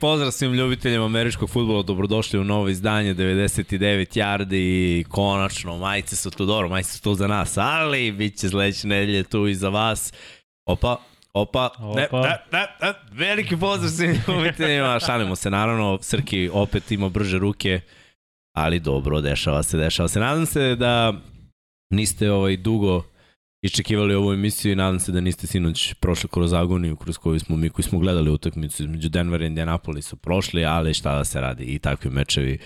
Pozdrav svim ljubiteljima američkog futbola, dobrodošli u novo izdanje 99 yardi i konačno majice su tu dobro, majice su tu za nas, ali bit će sledeće nedelje tu i za vas. Opa, Opa, Opa. Ne, ne, ne, ne, veliki pozdrav svim ljubiteljima, šalimo se naravno, Srki opet ima brže ruke, ali dobro, dešava se, dešava se. Nadam se da niste ovaj dugo iščekivali ovu emisiju i nadam se da niste sinoć prošli kroz agoniju kroz koju smo mi koji smo gledali utakmicu između Denvera i Indianapolisa prošli, ali šta da se radi i takvi mečevi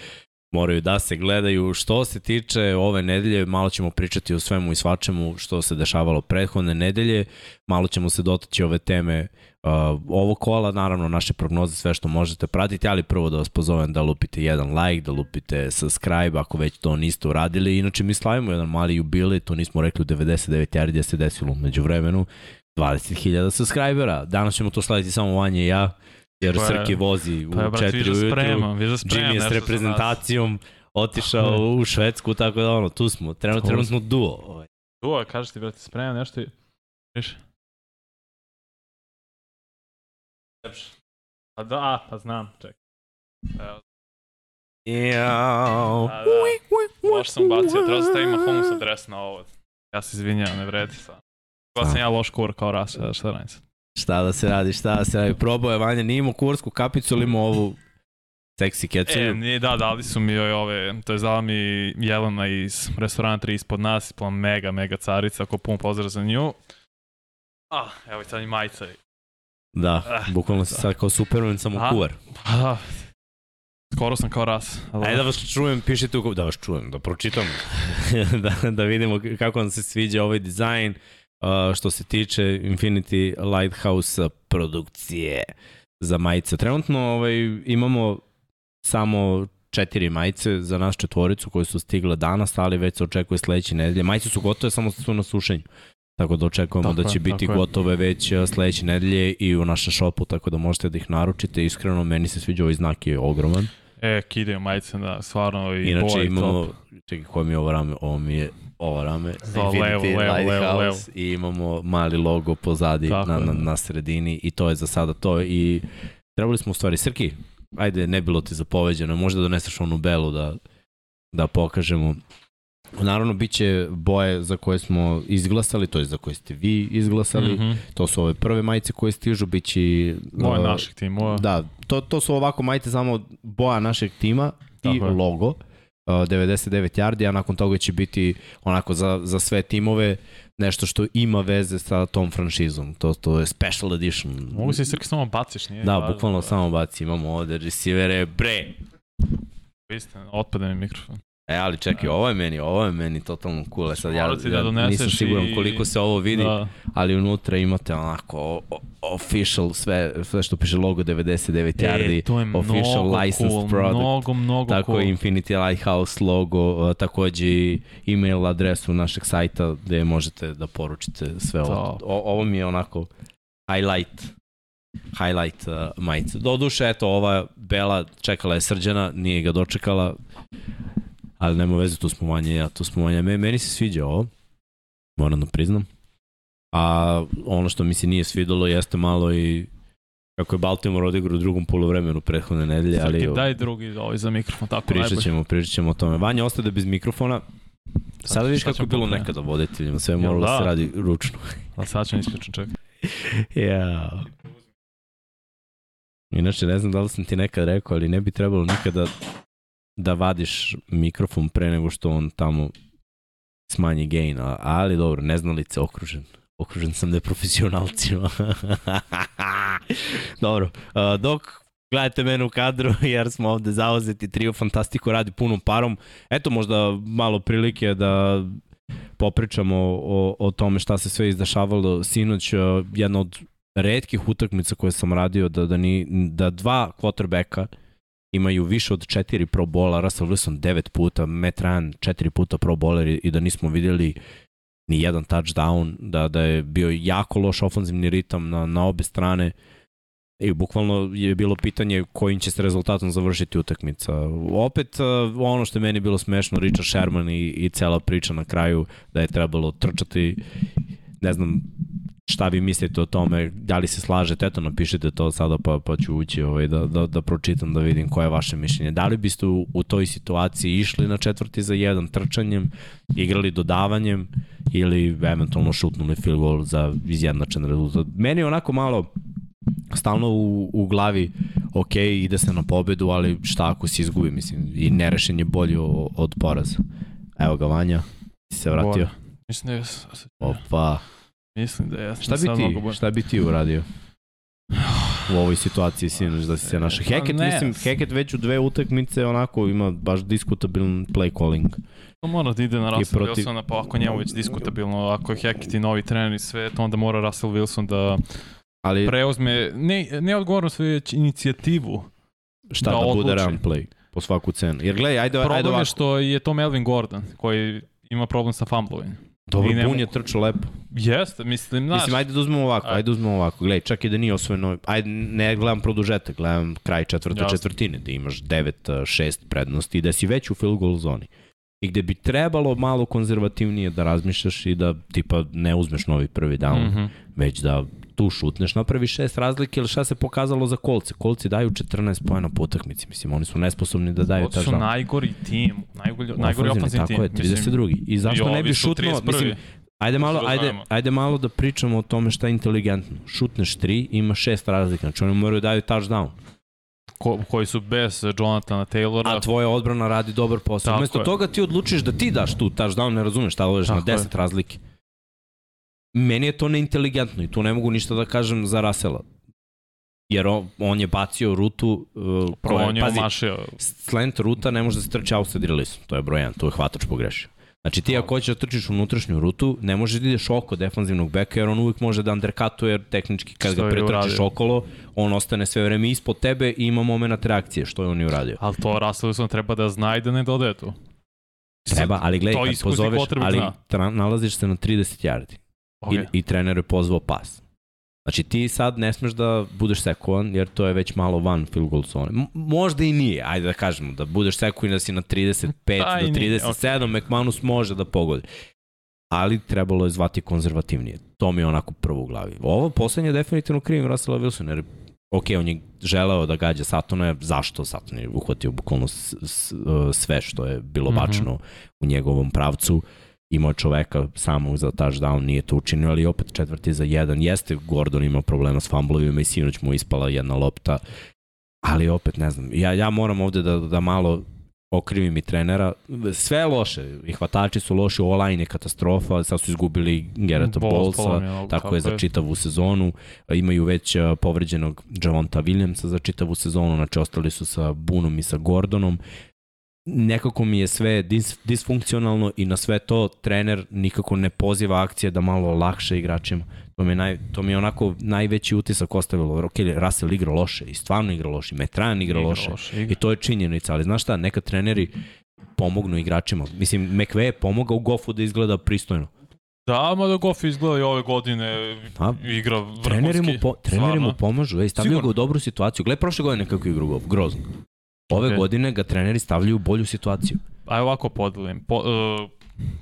moraju da se gledaju. Što se tiče ove nedelje, malo ćemo pričati o svemu i svačemu što se dešavalo prethodne nedelje, malo ćemo se dotaći ove teme uh, ovo kola, naravno naše prognoze, sve što možete pratiti, ali prvo da vas pozovem da lupite jedan like, da lupite subscribe ako već to niste uradili. Inače mi slavimo jedan mali jubilej, to nismo rekli u 99 yardi, se desilo umeđu vremenu. 20.000 subscribera. Danas ćemo to slaviti samo Vanje i ja, jer Pa Srki vozi u Pa ja, brate, 4 viš da ujutru. spremam, Jimmy je s reprezentacijom otišao u Švedsku, tako da ono, tu smo. Trenutno, trenutno duo. Ovaj. Tu, kažeš ti, brate, spremam nešto i... Viš? Pa da, a, pa znam, čekaj. Evo, Jao. da, da. Možda sam bacio, treba da stavim Mahomes adres na ovo. Ja se izvinjam, ne vredi sad. Kako sam ja loš kur kao ras, šta- šta radim sad? Šta da se radi, šta da se radi. Probao je Vanja, nije imao kursku kapicu, ali imao ovu seksi kecu. E, nije, da, dali su mi joj ove, to je dala mi Jelena iz restorana 3 ispod nas, ispala mega, mega carica, ko pun pozdrav za nju. Ah, evo i sad i majica. Da, Ah, bukvalno si da. sad kao Superman, samo Aha. kuvar. Da, skoro sam kao ras. ali- Ajde da vas čujem, pišite u da vas čujem, da pročitam, da, da vidimo kako vam se sviđa ovaj dizajn. Uh, što se tiče Infinity Lighthouse produkcije za majice. Trenutno ovaj, imamo samo četiri majice za nas četvoricu koje su stigle danas, ali već se očekuje sledeće nedelje. Majice su gotove, samo su na sušenju. Tako da očekujemo Tako da će je, biti tako je. gotove već uh, sledeće nedelje i u našem šopu, tako da možete da ih naručite. Iskreno, meni se sviđa ovaj znak je ogroman. E, kidaju majice, da, stvarno i Inače boje imamo, top. čekaj, koje mi je ovo rame? Ovo mi je ovo rame. Za levo, levo, levo, levo. I imamo mali logo pozadi Tako na, na, na sredini i to je za sada to. I trebali smo u stvari, Srki, ajde, ne bilo ti zapoveđeno, možda doneseš onu belu da, da pokažemo. Naravno, bit će boje za koje smo izglasali, to je za koje ste vi izglasali. Mhm. To su ove prve majice koje stižu, bit će... Boje uh, naših timova. Da, to, to su ovako majice samo boja našeg tima i Tako je. logo. Uh, 99 yardi, a nakon toga će biti onako za, za sve timove nešto što ima veze sa tom franšizom. To, to je special edition. Mogu se i srki samo baciš, nije? Da, važno, bukvalno samo baci. Imamo ovde receivere, bre! Vi ste, otpada mi mikrofon. E, ali čekaj, ovo je meni, ovo je meni totalno cool. E, Sad ja, da ja doneseš nisam siguran i- koliko se ovo vidi, Da. ali unutra imate onako o, o, official, sve, sve što piše logo 99 yardi. E, to je official licensed cool, product. mnogo, mnogo Tako cool. Infinity Lighthouse logo, uh, takođe i email adresu našeg sajta gde možete da poručite sve ovo. To. O, ovo mi je onako highlight highlight uh, majica. Doduše, eto, ova bela čekala je srđana, nije ga dočekala, ali nema veze, tu smo manje ja, tu smo manje. Me, meni se sviđa ovo, moram da priznam. A ono što mi se nije svidelo jeste malo i kako je Baltimore odigrao u drugom polovremenu prethodne nedelje, ali... Srki, daj drugi ovaj za mikrofon, tako Pričat najbolje. ćemo, pričat ćemo o tome. Vanja ostade bez mikrofona. Sada vidiš kako je ćemo bilo nekada voditeljima, sve moralo da se da? radi ručno. A sad ću isključen, čekaj. ja. Inače, ne znam da li sam ti nekad rekao, ali ne bi trebalo nikada da vadiš mikrofon pre nego što on tamo smanji gain, ali dobro, neznalice okružen. Okružen sam neprofesionalcima. dobro, a, dok gledajte mene u kadru, jer smo ovde zauzeti, trio Fantastiko radi punom parom. Eto možda malo prilike da popričamo o, o tome šta se sve izdešavalo sinoć. Jedna od redkih utakmica koje sam radio da, da, ni, da dva quarterbacka imaju više od četiri pro bola, Russell Wilson devet puta, Matt Ryan četiri puta pro bowler i, da nismo videli ni jedan touchdown, da, da je bio jako loš ofanzivni ritam na, na obe strane i bukvalno je bilo pitanje kojim će se rezultatom završiti utakmica. Opet uh, ono što je meni bilo smešno, Richard Sherman i, i cela priča na kraju da je trebalo trčati ne znam šta vi mislite o tome, da li se slažete, eto napišite to sada pa, pa ću ući ovaj, da, da, da pročitam da vidim koje je vaše mišljenje. Da li biste u, u toj situaciji išli na četvrti za jedan trčanjem, igrali dodavanjem ili eventualno šutnuli field goal za izjednačen rezultat. Meni je onako malo stalno u, u glavi ok, ide se na pobedu, ali šta ako se izgubi, mislim, i nerešen je bolji od poraza. Evo ga Vanja, si se vratio. Bora. Mislim da je... Opa. Mislim da je. Šta bi ti, šta bi ti uradio? u ovoj situaciji sinoć da si se našao. Heket, pa mislim, Heket već u dve utakmice onako ima baš diskutabilan play calling. To mora da ide na Russell protiv... Wilsona, pa ako njemu već diskutabilno, ako je Hackett i novi trener i sve, to onda mora Russell Wilson da Ali... preuzme, ne, ne odgovornost, već inicijativu. Šta da, da bude run play po svaku cenu. Jer gledaj, ajde, Problem ajde ovako. je što je to Melvin Gordon, koji ima problem sa fumblovinjem. Dobro, Bun je trčao lepo. Jeste, mislim, znaš. Mislim, ajde da uzmemo ovako, ajde da uzmemo ovako. Gledaj, čak i da nije osvojeno, ajde, ne gledam produžetak, gledam kraj četvrte Jasne. četvrtine, da imaš 9-6 prednosti i da si već u field goal zoni. I gde bi trebalo malo konzervativnije da razmišljaš i da tipa ne uzmeš novi prvi down, mm -hmm. već da tu šutneš, napravi šest razlike, ili šta se pokazalo za kolce? Kolci daju 14 pojena po utakmici, mislim, oni su nesposobni da daju ta žal. su najgori tim, najgori, najgori ofenzivni tim. Tako je, 32. Mislim, I zašto ne bi šutnuo, mislim, Ajde malo, ajde, ajde malo da pričamo o tome šta je inteligentno. Šutneš tri, ima šest razlika, znači oni moraju da daju touchdown. Ko, koji su bez Jonathana Taylora. A tvoja odbrana radi dobar posao. Umesto toga ti odlučiš da ti daš tu touchdown, ne razumeš šta dođeš na 10 je. razlike meni je to neinteligentno i tu ne mogu ništa da kažem za Rasela. Jer on, on je bacio rutu uh, koja, on je pazi, omašio. slant ruta ne može da se trči outside release. To je broj 1, tu je hvatač pogrešio. Znači ti ako hoćeš da trčiš unutrašnju rutu, ne možeš da ideš oko defanzivnog beka jer on uvijek može da undercutuje jer tehnički kad što ga pretrčiš okolo, on ostane sve vreme ispod tebe i ima moment reakcije, što je on i uradio. Ali to Russell Wilson treba da zna i da ne dodaje tu. Treba, ali gledaj, kad pozoveš, ali tra, nalaziš se na 30 yardi. Okay. I, I trener je pozvao pas. Znači ti sad ne smeš da budeš sekovan jer to je već malo van field goal zone. M možda i nije, ajde da kažemo, da budeš sekovan da si na 35 pa do 37, okay. McManus može da pogodi. Ali trebalo je zvati konzervativnije. To mi je onako prvo u glavi. Ovo poslednje je definitivno krivim Russella Wilson, jer ok, on je želeo da gađa Satona, zašto Saton je uhvatio bukvalno sve što je bilo mhm. bačeno mm -hmm. u njegovom pravcu. Uh, imao čoveka samo za touchdown, nije to učinio, ali opet četvrti za jedan. Jeste, Gordon imao problema s fumblovima i sinoć mu ispala jedna lopta, ali opet ne znam, ja, ja moram ovde da, da malo okrivim i trenera. Sve je loše. I hvatači su loši, online je katastrofa, sad su izgubili Gerata Bolsa, tako je za čitavu sezonu. Imaju već povređenog Javonta Williamsa za čitavu sezonu, znači ostali su sa Bunom i sa Gordonom nekako mi je sve dis, disfunkcionalno i na sve to trener nikako ne poziva akcije da malo lakše igračima. To mi je, naj, to mi je onako najveći utisak ostavilo. Ok, Russell igra loše i stvarno igra loše, Metran igra, igra loše. loše igra. I to je činjenica, ali znaš šta, neka treneri pomognu igračima. Mislim, McVe je pomogao Goffu da izgleda pristojno. Da, ma da Goff izgleda i ove godine A, igra vrhunski. Treneri mu, po, treneri mu pomažu, ej, stavljaju ga u dobru situaciju. Gle, prošle godine kako igra Goff, grozno. Ove okay. godine ga treneri stavljaju u bolju situaciju. Aj ovako podelim. Po, uh,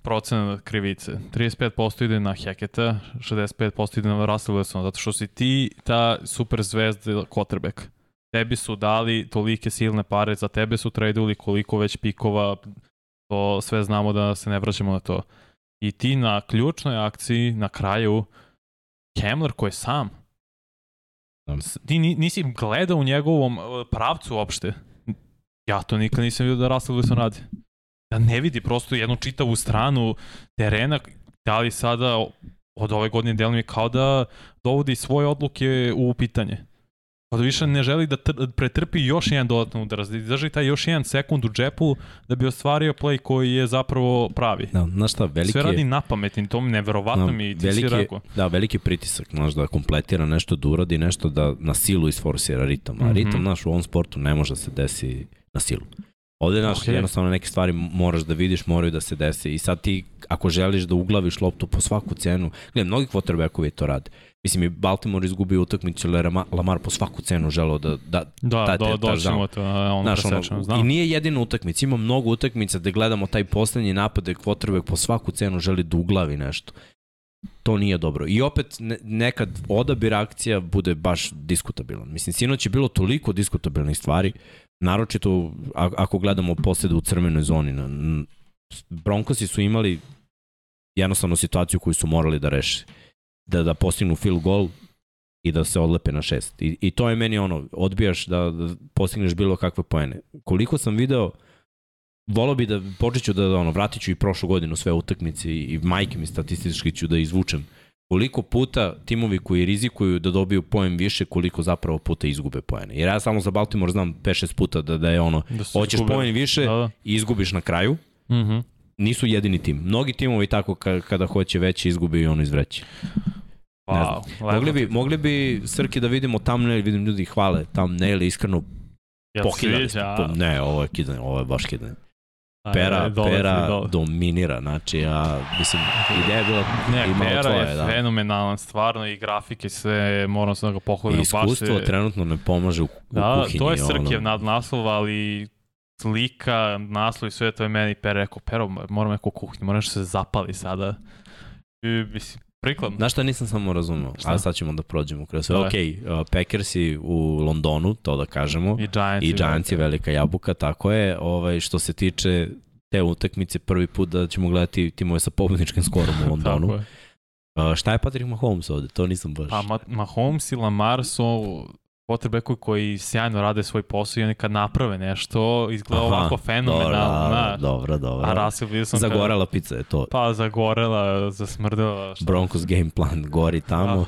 procenat krivice. 35% ide na Heketa, 65% ide na Russell Wilson, zato što si ti ta super zvezda quarterback. Tebi su dali tolike silne pare, za tebe su traduli koliko već pikova, to sve znamo da se ne vraćamo na to. I ti na ključnoj akciji, na kraju, Kemler koji je sam, ti nisi gledao u njegovom uh, pravcu uopšte. Ja to nikad nisam vidio da Russell Wilson radi. Da ne vidi prosto jednu čitavu stranu terena, da li sada od ove godine delim je kao da dovodi svoje odluke u pitanje. Pa da više ne želi da pretrpi još jedan dodatno udarac, da drži taj još jedan sekund u džepu da bi ostvario play koji je zapravo pravi. Da, znaš šta, veliki Sve radi na pamet to mi neverovatno da, mi ti veliki, si rekao. Da, veliki pritisak, znaš, da kompletira nešto, da uradi nešto, da na silu isforsira ritam. A mm -hmm. ritam, znaš, u ovom sportu ne može da se desi na silu. Ovde, znaš, okay. jednostavno neke stvari moraš da vidiš, moraju da se dese. I sad ti, ako želiš da uglaviš loptu po svaku cenu, gledaj, mnogi quarterbackovi to rade. Mislim, i Baltimore izgubio utakmicu, ali Lamar po svaku cenu želeo da da da, da, da doćemo to, on Znaš, ono, znam. I nije jedina utakmica, ima mnogo utakmica da gledamo taj poslednji napad, da quarterback po svaku cenu želi da uglavi nešto. to nije dobro. I opet ne, nekad odabir akcija bude baš diskutabilan. Mislim, sinoć je bilo toliko diskutabilnih stvari, naročito ako gledamo posledu u crvenoj zoni. Broncosi su imali jednostavno situaciju koju su morali da reše. Da, da postignu field goal i da se odlepe na šest. I, i to je meni ono, odbijaš da, da postigneš bilo kakve poene. Koliko sam video, volao bi da počet ću da, da ono, vratit ću i prošlu godinu sve utakmice i, i majke mi statistički ću da izvučem koliko puta timovi koji rizikuju da dobiju poen više, koliko zapravo puta izgube poene. Jer ja samo za Baltimore znam 5-6 puta da, da je ono, Da hoćeš poen više Da, da. i izgubiš na kraju, Mhm. nisu jedini tim. Mnogi timovi tako ka, kada hoće veće izgube i ono izvreće. Ne znam. Wow, lepo. Mogli bi, mogli bi Srki da vidimo thumbnail, vidim ljudi hvale thumbnail, iskreno Jel se pokidali. sviđa? smo. Ne, ovo je kidanje, ovo je baš kidanje. Pera, dolazi, pera dolazi. dominira, znači, a, mislim, ideja je bila Ne, imala Pera tvoje, je da. fenomenalan, stvarno i grafike sve, moram se da ga I pohvalim. baš iskustvo se- trenutno ne pomaže u, u Da, kuhinji. to je ono. Srkev nadnaslov, ali slika, naslov i sve to je meni Pera rekao, Pero, moram neko kuhinju, moram nešto se zapali sada. I, mislim, prikladno. Znaš šta nisam samo razumeo, Šta? ali sad ćemo da prođemo kroz sve. Ok, uh, Packersi u Londonu, to da kažemo, I Giants. i Giants je velika jabuka, tako je. Ovaj, što se tiče te utakmice, prvi put da ćemo gledati timove sa pobedničkim skorom u Londonu. Tako je. Uh, šta je Patrick Mahomes ovde? To nisam baš... Pa Ma Mahomes i Lamar su potrebe koji sjajno rade svoj posao i oni kad naprave nešto, izgleda Aha, ovako fenomenalno. Dobro, znaš. dobro, dobro. A Russell Wilson kad- Zagorela pizza je to. Pa zagorela, zasmrdela. Šta? Broncos game plan gori tamo.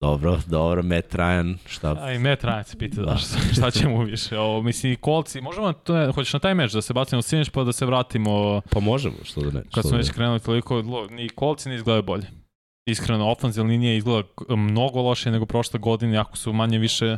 Dobro, dobro, Matt Ryan, šta... A i Matt Ryan se pita Da. da. šta, šta će mu više. Ovo, mislim, i kolci, možemo, to ne, hoćeš na taj meč da se bacimo u sinoć pa da se vratimo Pa možemo, što da ne. kad smo da već krenuli toliko, ni kolci ne izgledaju bolje. Iskreno, ofenzivna linija izgleda k- mnogo lošije nego prošle godine, ako su manje više,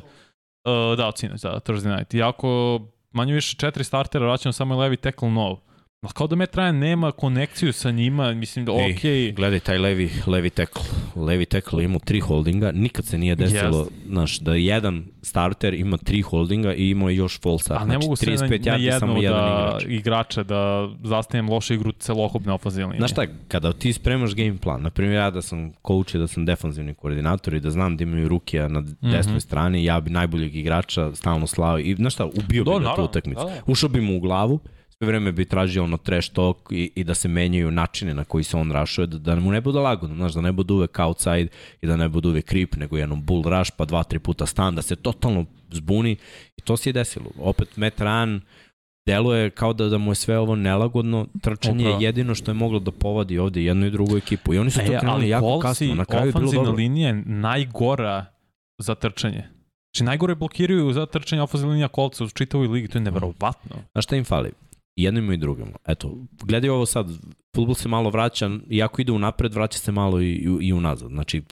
uh, da, od sinoć, da, Thursday night. Iako manje više četiri startera, vraćamo samo levi tackle nov. Ali kao da Matt Ryan nema konekciju sa njima, mislim da Ej, okej, Gledaj taj levi, levi tackle. Levi tackle ima tri holdinga, nikad se nije desilo, Jeste. znaš, da jedan starter ima tri holdinga i ima još full start. Ali ne znači, mogu na, 35 na yardi, samo jednu jedan da, igrač. igrača da zastanem lošu igru celokupne ofenzivne linije. Znaš šta, kada ti spremaš game plan, na primjer ja da sam coach i da sam defanzivni koordinator i da znam da imaju Rukija na desnoj Mhm. strani, ja bi najboljeg igrača stalno slao i znaš šta, ubio bi Da, ga tu utakmicu. da, da. Ušao bi mu u glavu, vreme bi tražio ono trash talk i, i da se menjaju načine na koji se on rašuje, da, da mu ne bude lagodno, znaš, da ne bude uvek outside i da ne bude uvek creep, nego jednom bull rush, pa dva, tri puta stan, da se totalno zbuni i to se je desilo. Opet Matt Ryan deluje kao da, da mu je sve ovo nelagodno, trčanje Upravo. je jedino što je moglo da povadi ovde jednu i drugu ekipu i oni su to E, krenuli ali jako kasno, na kraju je bilo dobro. linija je najgora za trčanje. Znači, najgore blokiraju za trčanje ofanzivna linija kolca u čitavoj ligi, to je neverovatno. Znaš šta im fali? I jednima i drugima. Eto, gledaj ovo sad, futbol se malo vraća, iako ide unapred, vraća se malo i, i, i unazad. Znači,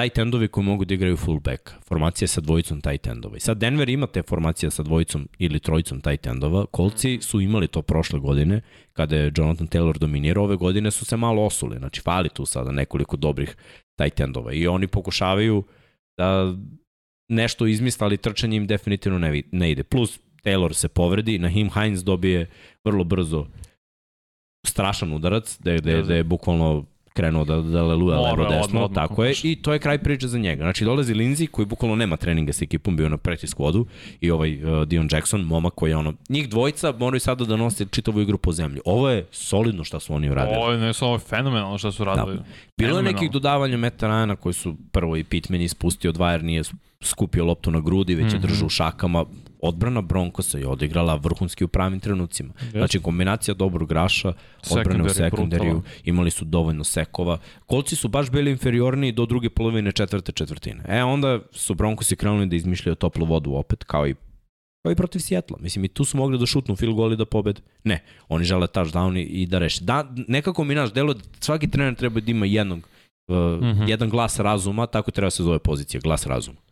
tight endovi koji mogu da igraju fullback, formacija sa dvojicom tight endova. I sad Denver ima te formacije sa dvojicom ili trojicom tight endova. Kolci su imali to prošle godine, kada je Jonathan Taylor dominirao. Ove godine su se malo osuli. Znači, fali tu sada nekoliko dobrih tight endova. I oni pokušavaju da nešto izmisle, ali trčanje im definitivno ne, ne ide. Plus, Taylor se povredi, Nahim Hines dobije vrlo brzo strašan udarac, da je, da je, da je bukvalno krenuo da, da leluja Mora, levo desno, odmah, odmah tako je, i to je kraj priče za njega. Znači dolazi Lindsay koji bukvalno nema treninga sa ekipom, bio na practice squadu i ovaj uh, Dion Jackson, momak koji je ono, njih dvojica moraju sada da nose čitavu igru po zemlji. Ovo je solidno šta su oni uradili. Ovo je, ne, ovo je fenomenalno što su radili. Bilo je nekih dodavanja Meta Ryana koji su prvo i Pittman ispustio dva jer nije skupio loptu na grudi, već je Mhm. držao u šakama. Odbrana Broncosa je odigrala vrhunski u pravim trenucima. Znači kombinacija dobrog graša, odbrane u sekundariju, imali su dovoljno sekova. Kolci su baš bili inferiorniji do druge polovine četvrte četvrtine. E onda su Broncosi krenuli da izmišljaju toplu vodu opet, kao i kao i protiv Sjetla. Mislim, i tu su mogli da šutnu field goal i da pobede. Ne, oni žele touchdown i, i da reše. Da, nekako mi naš delo, da svaki trener treba da ima jednog, uh, mm. -hmm. jedan glas razuma, tako treba se zove pozicija, glas razuma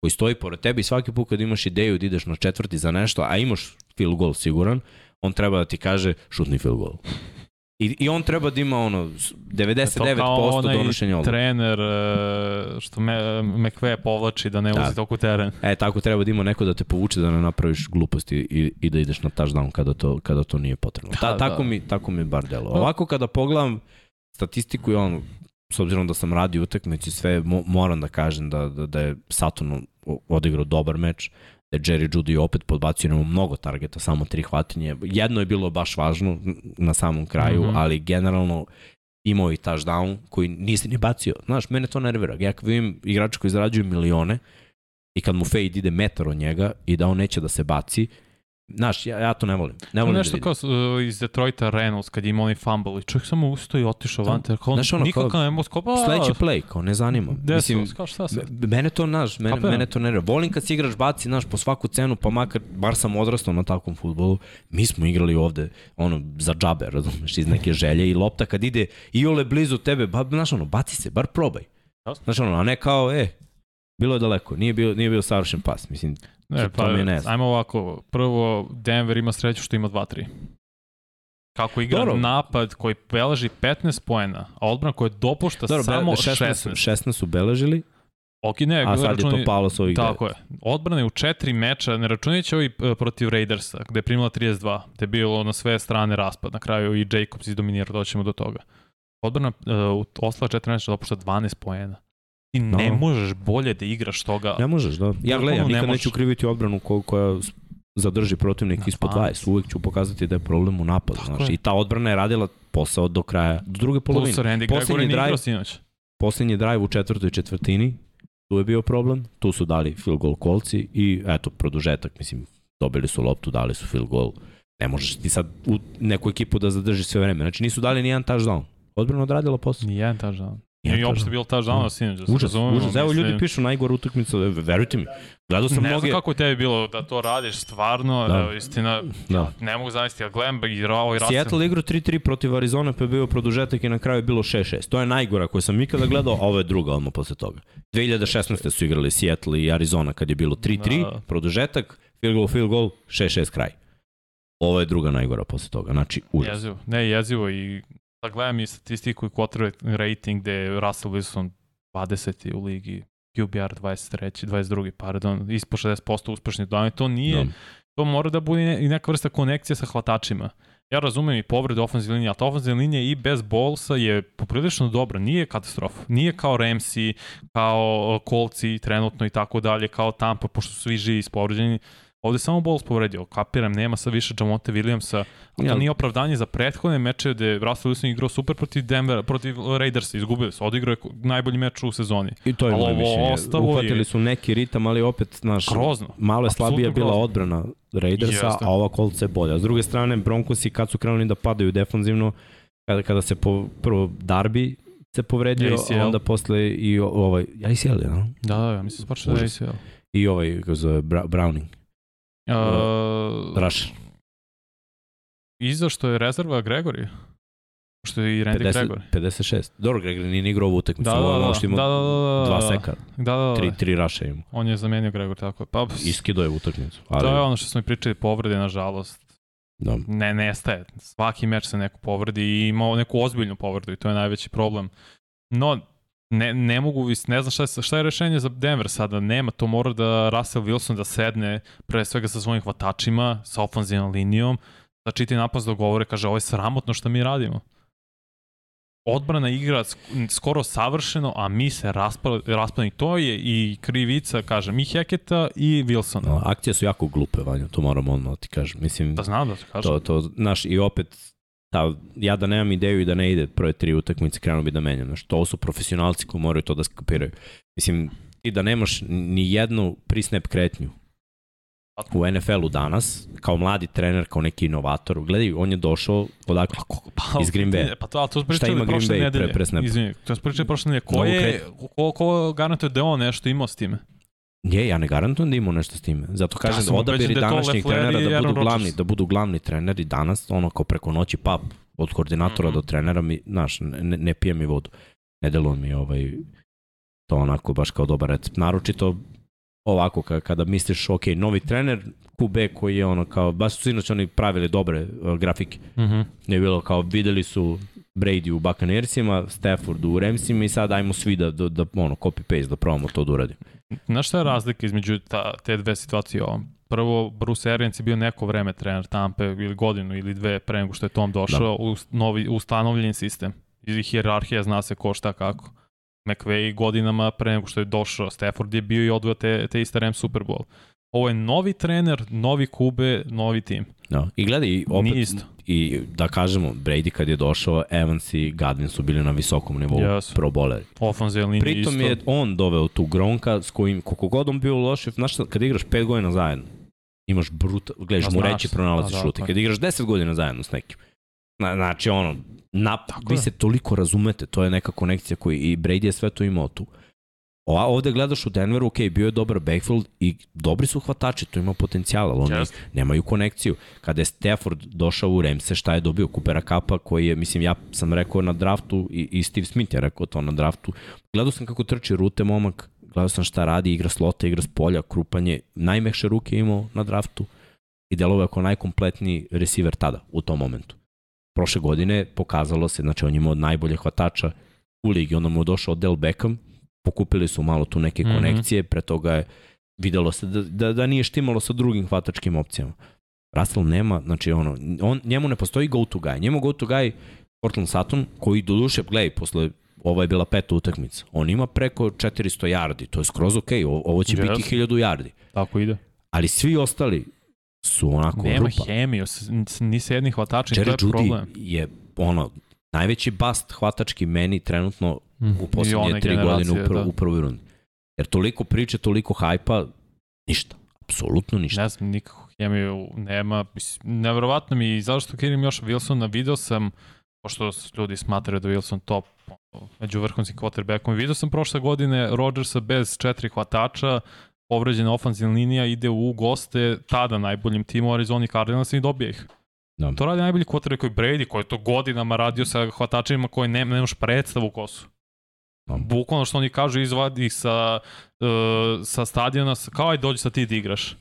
koji stoji pored tebe i svaki put kad imaš ideju da ideš na četvrti za nešto, a imaš field goal siguran, on treba da ti kaže šutni field goal. I, I on treba da ima ono 99% donošenja odluka. trener e, što me, McVe povlači da ne Da. uzi toku teren. E, tako treba da ima neko da te povuče da ne napraviš gluposti i, i da ideš na touchdown kada to, kada to nije potrebno. Ta, Da, tako, da. mi, tako mi bar delo. Ovako kada pogledam statistiku i on s obzirom da sam radio utakmice sve, mo, moram da kažem da, da, da je Saturn odigrao dobar meč, da je Jerry Judy opet podbacio nemo mnogo targeta, samo tri hvatinje. Jedno je bilo baš važno na samom kraju, mm -hmm. ali generalno imao i touchdown koji nisi ni bacio. Znaš, mene to nervira. Ja kad vidim igrača koji zarađuju milione i kad mu fade ide metar od njega i da on neće da se baci, Znaš, ja, ja to ne volim. Ne volim da nešto da kao uh, iz Detroita Reynolds kad je imao onaj fumble i čovjek samo ustao i otišao van, jer kao, znaš, ono, nikakav kao, ne kao. Sledeći play, kao ne zanima. Mislim, kao šta se? Mene to, znaš, mene, mene to ne Volim kad si igraš baci, znaš, po svaku cenu, pa makar, bar sam odrastao na takvom futbolu, mi smo igrali ovde, ono, za džabe, razumeš, iz neke želje i lopta kad ide i ole blizu tebe, ba, znaš, ono, baci se, bar probaj. Znaš, ono, a ne kao, e, bilo je daleko, nije bio, nije bio savršen pas, mislim, Ne, pa, ne ajmo ovako. Prvo, Denver ima sreću što ima 2-3. Kako igra Dobro. napad koji beleži 15 poena, a odbrana koja dopušta Dobro, samo 16. 16. 16 su beležili, Ok, ne, a sad računi, je to palo s ovih Tako 9. je. Odbrana je u četiri meča, ne računajući ovi e, protiv Raidersa, gde je primila 32, gde je bilo na sve strane raspad. Na kraju i Jacobs izdominira, doćemo do toga. Odbrana uh, u osla četiri meča dopušta 12 poena. Ti no. ne možeš bolje da igraš toga. Ne možeš, da. Ja gledam, ja nikad ne neću kriviti odbranu ko, koja zadrži protivnik Na ispod 20. Uvijek ću pokazati da je problem u napadu. Znaš. I ta odbrana je radila posao do kraja, do druge polovine. Plus Randy Gregory nije igrao sinoć. Poslednji drive u četvrtoj četvrtini, tu je bio problem, tu su dali field goal kolci i eto, produžetak, mislim, dobili su loptu, dali su field goal. Ne možeš ti sad u neku ekipu da zadrži sve vreme. Znači nisu dali ni jedan touchdown. Odbrana odradila posao. Ni jedan touchdown. Nije uopšte bilo ta žalna sinoć. Da užas, užas. Evo ljudi pišu najgore utakmica, verujte mi. Gledao sam ne mnoge... Ne znam kako je tebi bilo da to radiš, stvarno, da. evo, istina, da. ne mogu zamisliti, ja gledam i ovo i rasim. Seattle igrao 3-3 protiv Arizona, pa je bio produžetak i na kraju je bilo 6-6. To je najgora koju sam ikada gledao, a ovo je druga odmah posle toga. 2016. su igrali Seattle i Arizona kad je bilo 3-3, da. produžetak, field goal, field goal, 6-6 kraj. Ovo je druga najgora posle toga, znači užas. Jezivo, ne jezivo i Da gledam i statistiku i quarterback rating gde je Russell Wilson 20. u ligi, QBR 23. 22. pardon, ispod 60% uspešnih dodanja. To nije, no. Da. to mora da bude i neka vrsta konekcije sa hvatačima. Ja razumem i povredu ofenzivne linije, ali ta ofenzivna linija i bez bolsa je poprilično dobra, nije katastrofa. Nije kao Ramsey, kao Kolci trenutno i tako dalje, kao Tampa, pošto su svi živi ispovređeni. Ovde samo Bowles povredio, kapiram, nema sa više Jamonte Williamsa, a to nije opravdanje za prethodne meče gde Russell Wilson igrao super protiv Denvera, protiv Raidersa, izgubili su, odigrao je najbolji meč u sezoni. I to je moje mišljenje. Uhvatili je... su neki ritam, ali opet, naš, grozno. malo je slabija bila grozno. odbrana Raidersa, Jeste. a ova kolca je bolja. S druge strane, Broncosi kad su krenuli da padaju defanzivno, kada, kada se po, prvo Darby se povredio, ACL. onda posle i ovaj, ACL, ja? Da, da, ja mislim da je ACL. I ovaj, kako zove, Browning. Uh, Rush. Iza što je rezerva Gregory. Što je i Randy 50, Gregory. 56. Dobro, Gregory nije igrao ovu utakmicu. Da, da, da, da, da, da, dva seka. Da, da, da. Tri, tri raša ima. On je zamenio Gregory, tako je. Pa, Iskido je utakmicu. Ali... To je ono što smo i pričali, povrede, nažalost. Da. Ne, nestaje. Svaki meč se neko povredi i imao neku ozbiljnu povredu i to je najveći problem. No, ne, ne mogu, ne znam šta je, šta je rešenje za Denver sada, nema, to mora da Russell Wilson da sedne pre svega sa svojim hvatačima, sa ofenzivnom linijom, da čiti napad da govore, kaže, ovo je sramotno što mi radimo. Odbrana igra skoro savršeno, a mi se raspali. To je i krivica, kažem, i Heketa i Wilsona. Akcije su jako glupe, Vanja, to moram odmah da ti kažem. Mislim, da znam da ti kažem. To, to, znaš, i opet ta, ja da nemam ideju i da ne ide prve tri utakmice, krenuo bi da menjam. Znaš, to su profesionalci koji moraju to da skapiraju. Mislim, ti da nemaš ni jednu prisnep kretnju u NFL-u danas, kao mladi trener, kao neki inovator, gledaj, on je došao odakle? Pa, iz Green Bay. Pa to, to smo Šta ima Green Bay pre, pre snap? Izvini, to smo pričali prošle nedelje. Ko, je, ko, ko garantuje da on nešto imao s time? Je, ja ne garantujem da imamo nešto s time. Zato kažem ja da odabiri da današnjih trenera da budu glavni, da budu glavni treneri danas, ono kao preko noći pap od koordinatora mm -hmm. do trenera mi, znaš, ne, ne pije mi vodu. Ne deluje mi ovaj to onako baš kao dobar recept. Naročito ovako kada misliš, ok, novi trener, QB koji je ono kao, baš su sinoć oni pravili dobre uh, grafike. Mm -hmm. Je bilo kao, videli su Brady u Buccaneersima, Stafford u Ramsima i sad ajmo svi da, da, da ono, copy-paste, da probamo to da uradimo. Znaš šta je razlika između ta, te dve situacije ovom? Prvo, Bruce Arians je bio neko vreme trener Tampe ili godinu ili dve pre nego što je Tom došao da. u novi ustanovljen sistem. i hjerarhija zna se ko šta kako. McVay godinama pre nego što je došao, Stafford je bio i odveo te, te iste Rams Super Bowl. Ovo je novi trener, novi kube, novi tim. No. I gledaj, opet, Nije isto. i da kažemo, Brady kad je došao, Evans i Godwin su bili na visokom nivou Jesu. pro linija Pritom isto. je on doveo tu Gronka s kojim, koliko god on bio loš, znaš šta, kad igraš 5 godina zajedno, imaš brutal, gledaš mu reći, pronalaziš da, šute. Kad igraš 10 godina zajedno s nekim, na, znači ono, na, vi je. se toliko razumete, to je neka konekcija koju i Brady je sve to imao tu. O, a ovde gledaš u Denveru, ok, bio je dobar backfield i dobri su hvatači, to ima potencijal, ali oni Jeste. nemaju konekciju. Kada je Stafford došao u Remse, šta je dobio? Kupera Kapa koji je, mislim, ja sam rekao na draftu i, i Steve Smith je rekao to na draftu. Gledao sam kako trči rute momak, gledao sam šta radi, igra slota, igra s polja, krupanje, najmekše ruke imao na draftu i delovao je kao najkompletniji receiver tada, u tom momentu. Prošle godine pokazalo se, znači on je imao od najbolje hvatača u ligi, onda mu je došao Del Beckham, pokupili su malo tu neke Mhm. konekcije, pre toga je videlo se da, da, da nije štimalo sa drugim hvatačkim opcijama. Russell nema, znači ono, on, njemu ne postoji go-to guy. Njemu go-to guy Portland Sutton, koji do duše, gledaj, posle ovo je bila peta utakmica. On ima preko 400 yardi, to je skroz ok, ovo, će Yes. biti 1000 yardi. Tako ide. Ali svi ostali su onako Nema rupa. hemiju, s- s- ni sa jedni hvatači, to je Judy problem. je ono, najveći bast hvatački meni trenutno. U I poslednje tri godine u, prv, da. u prvoj rundi. Jer toliko priče, toliko hajpa, ništa. Apsolutno ništa. Ne znam, nikakvu hemiju nema. Mislim, Nevjerovatno mi i zašto kirim još Wilsona, video sam, pošto ljudi smatraju da je Wilson top među vrhunskim quarterbackom, video sam prošle godine Rodgersa bez četiri hvatača, povređena ofanzivna linija, ide u goste tada najboljim timu Arizona Cardinals i dobije ih. Da. To radi najbolji quarterback koji Brady, koji je to godinama radio sa hvatačima koji ne, nemaš predstavu ko su. Bukvalno što oni kažu, izvadi ih sa, uh, sa stadiona, kao aj dođi sa ti da igraš.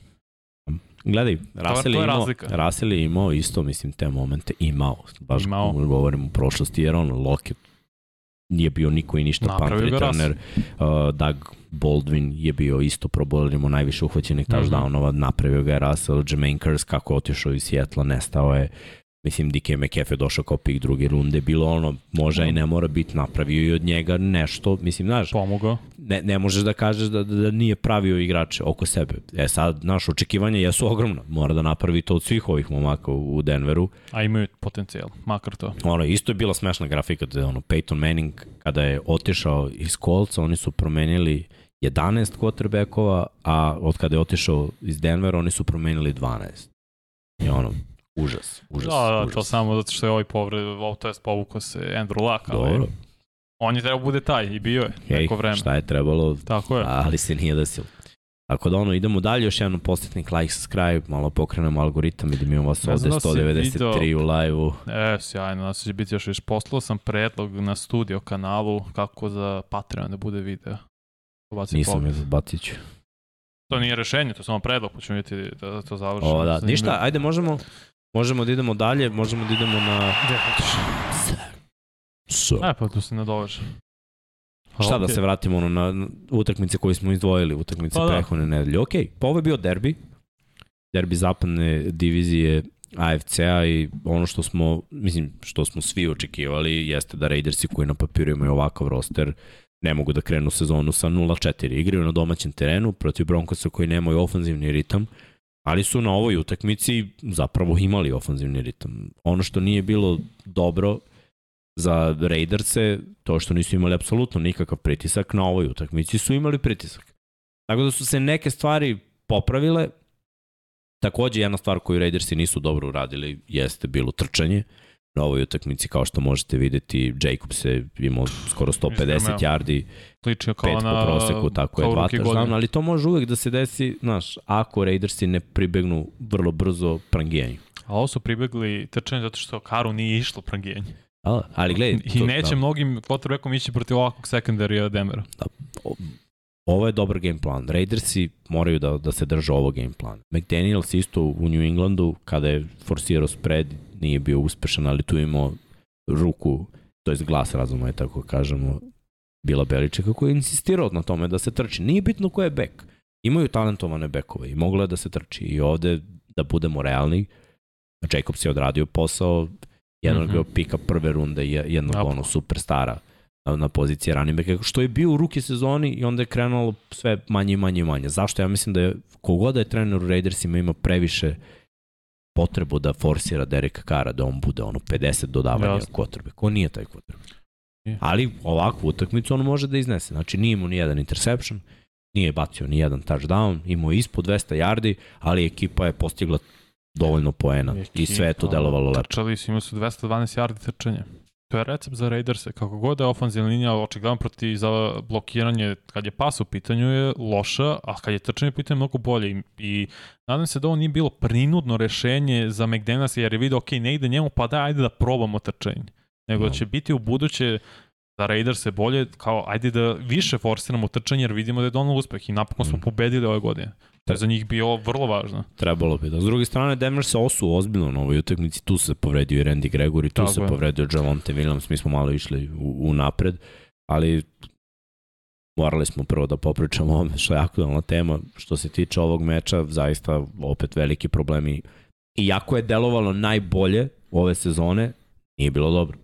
Gledaj, to je, imao. Russell je imao isto, mislim, te momente, imao, baš Imao. govorim u prošlosti, jer on, Lockett nije bio niko i ništa punt Napravio ga returner, uh, Doug Baldwin je bio isto proboler, imao najviše uhvaćenih Mhm. touchdownova, napravio ga je Russell, Jermaine Curse kako je otišao iz Sjetla, nestao je, mislim, DK McAfee je došao kao pik druge runde, bilo ono, može i ne mora biti, napravio i od njega nešto, mislim, znaš, Pomogao. ne, ne možeš da kažeš da, da, da nije pravio igrače oko sebe. E sad, naše očekivanja jesu ogromna. Mora da napravi to od svih ovih momaka u, u Denveru. A imaju potencijal, makar to. Ono, isto je bila smešna grafika da je ono, Peyton Manning kada je otišao iz Kolca, oni su promenili 11 quarterbackova, a od kada je otišao iz Denvera, oni su promenili 12. I ono, užas, užas, Da, da, užas. to samo zato što je ovaj povred, ovo to jest povukao se Andrew Luck, ali Dobro, on je trebao bude taj i bio je hej, neko vreme. šta je trebalo, Tako je. ali se nije desilo. Tako da ono, idemo dalje, još jedan podsjetnik, like, subscribe, malo pokrenemo algoritam, vidim imamo vas ovde znam da si 193 video- u live-u. E, sjajno, nas će biti još više. Poslao sam predlog na studio kanalu kako za Patreon da bude video. Pobaci Nisam pogled. je bacit ću. To nije rešenje, to je samo predlog, pa ćemo vidjeti da to završimo. O, da, ništa, ajde možemo, možemo da idemo dalje, možemo da idemo na... Gde hoćeš? So. E, pa tu se nadoveže. Šta da Ok. se vratimo ono, na utakmice koje smo izdvojili, utakmice Pa da. prehodne nedelje. Ok, pa ovo je bio derbi, derbi zapadne divizije AFC-a i ono što smo, mislim, što smo svi očekivali jeste da Raidersi koji na papiru imaju ovakav roster ne mogu da krenu sezonu sa 0-4. Igraju na domaćem terenu protiv Broncosa koji nemaju ofanzivni ritam, ali su na ovoj utakmici zapravo imali ofanzivni ritam. Ono što nije bilo dobro za Raiderse, to što nisu imali apsolutno nikakav pritisak, na ovoj utakmici su imali pritisak. Tako da su se neke stvari popravile. Takođe, jedna stvar koju Raidersi nisu dobro uradili jeste bilo trčanje. Na ovoj utakmici, kao što možete videti, Jacobs je imao skoro 150 Iskreno, yardi, Ličio kao 5 na... po proseku, tako je, dva godine. ali to može uvek da se desi, znaš, ako Raidersi ne pribegnu vrlo brzo prangijanju. A ovo su pribegli trčanje zato što Karu nije išlo prangijanje. Ali, ali gledaj, I to- neće da. mnogim quarterbackom ići protiv ovakvog sekundarija Denvera. o- ovo je dobar game plan. Raidersi moraju da, da se drže ovog game plana. McDaniels isto u New Englandu, kada je forsirao spread, nije bio uspešan, ali tu imao ruku, to je glas razuma, je tako kažemo, Bila Beličeka koji je insistirao na tome da se trči. Nije bitno ko je bek. Imaju talentovane bekove i moglo je da se trči. I ovde, da budemo realni, Jacobs je odradio posao, Jednog mm -hmm. pika prve runde i jednog Apo. ono superstara na, poziciji running backa, što je bio u ruki sezoni i onda je krenulo sve manje i manje i manje. Zašto? Ja mislim da je, kogoda da je trener u Raidersima ima previše potrebu da forsira Dereka Kara, da on bude ono 50 dodavanja Jasno. kotrbe. Ko nije taj kotrbe? Ali ovakvu utakmicu on može da iznese. Znači nije mu ni jedan interception, nije bacio ni jedan touchdown, imao je ispod 200 yardi, ali ekipa je postigla dovoljno poena i sve je to Ekipa, delovalo lepo. Trčali su, imali su 212 yardi trčanja. To je recept za Raiderse. Kako god da je ofenzivna linija očigledno proti za blokiranje, kad je pas u pitanju je loša, a kad je trčanje u pitanju je mnogo bolje. I, i nadam se da ovo nije bilo prinudno rešenje za McDaniels jer je vidio, ok, ne ide njemu, pa da, ajde da probamo trčanje. Nego No. da će biti u buduće za Raiders je bolje, kao ajde da više forsiramo trčanje jer vidimo da je donalo uspeh i napokon smo Mm. pobedili ove godine. To je za njih bilo vrlo važno. Trebalo bi da. S druge strane, Denver se osu ozbiljno na ovoj utakmici. Tu se povredio i Randy Gregory, tu Tako se je. povredio Javonte Williams. Mi smo malo išli u, u napred, ali morali smo prvo da popričamo o ovome što je aktualna tema. Što se tiče ovog meča, zaista opet veliki problemi. Iako je delovalo najbolje ove sezone, nije bilo dobro.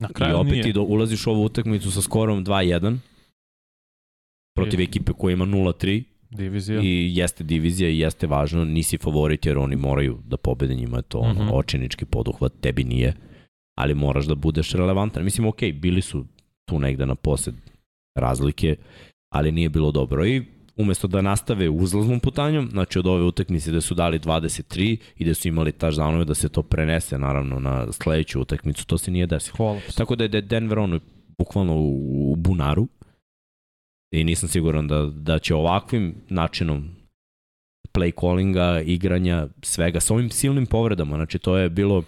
Na I kraju opet nije. ti do, ulaziš u ovu utakmicu sa skorom 2-1 protiv I- ekipe koja ima 0-3 Divizija. I jeste divizija i jeste važno, nisi favorit jer oni moraju da pobede njima je to ono, Mhm. očinički poduhvat, tebi nije, ali moraš da budeš relevantan. Mislim, ok, bili su tu negde na posled razlike, ali nije bilo dobro. I umesto da nastave uzlaznom putanjom, znači od ove utakmice da su dali 23 i da su imali touchdownove da se to prenese naravno na sledeću utakmicu, to se nije desilo. Hvala. Tako da je Denver ono bukvalno u bunaru i nisam siguran da, da će ovakvim načinom play callinga, igranja, svega, sa ovim silnim povredama, znači to je bilo,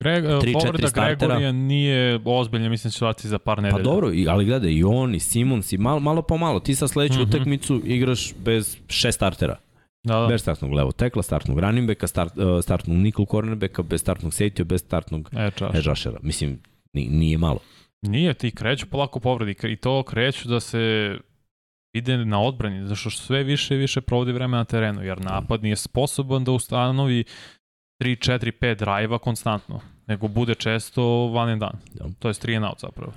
Greg, Tri, povreda četiri startera. Gregorija nije ozbiljna, mislim da će vrati za par nedelja. pa dobro, ali gledaj, i on, i Simons, i malo, malo po malo, ti sa sledeću Mhm. utakmicu igraš bez šest startera, Da, da. bez startnog levo tekla, startnog running backa, start, uh, startnog nickel cornerbacka, bez startnog safety bez startnog E, edge rushera. Mislim, ni, nije malo. Nije, ti kreću polako povredi i to kreću da se ide na odbrani, zašto što sve više i više provodi vremena na terenu, jer napad nije sposoban da ustanovi 3, 4, 5 drive-a konstantno, nego bude često van and done. Da. To je 3 and out zapravo.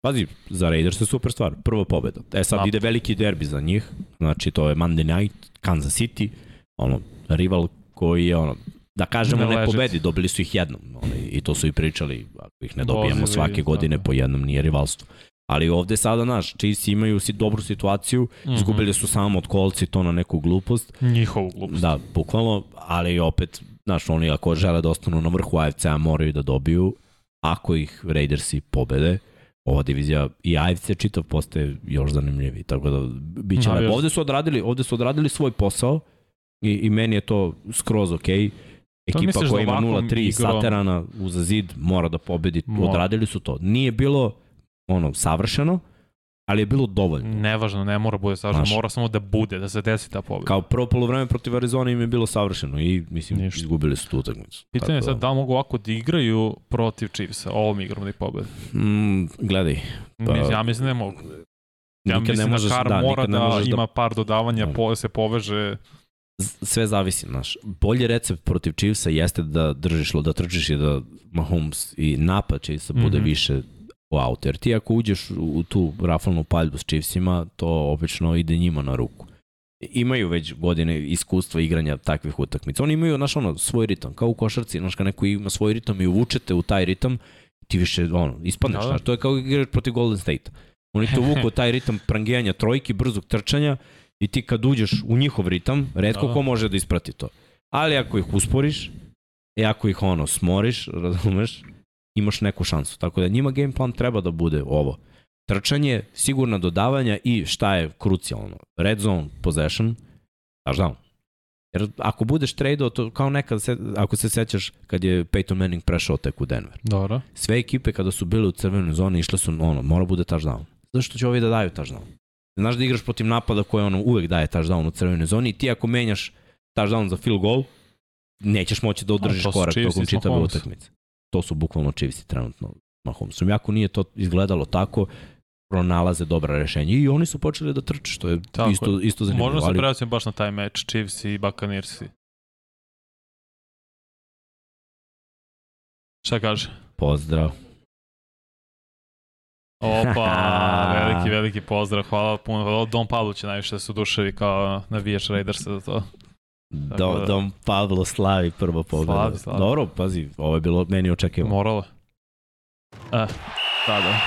Pazi, za Raiders je super stvar. Prva pobeda. E sad Da. ide veliki derbi za njih. Znači to je Monday night, Kansas City, ono, rival koji je ono, da kažemo Ne ne, pobedi, dobili su ih jednom. Ono, I to su i pričali, ako ih ne dobijemo Vozili, svake godine tako. po jednom, nije rivalstvo. Ali ovde sada, naš, Chiefs imaju si dobru situaciju, Mhm. izgubili su samo od kolci to na neku glupost. Njihovu glupost. Da, bukvalno, ali opet, znaš, oni ako žele da ostanu na vrhu AFC-a moraju da dobiju, ako ih Raidersi pobede, ova divizija i AFC čitav postaje još zanimljiviji, tako da bit će Da, lepo. Ovde su odradili, ovde su odradili svoj posao i, i meni je to skroz okej. Ekipa misliš koja da ima ovakvom 0-3 igrom- saterana uza zid mora da pobedi, Mora. odradili su to. Nije bilo ono savršeno, ali je bilo dovoljno. Nevažno, ne mora bude savršeno, Znaš. mora samo da bude, da se desi ta pobjeda. Kao prvo polovreme protiv Arizona im je bilo savršeno i mislim Ništa. izgubili su tu utakmicu. Pitanje je sad da li mogu ovako da igraju protiv Chiefsa, ovom igrom da ih pobede. Mm, gledaj, Pa- ja mislim da ne mogu. Ja nikad mislim ne možeš, da Kar da, mora da možeš ima par dodavanja, Da. po, se poveže. Sve zavisi, znaš. Bolji recept protiv Chiefsa jeste da držiš, da trčiš i da Mahomes i napad Chiefsa bude Mhm. više u auto. Jer ti ako uđeš u, tu rafalnu paljbu s Chiefsima, to obično ide njima na ruku. Imaju već godine iskustva igranja takvih utakmica. Oni imaju, znaš, ono, svoj ritam, kao u košarci, znaš, kad neko ima svoj ritam i uvučete u taj ritam, ti više, ono, ispadneš, Da, da. znaš, to je kao igraš protiv Golden State. Oni te uvuku u taj ritam prangijanja trojki, brzog trčanja i ti kad uđeš u njihov ritam, redko da. ko može da isprati to. Ali ako ih usporiš, i ako ih ono smoriš, razumeš, imaš neku šansu. Tako da njima game plan treba da bude ovo. Trčanje, sigurna dodavanja i šta je krucijalno. Red zone possession, touchdown. Jer ako budeš tradeo, to kao nekad, se, ako se sećaš kad je Peyton Manning prešao tek u Denver. Dobro. Sve ekipe kada su bile u crvenoj zoni išle su, ono, mora bude touchdown. Zašto će ovi da daju touchdown? Znaš da igraš protiv napada koji ono uvek daje touchdown u crvenoj zoni i ti ako menjaš touchdown za field goal, nećeš moći da održiš korak tokom čitave utakmice. To su bukvalno Chiefs trenutno Mahomesom. Jako nije to izgledalo tako, pronalaze dobra rešenja. I oni su počeli da trče, što je Tako isto, isto zanimljivo. Možda se ali, prebacim baš na taj meč, Chiefs i Buccaneersi. Šta kaže? Pozdrav. Opa, veliki, veliki pozdrav, hvala puno. Don Pablo će najviše da se oduševi kao navijač Raidersa za to. Do, da- Dom Pablo slavi prvo pobjeda. Slavi, slavi. Dobro, pazi, ovo je bilo meni očekivano. Moralo. E, da, da.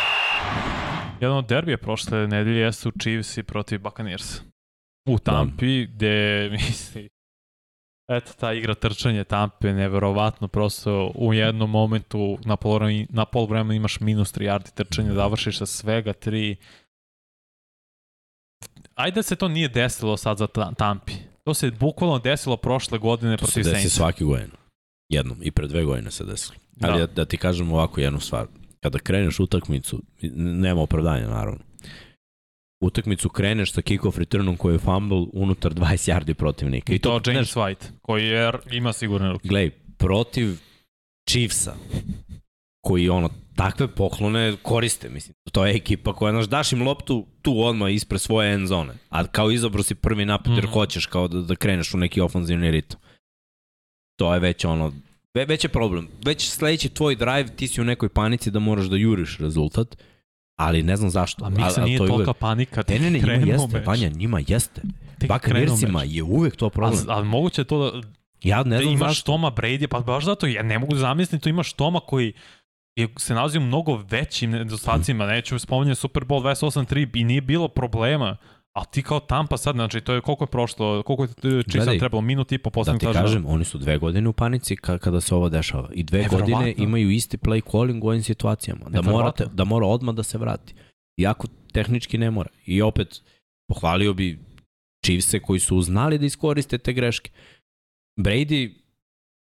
Jedan od derbija prošle nedelje jeste u Chiefs i protiv Buccaneers. U Tampi, gde, misli, eto, ta igra trčanje Tampe, neverovatno, prosto u jednom momentu na pol, na pol vremena imaš minus 3 yardi trčanja, završiš sa svega 3. Ajde da se to nije desilo sad za Ta- Tampi. To se bukvalno desilo prošle godine To se protiv desi Saintsa. svaki godin. Jednom. I pre dve godine se desilo. Ali Da. da. da ti kažem ovako jednu stvar. Kada kreneš utakmicu, nema opravdanja naravno. Utakmicu kreneš sa kick-off returnom koji je fumble unutar 20 yardi protivnika. I to James znaš, White, koji je, ima sigurne ruke. Glej, protiv Chiefsa, koji ono, takve poklone koriste, mislim. To je ekipa koja, znaš, daš im loptu tu odmah ispred svoje end zone. A kao izabro si prvi napad jer Mhm. hoćeš kao da, da kreneš u neki ofanzivni ritam. To je već ono, ve, već je problem. Već sledeći tvoj drive, ti si u nekoj panici da moraš da juriš rezultat, ali ne znam zašto. A Miksa nije to je tolika uvek- panika. Ne, ne, ne, njima jeste, meč. Vanja, njima jeste. Krenuo meč. je uvek to problem. Ali, ali moguće je to da, Ja ne da znam imaš zašto. Toma Brady, pa baš zato ja ne mogu da zamislim, to imaš Toma koji je, se nalazi u mnogo većim nedostacima, neću spominjati Super Bowl 28-3 i nije bilo problema, a ti kao Tampa sad, znači to je koliko je prošlo, koliko je Chiefs trebalo, minut i po Da poslednji ti kažem, oni su dve godine u panici ka, kada se ovo dešava. I dve Neverovatno. godine imaju isti play calling u ovim situacijama. Da, Neverovatno. morate, da mora odmah da se vrati. Iako tehnički ne mora. I opet, pohvalio bi Chiefse koji su znali da iskoriste te greške. Brady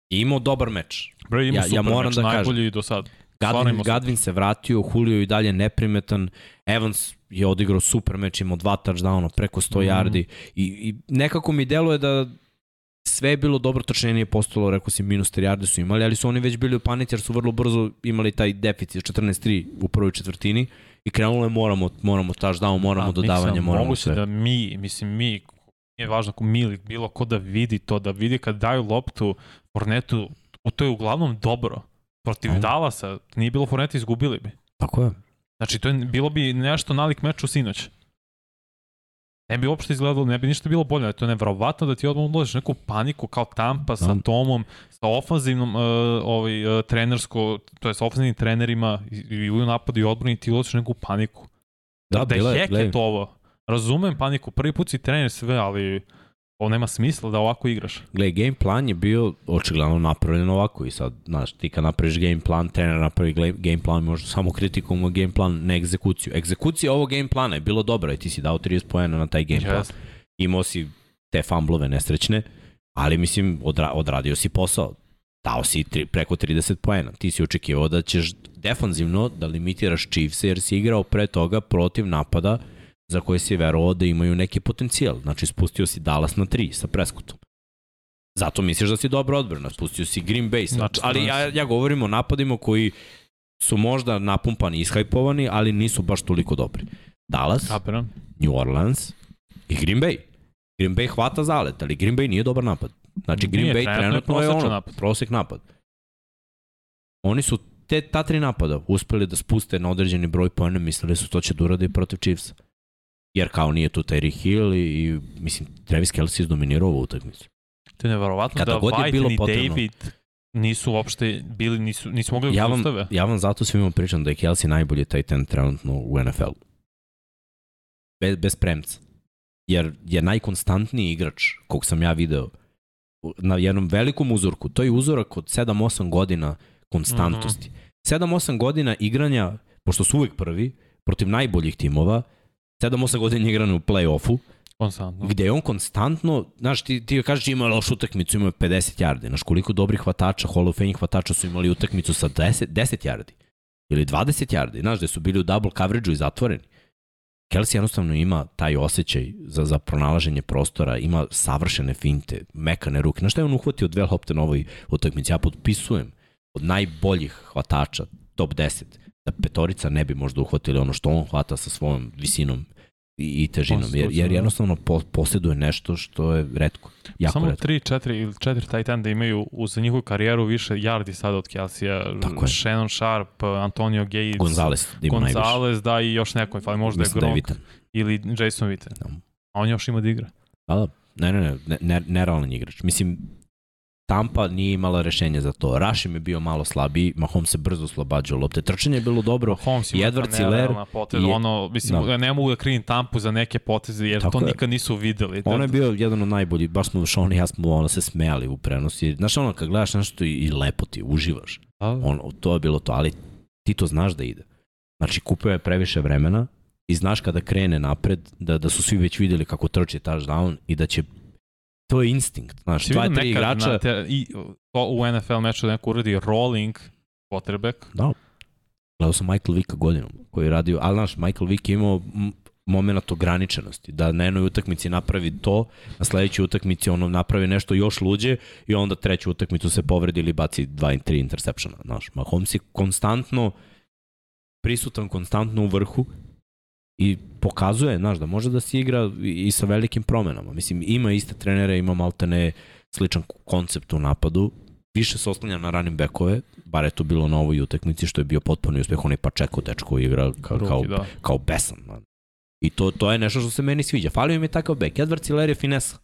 je imao dobar meč. Brady ima Ja- super ja moram meč, da kažem. najbolji do sad. Gadvin. Gadvin se vratio, Julio i dalje neprimetan, Evans je odigrao super meč, imao dva touchdowna, preko 100 Mhm. yardi i, i nekako mi deluje da sve je bilo dobro, trčanje nije postalo, rekao si minus 3 yarde su imali, ali su oni već bili u panici jer su vrlo brzo imali taj deficit 14-3 u prvoj četvrtini i krenulo je moramo, moramo touchdown, moramo A, dodavanje, moramo moguće sve. da mi, mislim mi, nije važno ako mi ili bilo ko da vidi to, da vidi kad daju loptu Fornetu, u to je uglavnom dobro. Protiv Ajde. Dallasa, nije bilo Forneta, izgubili bi. Tako je. Znači, to je, bilo bi nešto nalik meču sinoć. Ne bi uopšte izgledalo, ne bi ništa bilo bolje. To je nevrovatno da ti odmah uložiš neku paniku kao Tampa sa Da. Tomom, sa ofanzivnom uh, ovaj, uh, trenersko, to je sa ofanzivnim trenerima i, i u napadu i odbrani ti uložiš neku paniku. Da, da bila je gledaj. ovo. Razumem paniku, prvi put si trener sve, ali ovo nema smisla da ovako igraš. Gle, game plan je bio očigledno napravljen ovako i sad, znaš, ti kad napraviš game plan, trener napravi game plan, možda samo kritikom game plan, ne egzekuciju. Egzekucija ovog game plana je bilo dobra i ti si dao 30 poena na taj game plan. Imao si te famblove nesrećne, ali mislim, odra odradio si posao. Dao si tri, preko 30 poena. Ti si očekivao da ćeš defanzivno da limitiraš Chiefs jer si igrao pre toga protiv napada za koje si verovao da imaju neki potencijal. Znači, spustio si Dallas na 3 sa Prescottom. Zato misliš da si dobra odbrana. Spustio si Green Bay. Znači, ali ja, ja govorim o napadima koji su možda napumpani i ishajpovani, ali nisu baš toliko dobri. Dallas, Kapiram. New Orleans i Green Bay. Green Bay hvata zalet, ali Green Bay nije dobar napad. Znači Green Nije, Bay trenutno je trenutno je ono, napad. prosek napad. Oni su te, ta tri napada uspeli da spuste na određeni broj pojene, mislili su to će da urade i protiv Chiefsa. Jer kao nije tu Terry Hill i, i mislim, Travis Kelce izdominirao ovu utakmicu. To je neverovatno Kada da White ni potrebno. David nisu uopšte bili, nisu, nisu mogli Ja da vam, ustave. ja vam zato svima pričam da je Kelsey najbolji tight end trenutno u NFL. Bez, bez premca. Jer je najkonstantniji igrač kog sam ja video na jednom velikom uzorku. To je uzorak od 7-8 godina konstantnosti. Mm -hmm. 7-8 godina igranja, pošto su uvek prvi, protiv najboljih timova, 7-8 godina igranja u play-offu, Konstantno. gde je on konstantno, znaš, ti, ti kažeš ima lošu utakmicu, ima 50 yardi, znaš koliko dobrih hvatača, Hall of Fame hvatača su imali utakmicu sa 10, 10 yardi ili 20 yardi, znaš, gde su bili u double coverage-u i zatvoreni. Kelsey jednostavno ima taj osjećaj za, za pronalaženje prostora, ima savršene finte, mekane ruke. Znaš šta je on uhvatio dve lopte na ovoj utakmici? Ja potpisujem od najboljih hvatača, top 10, da petorica ne bi možda uhvatili ono što on hvata sa svojom visinom i, i težinom, jer, jer Konstitucijom, jednostavno po, posjeduje nešto što je redko, jako Samo redko. 3, 4 ili 4 tight enda imaju uz njihovu karijeru više yardi sada od Kelsija. Tako je. Shannon Sharp, Antonio Gates, Gonzales da ima najviše. Gonzalez, da i još neko, fali možda je Mislim da je Gronk Vitan. ili Jason Witten. Da. A on još ima da igra. Da, da. Ne, ne, ne, ne, ne nerealan igrač. Mislim, Tampa nije imala rešenje za to. Rashim je bio malo slabiji, Mahomes se brzo oslobađao lopte. Trčanje je bilo dobro, Holmes I Edward potez, je- ono, mislim, Da. ne mogu da krivim Tampu za neke poteze, jer Tako to je. nikad nisu videli. On je bio jedan od najboljih, baš smo Sean i ja smo ono, se smejali u prenosi. Znaš ono, kad gledaš nešto i, i lepo ti, uživaš. Da, On, to je bilo to, ali ti to znaš da ide. Znači, kupio je previše vremena i znaš kada krene napred, da, da su svi već videli kako trči touchdown i da će to je instinkt. Znaš, Si dva, tri igrača, na te, i, to u NFL meču da neko uradi rolling quarterback. Da. Gledao sam Michael Vicka godinom koji je radio, ali znaš, Michael Vick je imao moment ograničenosti, da na jednoj utakmici napravi to, na sledećoj utakmici ono napravi nešto još luđe i onda treću utakmicu se povredi ili baci dva i tri intersepšena. Znaš, Mahomes je konstantno prisutan, konstantno u vrhu i pokazuje, znaš, da može da se igra i, sa velikim promenama. Mislim, ima iste trenere, ima maltene sličan koncept u napadu, više se oslanja na running backove, bar je to bilo na ovoj utakmici, što je bio potpuno uspeh, onaj Pačeko dečko igra kao, kao, Ruki, da. kao besan. man. I to, to je nešto što se meni sviđa. Falio im je takav bek. Edward Hiller je finesa.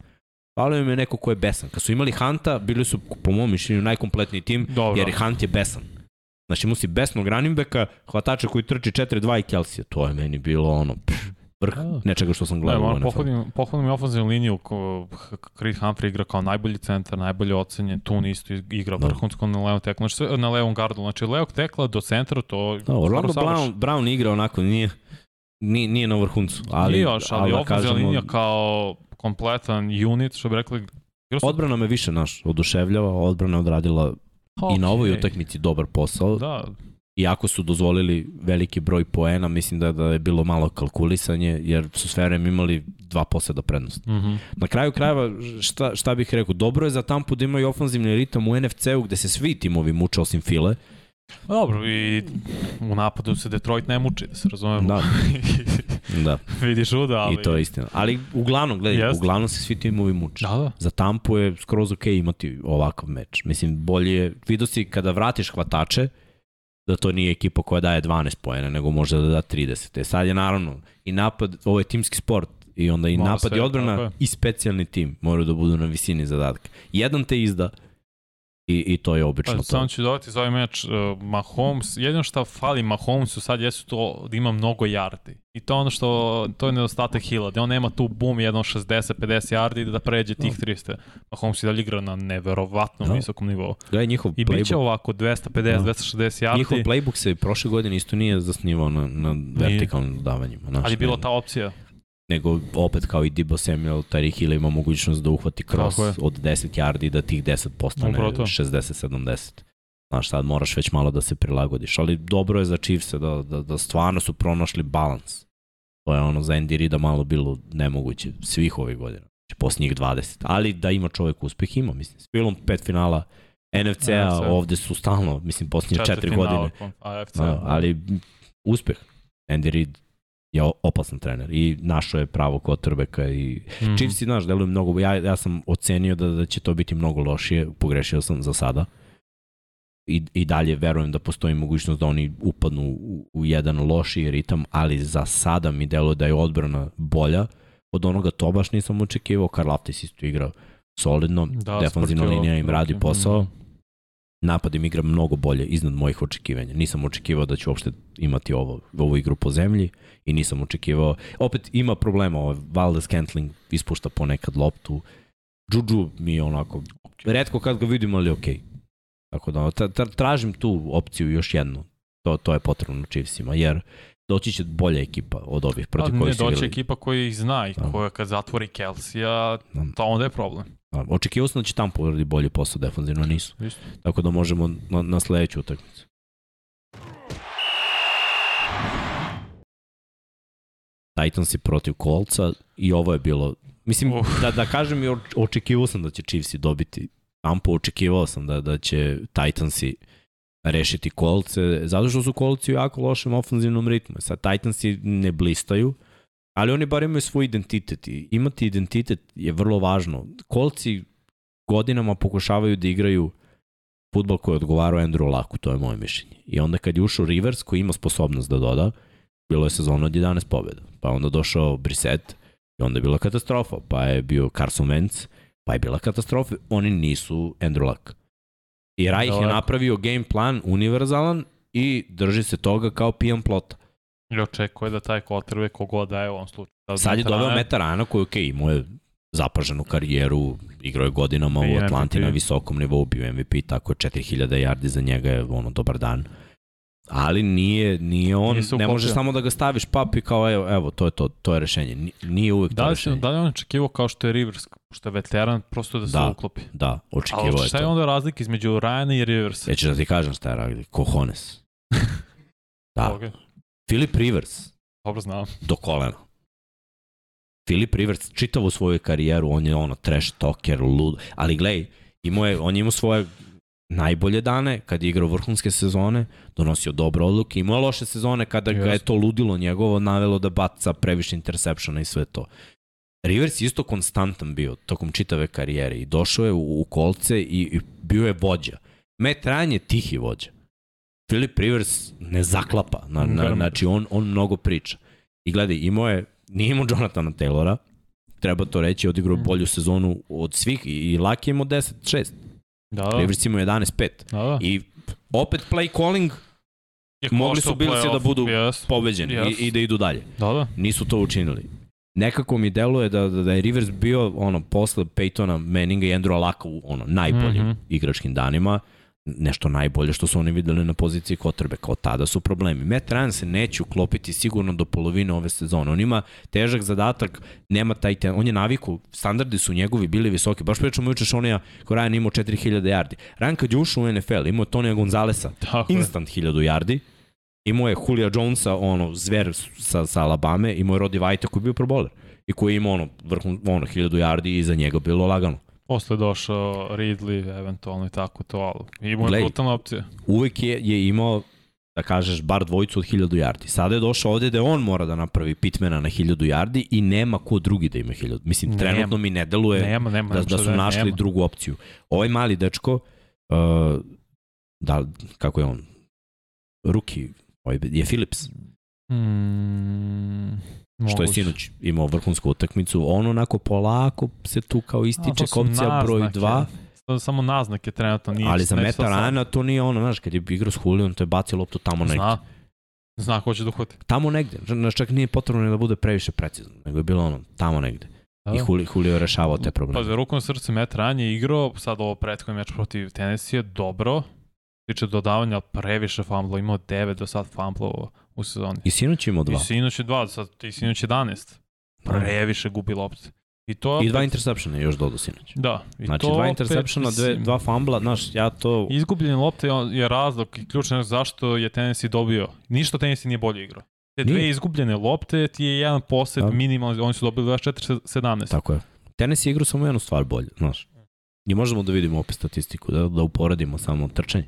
Falio im je neko ko je besan. Kad su imali Hanta, bili su, po mom mišljenju, najkompletniji tim, Dobro. jer Hunt je besan. Znači, musi besnog running backa, hvatača koji trči 4-2 i Kelsija. To je meni bilo ono, pff, vrh Da. nečega što sam Ne, gledao. u moram pohvalim, pohvalim i ofenzivnu liniju ko Creed Humphrey igra kao najbolji centar, najbolje ocenjen, tu isto igra Da. vrhunsko na levom teklu, znači na levom gardu, znači levog tekla do centra to Da, Orlando. Brown, Brown igra onako, nije, nije, nije na vrhuncu. Ali, Nije još, ali, da ofenzivna kažemo, linija kao kompletan unit, što bi rekli, Odbrana me više, naš, oduševljava, odbrana je odradila i na ovoj utakmici dobar posao. Da, Iako su dozvolili veliki broj poena, mislim da, da je bilo malo kalkulisanje, jer su sve vreme imali dva poseda prednosti. mhm. Na kraju krajeva, šta, šta bih rekao, dobro je za Tampu da imaju ofenzivni ritam u NFC-u gde se svi timovi muče osim File. Dobro, i u napadu se Detroit ne muči, da se razumemo. Da. Da, Vidi žuda, ali... i to je istina. Ali uglavnom, gledaj, Jeste. uglavnom se svi timovi muče. Da, da. Za Tampu je skroz ok imati ovakav meč. Mislim, bolje je, vidio si kada vratiš hvatače, da to nije ekipa koja daje 12 pojena, nego može da da 30. E sad je naravno i napad, ovo je timski sport, i onda i Mora napad sve, i odbrana i specijalni tim moraju da budu na visini zadatka. Jedan te izda i, i to je obično Pa, to. samo ću dodati za ovaj meč uh, Mahomes, jedino što fali Mahomesu sad jesu to da ima mnogo yardi. I to je ono što, to je nedostatak Hilla, da on nema tu boom jedno 60-50 yardi da pređe tih 300. Mahomes i dalje igra na neverovatnom Da. visokom nivou. Gledaj, njihov I bit će playbook, ovako 250, Da. 260 yardi, njihov playbook se prošle godine isto nije zasnivao na, na vertikalnim dodavanjima. Znaš, ali je bila ne- ta opcija. Nego opet kao i Debo Samuel, Tariq Hill ima mogućnost da uhvati cross od 10 yardi da tih 10 postane Upravo to. 60-70. Znaš, sad moraš već malo da se prilagodiš, ali dobro je za Chiefs da, da, da stvarno su pronašli balans. To je ono za Andy Rida malo bilo nemoguće svih ovih godina. Znači, posljednjih 20. Ali da ima čovek uspeh, ima. Mislim, s pilom pet finala NFC-a, NFC. ovde su stalno, mislim, posljednje četiri Četvrtfinala, godine. AFC. Da, ali uspeh. Andy Reid je opasan trener i našao je pravo quarterbacka i mm. Chiefs, znaš, deluju mnogo, ja, ja sam ocenio da, da će to biti mnogo lošije, pogrešio sam za sada. I, I dalje verujem da postoji mogućnost da oni upadnu u, u jedan lošiji ritam, ali za sada mi deluje da je odbrana bolja od onoga to baš nisam očekivao. Karl Aftis isto igra solidno, Da, defanzivna linija im radi posao napad im igra mnogo bolje iznad mojih očekivanja. Nisam očekivao da ću uopšte imati ovo, ovu igru po zemlji i nisam očekivao... Opet ima problema, ovaj Valdes Scantling ispušta ponekad loptu. Juju mi je onako, redko kad ga vidim, ali okej. Tako da, tra, tra, tražim tu opciju još jednu. To, to je potrebno Chiefsima, jer doći će bolja ekipa od ovih protiv ne kojih su doći igrali. ekipa koja ih zna i Da. koja kad zatvori Kelsija, Da. to onda je problem. Da, Očekivao sam da će Tampa uradi bolji posao defanzivno, nisu. Isto. Tako da možemo na, na sledeću utakmicu. Titansi protiv Kolca i ovo je bilo Mislim, Uf. da, da kažem, očekivao sam da će Chiefsi dobiti Tampa, očekivao sam da, da će Titansi rešiti kolce, zato što su kolci u jako lošem ofenzivnom ritmu. Sad Titansi ne blistaju, Ali oni bar imaju svoj identitet i imati identitet je vrlo važno. Kolci godinama pokušavaju da igraju futbol koji odgovarao Andrew Laku, to je moje mišljenje. I onda kad je ušao Rivers koji ima sposobnost da doda, bilo je sezona od 11 pobjeda. Pa onda došao Brissett i onda je bila katastrofa. Pa je bio Carson Wentz, pa je bila katastrofa. Oni nisu Andrew Luck. I Rajh je napravio game plan univerzalan i drži se toga kao pijan plota. I očekuje da taj quarterback kogod da je u ovom slučaju. Da Sad je doveo Metarana koji, ok, imao je zapaženu karijeru, igrao je godinama u Atlanti na visokom nivou, bio MVP, tako je 4000 yardi za njega je ono dobar dan. Ali nije, nije on, nije ne može samo da ga staviš pap i kao evo, evo to je to, to je rešenje. Nije uvek da to rešenje. Da li on očekivao kao što je Rivers, što je veteran, prosto da se da, uklopi? Da, očekivao je to. Ali šta je onda razlika između Ryana i Riversa? Ja ću da ti kažem šta je razlika. Kohones. da. Okay. Philip Rivers. Dobro znam. Do kolena. Filip Rivers čitavu svoju karijeru, on je ono trash talker, lud, ali glej, imao je, on je imao svoje najbolje dane kad je igrao vrhunske sezone, donosio dobre odluke, imao je loše sezone kada ga je to ludilo njegovo navelo da baca previše intersepšona i sve to. Rivers je isto konstantan bio tokom čitave karijere i došao je u, u kolce i, i bio je vođa. Matt Ryan je tihi vođa. Philip Rivers ne zaklapa, na, na, znači on, on mnogo priča. I gledaj, imao je Nije imao Jonathana Taylora, treba to reći, odigrao mm. bolju sezonu od svih i Laki imao 10-6. Da, da. Rivers imao 11-5. Da, da. I opet play calling je mogli su Billsi da budu yes. pobeđeni yes. i, i da idu dalje. Da, da. Nisu to učinili. Nekako mi deluje da, da, da je Rivers bio ono, posle Peytona, Manninga i Andrew Laka u ono, najboljim mm -hmm. igračkim danima nešto najbolje što su oni videli na poziciji kotrbe. Kao tada su problemi. Matt Ryan se neće uklopiti sigurno do polovine ove sezone. On ima težak zadatak, nema taj ten, on je naviku, standardi su njegovi bili visoki. Baš pričamo juče Šonija ko Ryan imao 4000 yardi. Ryan kad je ušao u NFL, imao je Tonija Gonzalesa, Tako instant 1000 yardi. Imao je Julio Jonesa, ono, zver sa, sa Alabama, imao je Rodi Vajta koji je bio pro bowler i koji je imao ono, vrhun, ono, 1000 yardi i za njega bilo lagano. Posle došao Ridley, eventualno i tako to, ali imao je brutalna opcija. Uvek je, je imao da kažeš, bar dvojicu od 1000 yardi. Sada je došao ovde da on mora da napravi pitmena na 1000 yardi i nema ko drugi da ima 1000. Mislim, nema. trenutno mi ne deluje nema, nema, da, da su da, našli nema. drugu opciju. Ovaj mali dečko, uh, da, kako je on? Ruki, ovaj, je Philips. Mm, Moguće. što je sinoć imao vrhunsku utakmicu, on onako polako se tu kao ističe kao opcija broj 2. To samo naznake trenutno nije. Ali za Meta Rana to nije ono, znaš, kad je igrao s Hulijom, to je bacio loptu tamo negde. Zna. Zna ko će da uhvati. Tamo negde. Znaš, čak nije potrebno da bude previše precizno, nego je bilo ono, tamo negde. Da. I Huli, Julio je rešavao te probleme. Pa rukom srce Matt Ryan je igrao, sad ovo prethodni meč protiv Tennessee, dobro, tiče dodavanja previše fumblova, imao 9 do sad fumblova u sezoni. I sinoć imao dva. I sinoć je dva, sad i sinoć 11. Previše gubi lopte. I, to I dva intersepšena još dodao sinoć. Da. I znači to dva intersepšena, dve, dva fumbla, znaš, ja to... Izgubljene lopte je razlog i ključno zašto je Tennessee dobio. Ništa Tennessee nije bolje igrao. Te dve nije. izgubljene lopte ti je jedan posed da. minimalno, oni su dobili 24-17. Tako je. Tennessee igrao samo jednu stvar bolje, znaš. I možemo da vidimo opet statistiku, da, da uporadimo samo trčanje.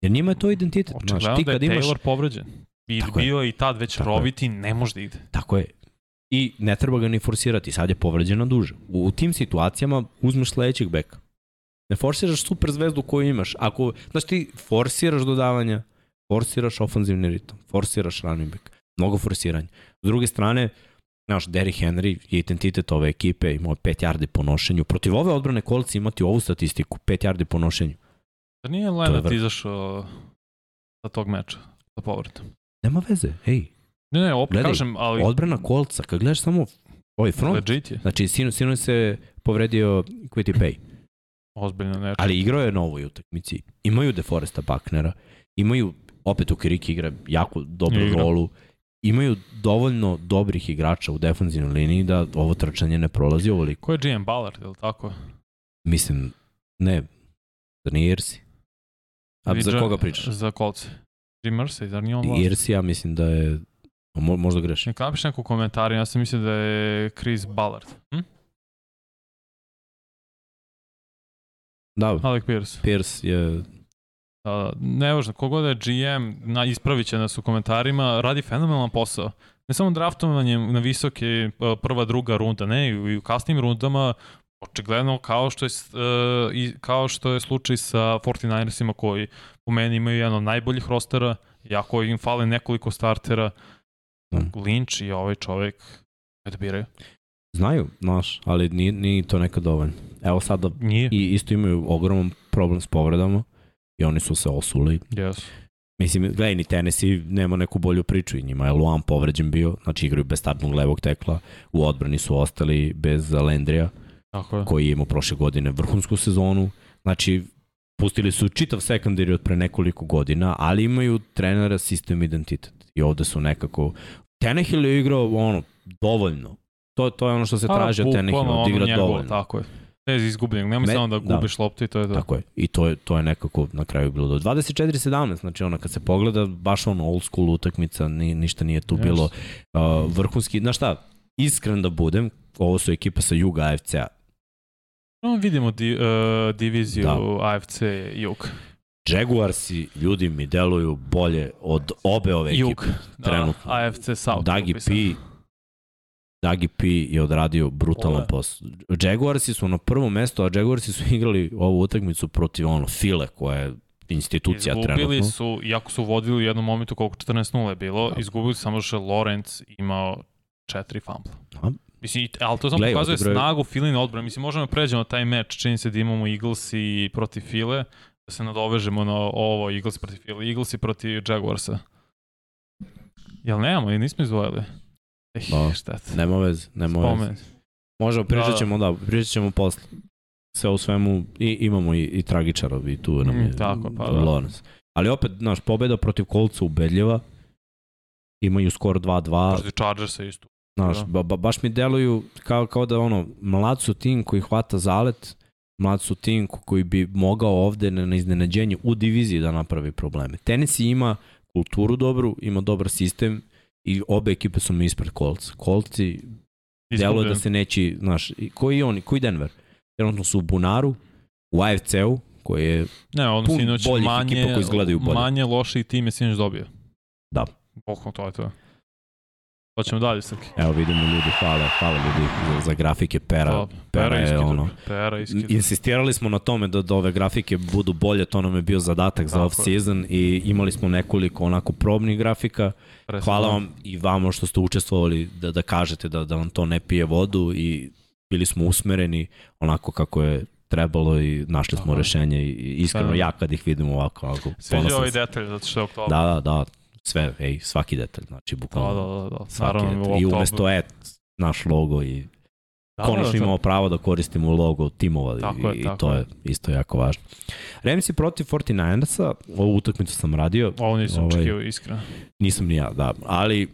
Jer njima je to identitet. Očigledno znaš, ti da je Taylor imaš... povređen. I Tako bio je i tad već Tako roviti, je. ne može da ide. Tako je. I ne treba ga ni forsirati, sad je povređen na duže. U, u tim situacijama uzmeš sledećeg beka. Ne forsiraš super zvezdu koju imaš. Ako, znaš ti forsiraš dodavanja, forsiraš ofanzivni ritam, forsiraš running back. Mnogo forsiranja. S druge strane, znaš, Derrick Henry je identitet ove ekipe, imao 5 yardi po nošenju. Protiv ove odbrane kolci imati ovu statistiku, 5 yardi po nošenju. Da nije Leonard izašao sa tog meča, sa povratom? Nema veze, ej. Ne, ne, opet Gledaj, kažem, ali... Odbrana kolca, kad gledaš samo ovaj front, Legit je. znači sinu, sinu se povredio Quitty Pay. Ozbiljno nešto. Ali igrao je na ovoj utakmici. Imaju DeForesta Bucknera, imaju opet u Kiriki igra jako dobru igra. rolu, imaju dovoljno dobrih igrača u defensivnoj liniji da ovo trčanje ne prolazi ovoliko. Ko je GM Ballard, je li tako? Mislim, ne, da nije Irsi. A za koga pričaš? Za kolce. Jim Mercy, zar nije on vlast? Irsi, ja mislim da je... Mo, možda grešim. Neka napiš neku komentar, ja sam mislim da je Chris Ballard. Hm? Da. Alec Pierce. Pierce je... Uh, nevažno, kogod je GM, na, ispravit će nas u komentarima, radi fenomenalan posao. ne samo draftovanjem na visoke e, prva, druga runda, ne, i u kasnim rundama očigledno kao što je uh, kao što je slučaj sa 49ersima koji po meni imaju jedan od najboljih rostera, jako im fale nekoliko startera, mm. Lynch i ovaj čovek da biraju. Znaju, znaš, ali nije, nije to nekad dovoljno. Evo sada nije. i isto imaju ogroman problem s povredama i oni su se osuli. Yes. Mislim, gledaj, ni Tennessee nema neku bolju priču i njima je Luan povređen bio, znači igraju bez startnog levog tekla, u odbrani su ostali bez Landrija, Tako je. koji je imao prošle godine vrhunsku sezonu, znači pustili su čitav sekundari od pre nekoliko godina, ali imaju trenera sistem identitet i ovde su nekako Tenehill je igrao ono, dovoljno. To, to je ono što se traži od Tenehilla, da igra njegovo, dovoljno. Tako je bez izgubljenog. Nemoj samo da gubiš da. loptu i to je to. Tako je. I to je, to je nekako na kraju bilo do 24-17. Znači ona kad se pogleda, baš ono old school utakmica, ni, ništa nije tu yes. bilo uh, vrhunski. Znaš šta, iskren da budem, ovo su ekipa sa Juga AFC-a. No, vidimo di, uh, diviziju da. AFC Jug. Jaguarsi, ljudi mi deluju bolje od obe ove ekipe. Jug, da, AFC South. Dagi P, Dagi P je odradio brutalan posao. Jaguarsi su na prvom mestu, a Jaguarsi su igrali ovu utakmicu protiv ono File, koja je institucija izgubili trenutno. Izgubili su, iako su vodili u jednom momentu koliko 14-0 je bilo, da. izgubili samo što je Lorenz imao četiri fumble. Mislim, ali to samo Glej, pokazuje odbroj... snagu Filin odbrana. Mislim, možemo da pređemo taj meč, čini se da imamo Eagles i protiv File, da se nadovežemo na ovo Eagles protiv File, Eagles i protiv Jaguarsa. Jel nemamo, i nismo izvojili? Eh, da, šteta. Nema veze, nema veze. Možemo, pričat ćemo, da, da. pričat ćemo posle. Sve u svemu, i, imamo i, i tragičarov i tu nam mm, je mm, tako, pa, da. Lawrence. Ali opet, naš pobeda protiv Kolca ubedljiva. Imaju skor 2-2. Protiv Chargersa isto. Znaš, da. ba, ba, baš mi deluju kao, kao da ono, mlad su tim koji hvata zalet, mlad su tim koji bi mogao ovde na, na iznenađenje u diviziji da napravi probleme. Tennessee ima kulturu dobru, ima dobar sistem, i obe ekipe su mi ispred Colts. Coltsi delo da se neći, znaš, koji oni, koji Denver? Trenutno su u Bunaru, u AFC-u, koji je ne, on pun boljih manje, ekipa koji izgledaju bolje. Manje loši tim je sinoć dobio. Da. Bokno, to je to. Hoćemo dalje, Srki. Evo vidimo ljudi, hvala, hvala ljudi za, za grafike Pera. Pa, pera, pera je ono. Pera iskidno. Insistirali smo na tome da, da ove grafike budu bolje, to nam je bio zadatak za off-season i imali smo nekoliko onako probnih grafika. Presno. Hvala vam i vama što ste učestvovali da, da kažete da, da vam to ne pije vodu i bili smo usmereni onako kako je trebalo i našli smo Aha. rešenje i iskreno ja kad ih vidim ovako, ovako Sviđa ovaj detalj zato što je oktober. Da, da, da, sve, ej, svaki detalj, znači bukvalno. Da, da, da, da. Svaki detalj. I umesto et, naš logo i da, konačno da, da, imamo pravo da koristimo logo timova tako i, je, tako i to je isto jako važno. Remsi protiv 49ersa, ovu utakmicu sam radio. Ovo nisam ovaj, očekio, iskreno. Nisam ni ja, da, ali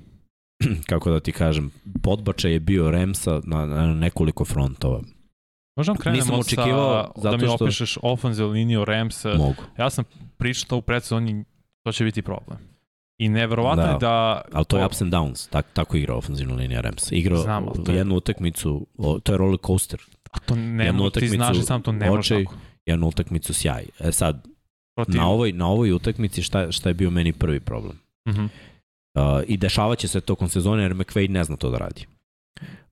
kako da ti kažem, podbačaj je bio Remsa na, na nekoliko frontova. Možda krenemo Nisam očekivao sa, da mi što... opišeš liniju Ramsa. Mogu. Ja sam pričao u predsezoni, to će biti problem. I neverovatno da, je da... Ali to je ups and downs, tak, tako igra ofenzivna linija Rams. Igrao Znam, je... jednu utakmicu, to je roller coaster. A to ne jednu ti znaš sam to ne očaj, tako. Jednu utakmicu sjaj. E sad, Protiv... na ovoj, na ovoj utakmici šta, šta je bio meni prvi problem? Uh -huh. uh, I dešavaće se tokom sezone jer McVay ne zna to da radi.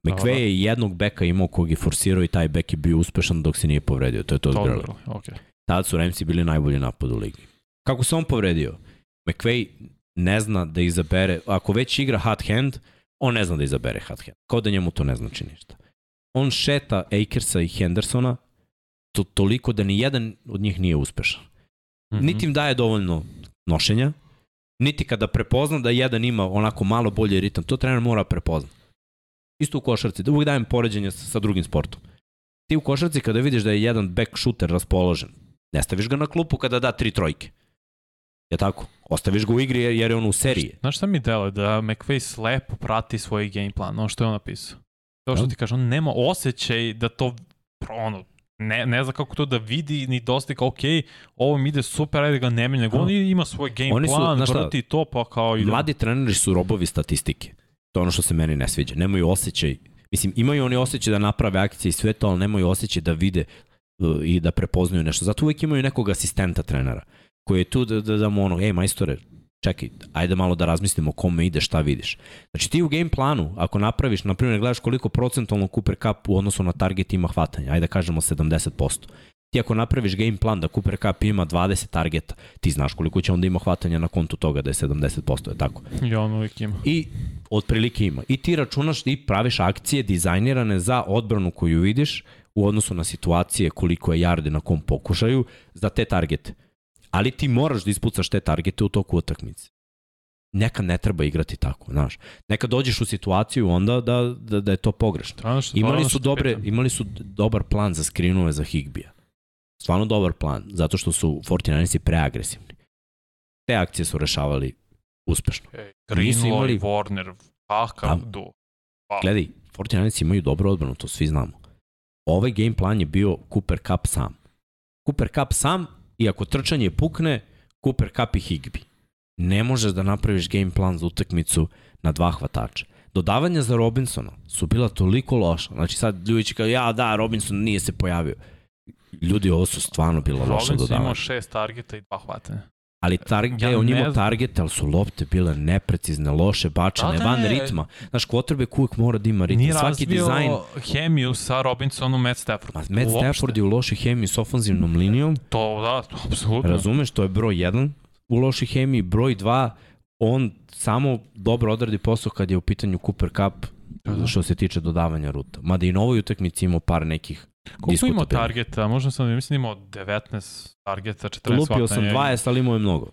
McVay je jednog beka imao kog je forsirao i taj bek je bio uspešan dok se nije povredio. To je to zgralo. Okay. Tad su Ramsi bili najbolji napad u ligi. Kako se on povredio? McVay ne zna da izabere, ako već igra hot hand, on ne zna da izabere hot hand. Kao da njemu to ne znači ništa. On šeta Akersa i Hendersona to, toliko da ni jedan od njih nije uspešan. Mm -hmm. Niti im daje dovoljno nošenja, niti kada prepozna da jedan ima onako malo bolji ritam, to trener mora prepoznati. Isto u košarci, da uvijek dajem poređenje sa, sa drugim sportom. Ti u košarci kada vidiš da je jedan back shooter raspoložen, ne staviš ga na klupu kada da tri trojke. Je tako? Ostaviš ga u igri jer je on u seriji. Znaš šta mi delo? Da McVay slepo prati svoj game plan, ono što je on napisao. To što ti kaže, on nema osjećaj da to, ono, ne, ne zna kako to da vidi, ni dosta kao, ok, ovo mi ide super, ajde ga ne menja, nego on ima svoj game Oni plan, su, vrti to, pa kao ide. Mladi treneri su robovi statistike. To je ono što se meni ne sviđa. Nemaju osjećaj, mislim, imaju oni osjećaj da naprave akcije i sve to, ali nemaju osjećaj da vide uh, i da prepoznaju nešto. Zato uvek imaju nekog asistenta trenera koji je tu da, da, da mu ono, ej majstore, čekaj, ajde malo da razmislimo kome ide, šta vidiš. Znači ti u game planu, ako napraviš, na primjer, gledaš koliko procentualno Cooper Cup u odnosu na target ima hvatanja, ajde da kažemo 70%. Ti ako napraviš game plan da Cooper Cup ima 20 targeta, ti znaš koliko će onda ima hvatanja na kontu toga da je 70%, je tako? I on uvijek ima. I otprilike ima. I ti računaš i praviš akcije dizajnirane za odbranu koju vidiš u odnosu na situacije koliko je jarde na kom pokušaju za te targete. Ali ti moraš da ispucaš te targete u toku utakmice. Nekad ne treba igrati tako, znaš. Nekad dođeš u situaciju onda da, da, da je to pogrešno. Je Imali su, dobre, imali su dobar plan za skrinove za Higbija. Stvarno dobar plan, zato što su 49ersi preagresivni. Te akcije su rešavali uspešno. Ej, Nisu Greenlaw imali- Warner, Da. du. Gledaj, 49ersi imaju dobru odbranu, to svi znamo. Ovaj game plan je bio Cooper Cup sam. Cooper Cup sam i ako trčanje pukne, Cooper Cup i Higby. Ne možeš da napraviš game plan za utakmicu na dva hvatača. Dodavanja za Robinsona su bila toliko loša. Znači sad ljudi će kao, ja da, Robinson nije se pojavio. Ljudi, ovo su stvarno bila loša dodavanja. imao šest targeta i dva hvatanja. Ali target, Ja ja on imao target, ali su lopte bile neprecizne, loše, bačene, Da, da, van ne. ritma. Znaš, quarterback uvijek mora da ima ritam. Nije Svaki razvio dizajn, hemiju sa Robinsonom Matt Stafford. Ma, Matt Stafford je u lošoj hemiji s ofanzivnom linijom, To, da, to, apsolutno. razumeš, to je broj 1 u lošoj hemiji, broj 2, on samo dobro odradi posao kad je u pitanju Cooper Cup Da, da. što se tiče dodavanja ruta. Mada i na ovoj utakmici imao par nekih Koliko imao targeta? Možda sam, mislim, imao 19 targeta, 14 Lupio sam hvatanja i 20, ali imao je mnogo.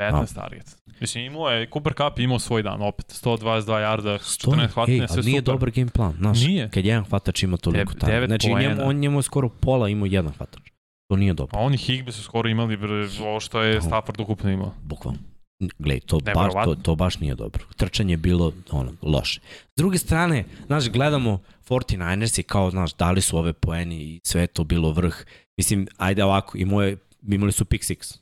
15 targeta. Mislim, imao je, Cooper Cup imao svoj dan, opet, 122 jarda, 14 Ej, hvatanja, sve nije super. dobar game plan, znaš, Nije. kad jedan hvatač ima toliko Dev- target. Znači, poena. njemu, on njemu je skoro pola imao jedan hvatač. To nije dobro, A oni Higbe su skoro imali bre, ovo što je Da. Stafford ukupno imao. bukvalno. Glej, to, baš, to, to baš nije dobro. Trčanje je bilo ono, loše. S druge strane, znaš, gledamo 49ers i kao, znaš, dali su ove poeni i sve to bilo vrh. Mislim, ajde ovako, imao je, imali su pick six.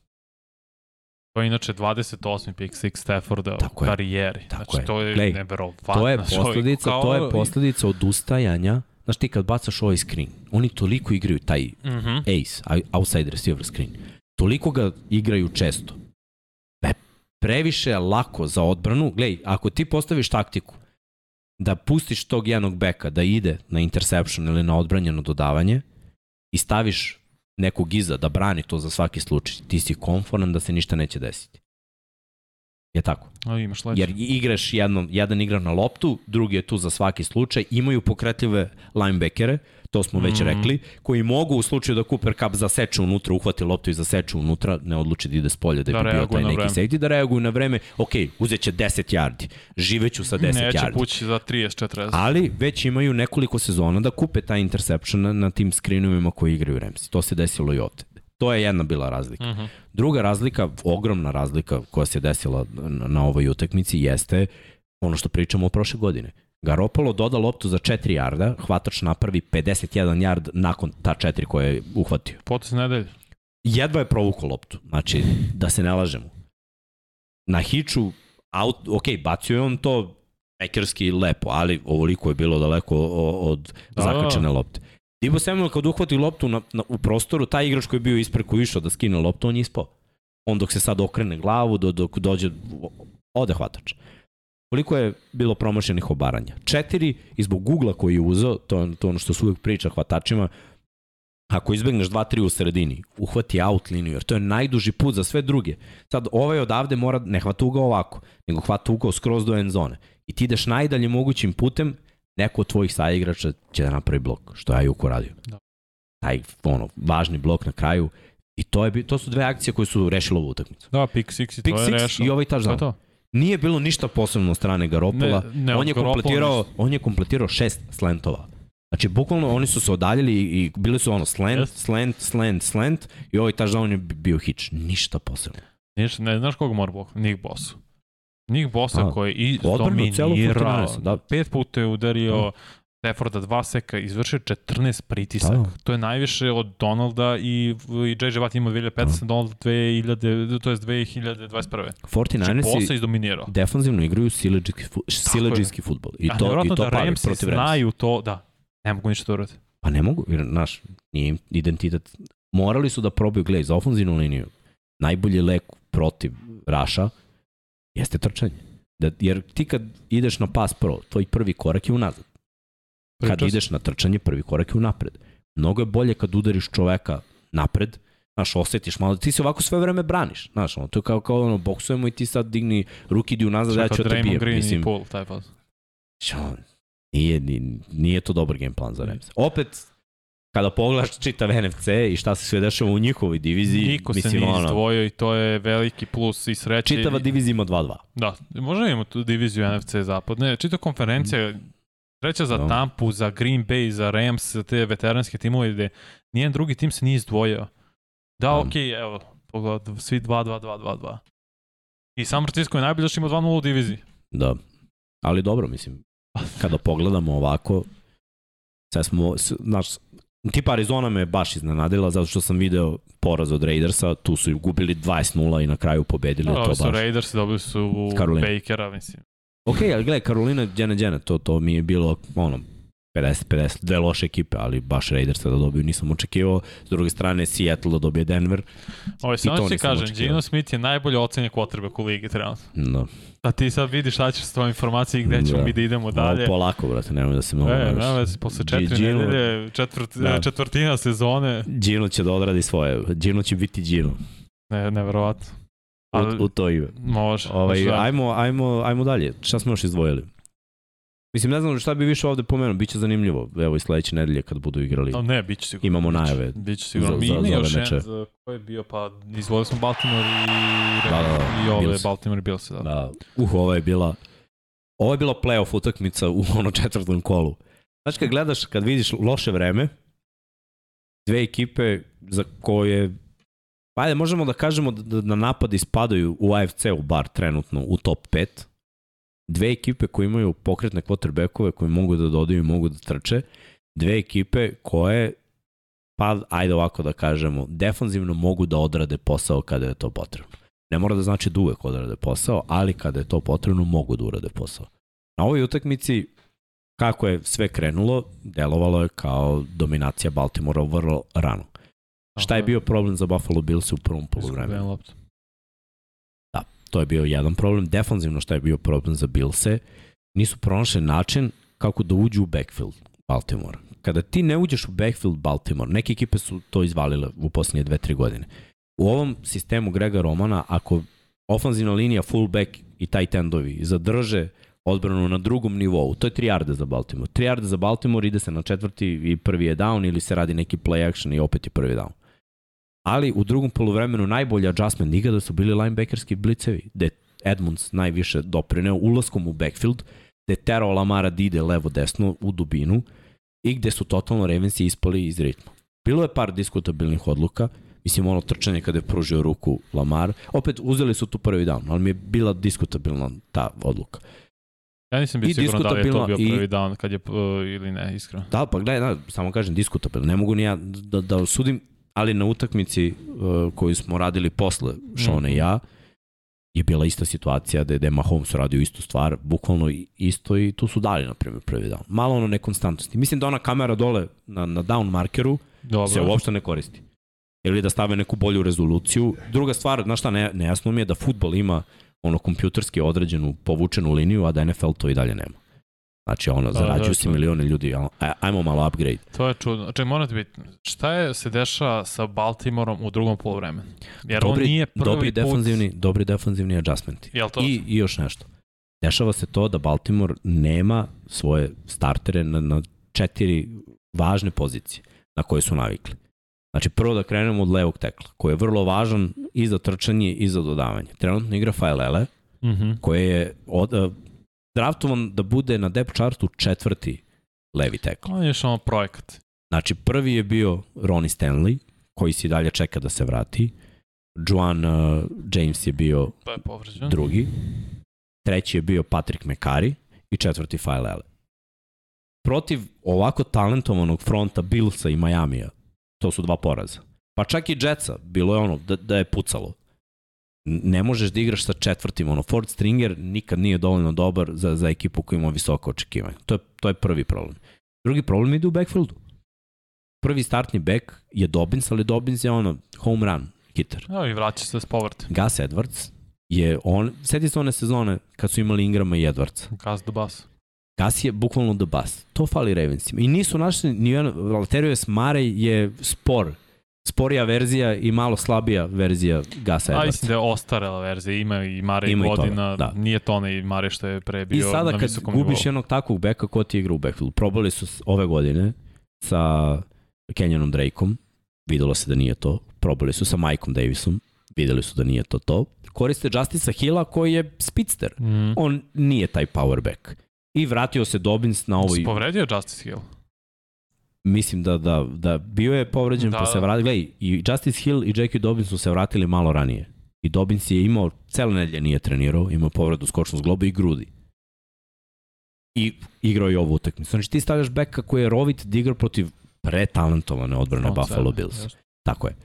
To je inače 28. pick six Stafforda Tako u je. karijeri. Tako znači, je. to je Glej, neverovatno. To je posledica, kao- to je posledica odustajanja. Znaš, ti kad bacaš ovaj screen, oni toliko igraju taj Mhm. ace, a- outside receiver screen. Toliko ga igraju često. Previše lako za odbranu. Glej, ako ti postaviš taktiku da pustiš tog jednog beka da ide na interception ili na odbranjeno dodavanje i staviš nekog iza da brani to za svaki slučaj, ti si konforan da se ništa neće desiti. Je tako? A, imaš leđe. Jer igraš jednom, jedan igra na loptu, drugi je tu za svaki slučaj, imaju pokretljive linebackere, to smo već Mhm. rekli, koji mogu u slučaju da Cooper Cup zaseče unutra, uhvati loptu i zaseče unutra, ne odluči da ide s polja da, Da bi bio taj neki vreme. safety, da reaguju na vreme, ok, uzet će 10 yardi, živeću sa 10 Neće yardi. pući za 30-40. Ali već imaju nekoliko sezona da kupe taj interception na, na tim screenovima koji igraju Ramsi. To se desilo i ovde. To je jedna bila razlika. Mhm. Druga razlika, ogromna razlika koja se desila na, na ovoj utakmici jeste ono što pričamo o prošle godine. Garopolo doda loptu za 4 jarda, hvatač napravi 51 jard nakon ta 4 koje je uhvatio. Potes nedelje. Jedva je provukao loptu, znači da se ne lažemo. Na hiču, out, ok, bacio je on to mekerski lepo, ali ovoliko je bilo daleko od Da, zakačene lopte. Divo Samuel kad uhvati loptu na, na, u prostoru, taj igrač koji je bio ispreko išao da skine loptu, on je ispao. On dok se sad okrene glavu, do, dok dođe, ode hvatač. Koliko je bilo promašenih obaranja? Četiri, i zbog Google koji je uzeo, to, je- to ono što se uvijek priča hvatačima, ako izbegneš 2-3 u sredini, uhvati out liniju, jer to je najduži put za sve druge. Sad, ovaj odavde mora, ne hvata ugao ovako, nego hvata ugao skroz do end zone. I ti ideš najdalje mogućim putem, neko od tvojih saigrača će da napravi blok, što je Ajuko radio. Da. Taj, ono, važni blok na kraju. I to, je, to su dve akcije koje su rešile ovu utakmicu. Da, pick six i Pick to je six rešao. i ovaj To je touchdown. to. Nije bilo ništa posebno od strane Garopola. Ne, ne, on je Garopola kompletirao, ništa. on je kompletirao šest slentova. Znači, bukvalno oni su se odaljili i, bili su ono slant, Jeste. slant, slant, slant i ovaj touchdown je bio hitch. Ništa posebno. Ništa, ne znaš koga mora bok? Nick Bosa. Nick Bosa A, koji je i dominirao. 49ersa, da. Pet puta je udario Stafforda dva seka, izvršio 14 pritisaka. Da. To je najviše od Donalda i, i JJ Watt imao 2015, Donald 2000, to je 2021. Znači, Bosa je 49ersi izdominirao. defanzivno igraju sileđijski, fu, sileđijski futbol. I A to, i to da pali Ramsi protiv Ramsi. znaju to, da, ne mogu ništa da urade. Pa ne mogu, jer, znaš, nije im identitet. Morali su da probaju, gledaj, za ofenzivnu liniju. Najbolji lek protiv Raša jeste trčanje. Da, jer ti kad ideš na pas pro, tvoj prvi korak je unazad. Kad ideš na trčanje, prvi korak je unapred. Mnogo je bolje kad udariš čoveka napred, znaš, osetiš malo, ti se ovako sve vreme braniš, znaš, ono, to je kao, kao ono, boksujemo i ti sad digni ruki, idi unazad, ja ću te bijem. Green Mislim, i Poole, taj pas. Nije, nije, nije to dobar game plan za Rams. Opet, kada pogledaš čitav NFC i šta se sve dešava u njihovoj diviziji, Niko se mislim, nije ono, izdvojio i to je veliki plus i sreće. čitava divizija ima 2-2. Da, možda imamo tu diviziju NFC zapadne. Čita konferencija, treća za Da. Tampu, za Green Bay, za Rams, za te veteranske timove gde nijedan drugi tim se nije izdvojio. Da, Da. okej, okay, evo, pogled, svi 2-2-2-2-2. I San Francisco je najbolje što ima 2-0 u diviziji. Da. Ali dobro, mislim, kada pogledamo ovako, sve smo, znaš, tipa Arizona me baš iznenadila zato što sam video poraz od Raidersa, tu su gubili 20-0 i na kraju pobedili, Da, to su baš. Raiders, dobili su Carolina. Bakera, mislim. Ok, ali gledaj, Karolina, Djene, Djene, to, to mi je bilo, ono, 50-50, dve loše ekipe, ali baš Raidersa da dobiju nisam očekivao. S druge strane, Seattle da dobije Denver. Ovo, samo ti kažem, očekivao. Gino Smith je najbolje ocenjen quarterback u ligi trenutno. No. A ti sad vidiš šta ćeš s tvojom informacijom i gde ćemo Da. mi da idemo Dalje. dalje. polako, brate, nemoj da se mnogo... E, znaš. nema veze, posle četiri Gino- nedelje, četvrt, Da. četvrtina sezone, Gino će da odradi svoje. Gino će biti Gino. ne, neverovatno. U, u to ime. Može. Ovaj, može ajmo, ajmo, ajmo dalje. Šta smo još izdvojili? Mislim, ne znam šta bi više ovde pomenuo. Biće zanimljivo. Evo i sledeće nedelje kad budu igrali. No, ne, bit će sigurno. Imamo Biće- najave Biće sigurno. za- Mi za- za još jedan, za ko je bio, pa izvolili smo Baltimore i, Da, da, da, i ove Bills. Baltimore i Bills. Da. Da, uh, ovo je bila ovo je bila playoff utakmica u ono četvrtom kolu. Znači kad gledaš, kad vidiš loše vreme, dve ekipe za koje ajde, možemo da kažemo da, da, da napadi spadaju u AFC-u bar trenutno u top 5. Dve ekipe koje imaju pokretne quarterbackove koji mogu da dodaju i mogu da trče. Dve ekipe koje pa ajde ovako da kažemo, defanzivno mogu da odrade posao kada je to potrebno. Ne mora da znači da uvek odrade posao, ali kada je to potrebno, mogu da urade posao. Na ovoj utakmici, kako je sve krenulo, delovalo je kao dominacija Baltimora vrlo rano. Šta je bio problem za Buffalo Bills u prvom polovremenu? Loptu. To je bio jedan problem. Defanzivno šta je bio problem za Billse, nisu pronašli način kako da uđu u backfield Baltimore. Kada ti ne uđeš u backfield Baltimore, neke ekipe su to izvalile u posljednje dve, tri godine. U ovom sistemu Grega Romana, ako ofanzivna linija, fullback i tight endovi zadrže odbranu na drugom nivou, to je 3 yarde za Baltimore. 3 yarde za Baltimore ide se na četvrti i prvi je down ili se radi neki play action i opet je prvi down. Ali u drugom polovremenu najbolji adjustment nikada su bili linebackerski blicevi, gde Edmunds najviše doprineo ulaskom u backfield, gde terao Lamara da ide levo-desno u dubinu i gde su totalno Ravensi ispali iz ritma. Bilo je par diskutabilnih odluka, mislim ono trčanje kada je pružio ruku Lamar, opet uzeli su tu prvi down, ali mi je bila diskutabilna ta odluka. Ja nisam bio siguran da li je to bio diskutabilno i- prvi down kad je, uh, ili ne, iskreno. Da, pa gledaj, da, samo kažem diskutabilno, ne mogu ni ja da, da osudim, ali na utakmici uh, koju smo radili posle Šone i ja, je bila ista situacija da je, da je Mahomes radio istu stvar, bukvalno isto i tu su dali, na primjer, prvi down. Malo ono nekonstantnosti. Mislim da ona kamera dole na, na down markeru Dobro. se uopšte ne koristi. Ili da stave neku bolju rezoluciju. Druga stvar, znaš šta, ne, nejasno mi je da futbol ima ono kompjuterski određenu povučenu liniju, a da NFL to i dalje nema. Znači, ono, Da, zarađuju da, se milione ljudi, ajmo malo upgrade. To je čudno. Znači, morate biti, šta je se dešava sa Baltimorom u drugom polovremenu? Jer on nije prvi dobri put... defanzivni, dobri defanzivni adjustmenti. Jel to? I, I još nešto. Dešava se to da Baltimore nema svoje startere na, na četiri važne pozicije na koje su navikli. Znači, prvo da krenemo od levog tekla, koji je vrlo važan i za trčanje i za dodavanje. Trenutno igra Failele, Mhm. koji je od, draftovan da bude na depth chartu četvrti levi tekl. On je još ono projekat. Znači, prvi je bio Ronnie Stanley, koji se dalje čeka da se vrati. Juan uh, James je bio To je povređen. drugi. Treći je bio Patrick McCarry i četvrti Failele. Protiv ovako talentovanog fronta Billsa i Majamija, to su dva poraza. Pa čak i Jetsa, bilo je ono da, da je pucalo. Ne možeš da igraš sa četvrtim, ono Ford Stringer nikad nije dovoljno dobar za, za ekipu koja ima visoko očekivanje. To je, to je prvi problem. Drugi problem ide u backfieldu. Prvi startni back je Dobbins, ali Dobbins je ono home run, hitter. Evo i vraća se s povrte. Gus Edwards je on, seti se one sezone kad su imali Ingrama i Edwardsa. Gas the bus. Gus je bukvalno the bus. To fali Ravensima. I nisu našli, ni jedan, Valterius Marej je spor. Sporija verzija i malo slabija verzija Gusa A Edwardsa. mislim da je ostarela verzija, ima i Mare Ima i godina, toga, da. nije to onaj Mare što je pre bio I sada na kad gubiš nivou. jednog takvog beka, ko ti igra u backfieldu? Probali su ove godine sa Kenyonom Drakeom, videlo se da nije to. Probali su sa Mikeom Davisom, videli su da nije to to. Koriste Justica Hilla koji je spitster. Mm. On nije taj power back. I vratio se Dobbins na ovoj... Si povredio Justice Hill? Mislim da, da, da bio je povređen, Da, pa se vratio. Gledaj, i Justice Hill i J.K. Dobbins su se vratili malo ranije. I Dobbins je imao, cele nedelje nije trenirao, imao povredu skočnog zgloba i grudi. I igrao je ovu utakmicu. Znači ti stavljaš beka koji je rovit da igra protiv pretalentovane odbrane Front Buffalo Bills. Tako je.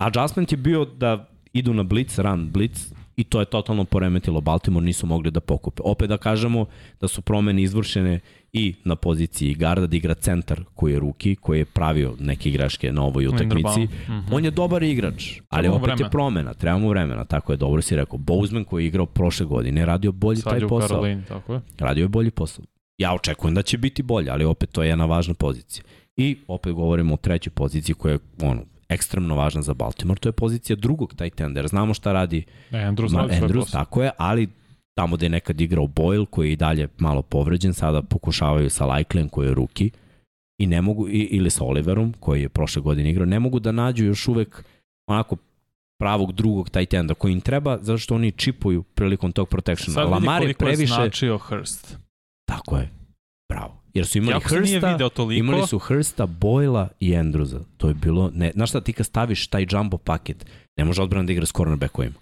Adjustment je bio da idu na blitz, run blitz i to je totalno poremetilo Baltimore, nisu mogli da pokupe. Opet da kažemo da su promene izvršene i na poziciji garda da igra centar koji je ruki, koji je pravio neke igraške na ovoj utakmici. Linderbaum. Mhm. On je dobar igrač, ali opet je vremena. promena, treba mu vremena, tako je, dobro si rekao. Bozeman koji je igrao prošle godine je radio bolji Sad taj je posao. Karolini, tako je. Radio je bolji posao. Ja očekujem da će biti bolje, ali opet to je jedna važna pozicija. I opet govorimo o trećoj poziciji koja je ono, ekstremno važna za Baltimore, to je pozicija drugog tight enda, jer znamo šta radi Andrews Ma, Andrews, tako je, ali tamo gde je nekad igrao Boyle, koji je i dalje malo povređen, sada pokušavaju sa Likelyem koji je ruki i ne mogu, i, ili sa Oliverom, koji je prošle godine igrao, ne mogu da nađu još uvek onako pravog drugog tight enda koji im treba, zato što oni čipuju prilikom tog protectiona. Sad vidi Lamar je koliko previše... je značio Hurst. Tako je. Bravo. Jer su imali Jako nije Hrsta, imali su Hrsta, Boyla i Andrewsa. To je bilo, ne, znaš šta, ti kad staviš taj jumbo paket, ne može odbrana da igra s cornerbackovima.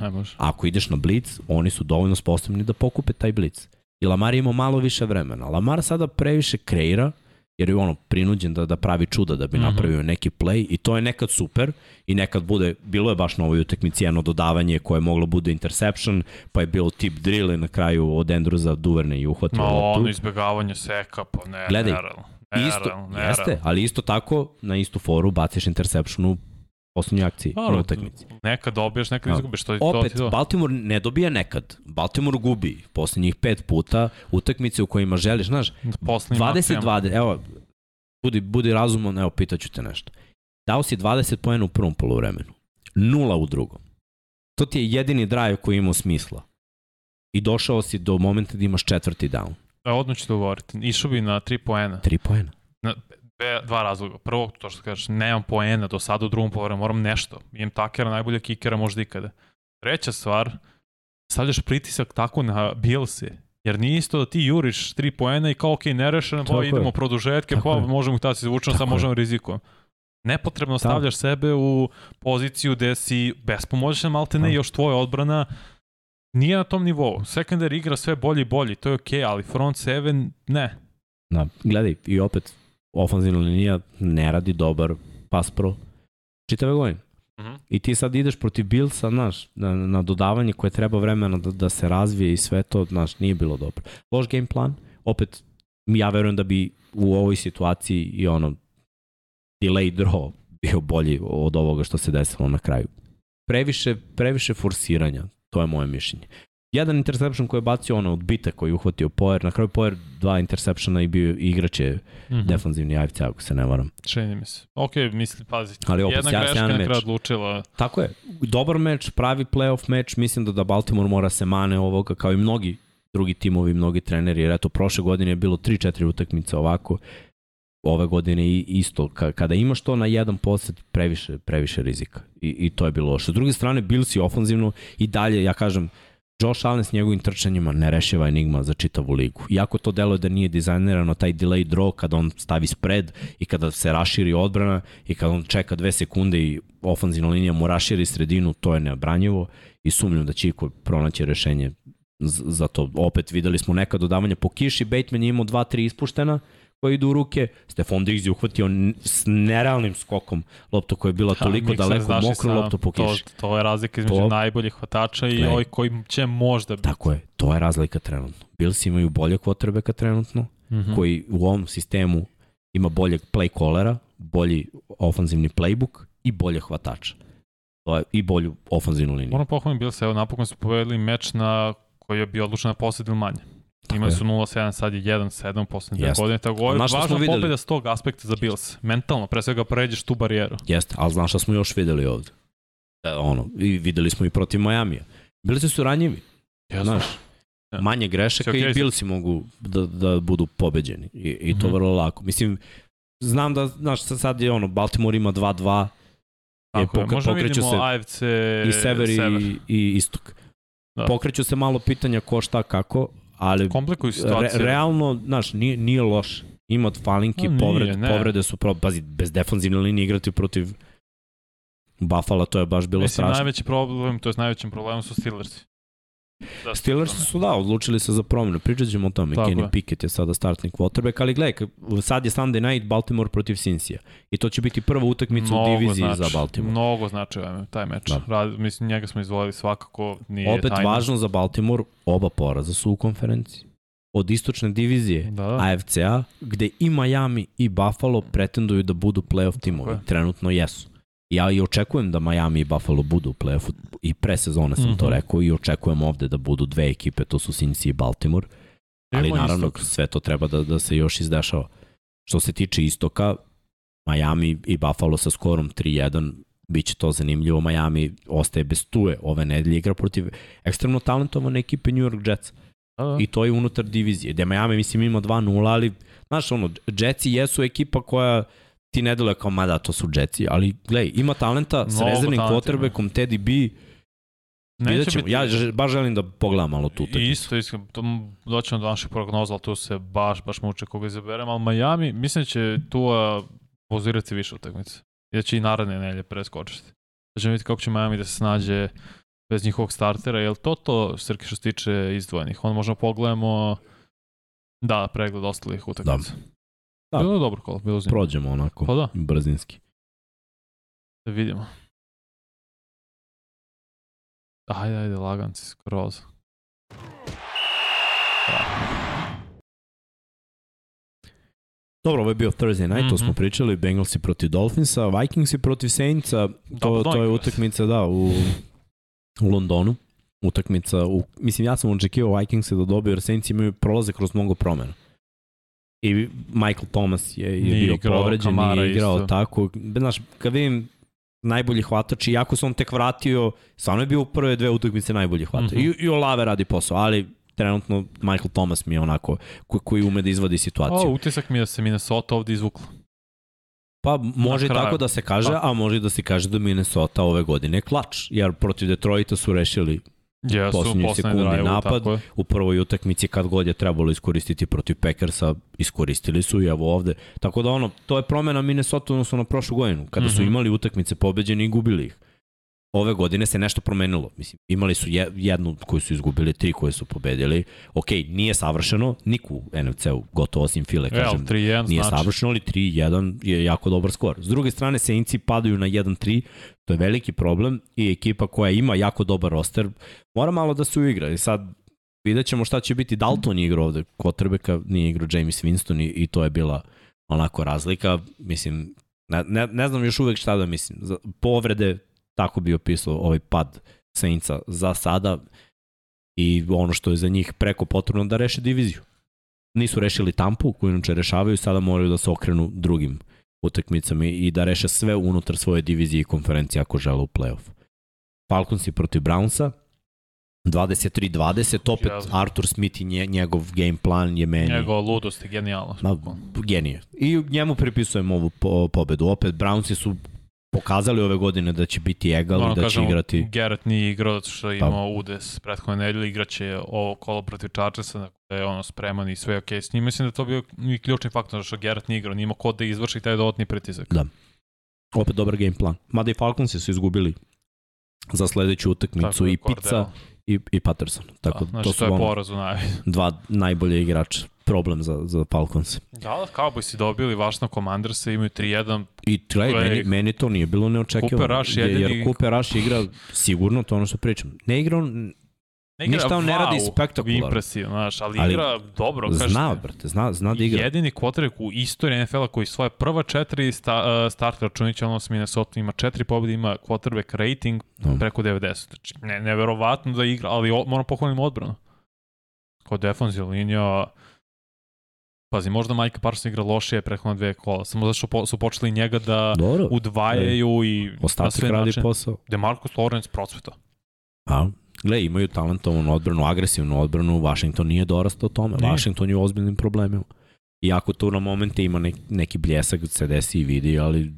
Ne može. Ako ideš na blitz, oni su dovoljno sposobni da pokupe taj blitz. I Lamar je imao malo više vremena. Lamar sada previše kreira, jer je ono prinuđen da, da pravi čuda da bi Mhm. napravio neki play i to je nekad super i nekad bude, bilo je baš na ovoj utakmici jedno dodavanje koje je moglo bude interception, pa je bilo tip drill i na kraju od Andrewsa Duverne i uhvatio Ma loptu. ono izbegavanje seka, pa ne, Gledaj, nerealno. Isto, Nerealno, nerealno. jeste, ali isto tako na istu foru baciš interception u poslednjoj akciji Dobro, na utakmici. Nekad dobiješ, nekad Da. izgubiš. To, to Opet, to. Baltimore ne dobija nekad. Baltimore gubi poslednjih pet puta utakmice u kojima želiš, znaš, Poslednjim akcijama. 20-20, evo, budi, budi razuman, evo, pitaću te nešto. Dao si 20 pojena u prvom polovremenu, nula u drugom. To ti je jedini drive koji ima smisla. I došao si do momenta da imaš četvrti down. E, odmah ću to govoriti. Išao bi na 3 poena. Tri pojena. Dve, dva razloga. Prvo, to što kažeš, nemam poena do sada u drugom povremenu, moram nešto. Imam takera, najbolja kikera možda ikada. Treća stvar, stavljaš pritisak tako na Bilse. Jer nije isto da ti juriš 3 poena i kao ok, nerešeno, Tako pa je. idemo produžetke, Tako pa je. možemo ih tada se Tako sad je. možemo rizikom. Nepotrebno stavljaš sebe u poziciju gde si bespomoćan, malte ne, Da. još tvoja odbrana nije na tom nivou. Secondary igra sve bolje i bolje, to je okej, ali front seven ne. Da, gledaj, i opet, ofanzivna linija ne radi dobar pass pro čitave godine. Mhm. I ti sad ideš protiv Billsa, znaš, na, na dodavanje koje treba vremena da, da se razvije i sve to, znaš, nije bilo dobro. Loš game plan, opet, ja verujem da bi u ovoj situaciji i ono, delay draw bio bolji od ovoga što se desilo na kraju. Previše, previše forsiranja, to je moje mišljenje. Jedan interception koji je bacio ono od bita koji je uhvatio Poer, na kraju Poer dva interceptiona i bio i igrač je Mhm. defanzivni AFC ako se ne varam. Čini mi se. Ok, misli, pazi. Ali opet, Jedna greška na kraju odlučila. Tako je. Dobar meč, pravi playoff meč, mislim da da Baltimore mora se mane ovoga kao i mnogi drugi timovi, mnogi treneri, jer eto prošle godine je bilo 3-4 utakmice ovako, ove godine i isto, Ka- kada imaš to na jedan posed, previše, previše rizika. I, I to je bilo loše. S druge strane, Bills je ofanzivno i dalje, ja kažem, Josh Allen s njegovim trčanjima ne rešava enigma za čitavu ligu. Iako to deluje da nije dizajnirano taj delay draw kada on stavi spread i kada se raširi odbrana i kada on čeka dve sekunde i ofanzivna linija mu raširi sredinu, to je neobranjivo i sumnjam da će iko pronaći rešenje za to. Opet videli smo neka dodavanja po kiši, Bateman je imao 2-3 ispuštena koje idu u ruke, Stefan Diggs je uhvatio s nerealnim skokom loptu koja je bila toliko Mikser, daleko, mokru loptu po kiši. To, to je razlika između To- najboljih hvatača i ovih koji će možda biti. Tako je, to je razlika trenutno. Bills imaju bolje quarterbacka trenutno, Mhm. koji u ovom sistemu ima boljeg play callera, bolji ofanzivni playbook i bolje hvatača. To je i bolju ofanzivnu liniju. Moram pohvalim Bills, evo napokon su povedali meč na koji je bio odlučen na posled ili manje. Imali su 0-7, sad je 1-7 poslednje dve Jeste. godine. Tako ovo je važna pobjeda s tog aspekta za Bills. Mentalno, pre svega pređeš tu barijeru. Jeste, ali znaš šta smo još videli ovde? E, ono, i videli smo i protiv Majamija. Bili su ranjivi, Ja znaš. Ja. Manje grešaka okej i. Billsi mogu da, da budu pobeđeni. I, i to Mhm. vrlo lako. Mislim, znam da, znaš, sad- je ono, Baltimore ima 2-2, je Tako je, pokre- možda pokreću vidimo se AFC i sever, i, i istok. Da. Pokreću se malo pitanja ko šta kako, ali Komplikuju re, situaciju. realno, znaš, nije, nije loš. Ima od falinki, A, nije, povrede, ne. povrede su pro, pazi, bez defanzivne linije igrati protiv Buffalo, to je baš bilo Mislim, strašno. najveći problem, to je najvećim problemom su Steelersi. Da, Steelers su da, odlučili se za promjenu. Pričat ćemo o tome. Tako Kenny je. Pickett je sada startni quarterback, ali gledaj, sad je Sunday night Baltimore protiv Cincija. I to će biti prva utakmica u diviziji znači, za Baltimore. Mnogo znači ovaj, taj meč. Da. Rad, mislim, njega smo izvolili svakako, nije Opet tajna. važno za Baltimore, oba poraza su u konferenciji. Od istočne divizije Da, da. AFC-a, gde i Miami i Buffalo pretenduju da budu playoff timovi. Trenutno jesu. Ja i očekujem da Miami i Buffalo budu u playoffu i pre sezone sam to Mhm. rekao i očekujem ovde da budu dve ekipe, to su Cincy i Baltimore. Ali naravno istok. sve to treba da, da se još izdešava. Što se tiče istoka, Miami i Buffalo sa skorom 3-1, bit će to zanimljivo. Miami ostaje bez tuje ove nedelje, igra protiv ekstremno talentovane ekipe New York Jets. Da, da. I to je unutar divizije. Gde Miami, mislim, ima 2-0, ali, znaš, ono, Jetsi jesu ekipa koja ti ne deluje kao, ma da, to su Jetsi, ali, gledaj, ima talenta s Mnogo rezervnim quarterbackom, Teddy B, vidjet ćemo. biti- Ja baš želim da pogledam malo tu utakmicu. Isto, isto, to doćemo do naših prognoza, ali tu se baš, baš muče koga izaberemo, ali Miami, mislim da će tu pozirati više utakmice. I da će i naredne nelje preskočiti. Da ćemo vidjeti kako će Miami da se snađe bez njihovog startera, jel to to, Srki, što se tiče izdvojenih? Onda možemo pogledamo da, pregled ostalih utakmica. Da. Bilo je dobro kolo, bilo zanimljivo. Prođemo onako, Pa da, brzinski. da vidimo. Ajde, ajde, laganci, skroz. Dobro, ovo je bio Thursday night, mm -hmm. to smo Mhm. pričali, Bengalsi protiv Dolphinsa, Vikingsi protiv Saintsa, to, to je utakmica, da, u, u Londonu. Utakmica, u, mislim, ja sam očekivao Vikingse da dobiju, jer Saints imaju prolaze kroz mnogo promena. I Michael Thomas je, je Nije bio igrao, povređen, Kamara nije igrao isto. tako. Znaš, kad vidim najbolji hvatač, iako se on tek vratio, stvarno je bio u prve dve utakmice najbolji hvatač. Mhm. I, I Olave radi posao, ali trenutno Michael Thomas mi je onako ko, koji ume da izvadi situaciju. O, utisak mi je da se Minnesota ovde izvukla. Pa može i tako da se kaže, Pa. a može i da se kaže da Minnesota ove godine je klač, jer protiv Detroita su rešili Jesu, poslednji sekundi drive, napad. U prvoj utakmici kad god je trebalo iskoristiti protiv Packersa, iskoristili su i evo ovde. Tako da ono, to je promena Minnesota odnosno na prošlu godinu, kada su Mhm. imali utakmice pobeđene i gubili ih. Ove godine se nešto promenilo. Mislim, imali su je- jednu koju su izgubili, tri koje su pobedili. Ok, nije savršeno, niko u NFC-u, gotovo osim File, kažem, 3-1 Nije znači. savršeno, ali 3-1 je jako dobar skor. S druge strane, Saintsi padaju na 1-3, to je veliki problem i ekipa koja ima jako dobar roster mora malo da se uigra. I sad vidjet ćemo šta će biti. Dalton je igrao ovde, Kotrbeka nije igrao James Winston i, i to je bila onako razlika. Mislim, ne, ne, ne znam još uvek šta da mislim. Povrede, tako bi opisao ovaj pad Saintsa za sada i ono što je za njih preko potrebno da reše diviziju. Nisu rešili Tampu, koju inače rešavaju, sada moraju da se okrenu drugim utakmicama i da reše sve unutar svoje divizije i konferencije ako žele u playoff. Falconsi protiv Brownsa, 23-20, opet. Arthur Smith i nje, njegov game plan je meni Njegova ludost je genijalna. Ma, genije. I njemu pripisujem ovu po, pobedu. Opet Brownsi su pokazali ove godine da će biti egal i da će igrati Garrett nije igrao zato što je imao udes prethodne nedelje, igraće ovo kolo protiv Chargersa, dakle da je ono spreman i sve je okej s njim. Mislim da to bio i ključni faktor što Garrett nije igrao, nije imao ko da izvrši taj dodatni pritisak. Da. opet dobar game plan. Mada i Falconsi su izgubili za sledeću utakmicu i Pizza i, i Patterson. Tako, da, znači, to to, su je ono, poraz u najavi. dva najbolje igrača. Problem za, za Falcons. Da, da, Cowboysi dobili vašno Commandersa, imaju 3-1, I gledaj, Gle, meni, meni to nije bilo neočekivano. Cooper Rush jedini- Jer Cooper Rush igra sigurno to ono što pričam. Ne igra on Ne igra Ništa on ne radi wow, spektakularno. Impresivno, znaš, ali, Ali igra dobro. kažeš Zna, brate, zna, zna da igra. Jedini quarterback u istoriji NFL-a koji svoje prva četiri sta, uh, start računića ono s Minnesota ima četiri pobjede, ima quarterback rating No. preko 90. Znači, ne, neverovatno da igra, ali o, moram pohvalim odbranu. Kao defanzivna linija, pazi, možda Mike Parsons igra lošije prethodne dve kola, samo zato što po, su počeli njega da Dobro. udvajaju i na Ostatak sve radi načine. posao. Demarcus Lawrence procveta. A, gle, imaju talentovanu odbranu, agresivnu odbranu, Washington nije dorastao tome. Nije. Washington je u ozbiljnim problemima. Iako tu na momente ima neki, neki bljesak, se desi i vidi, ali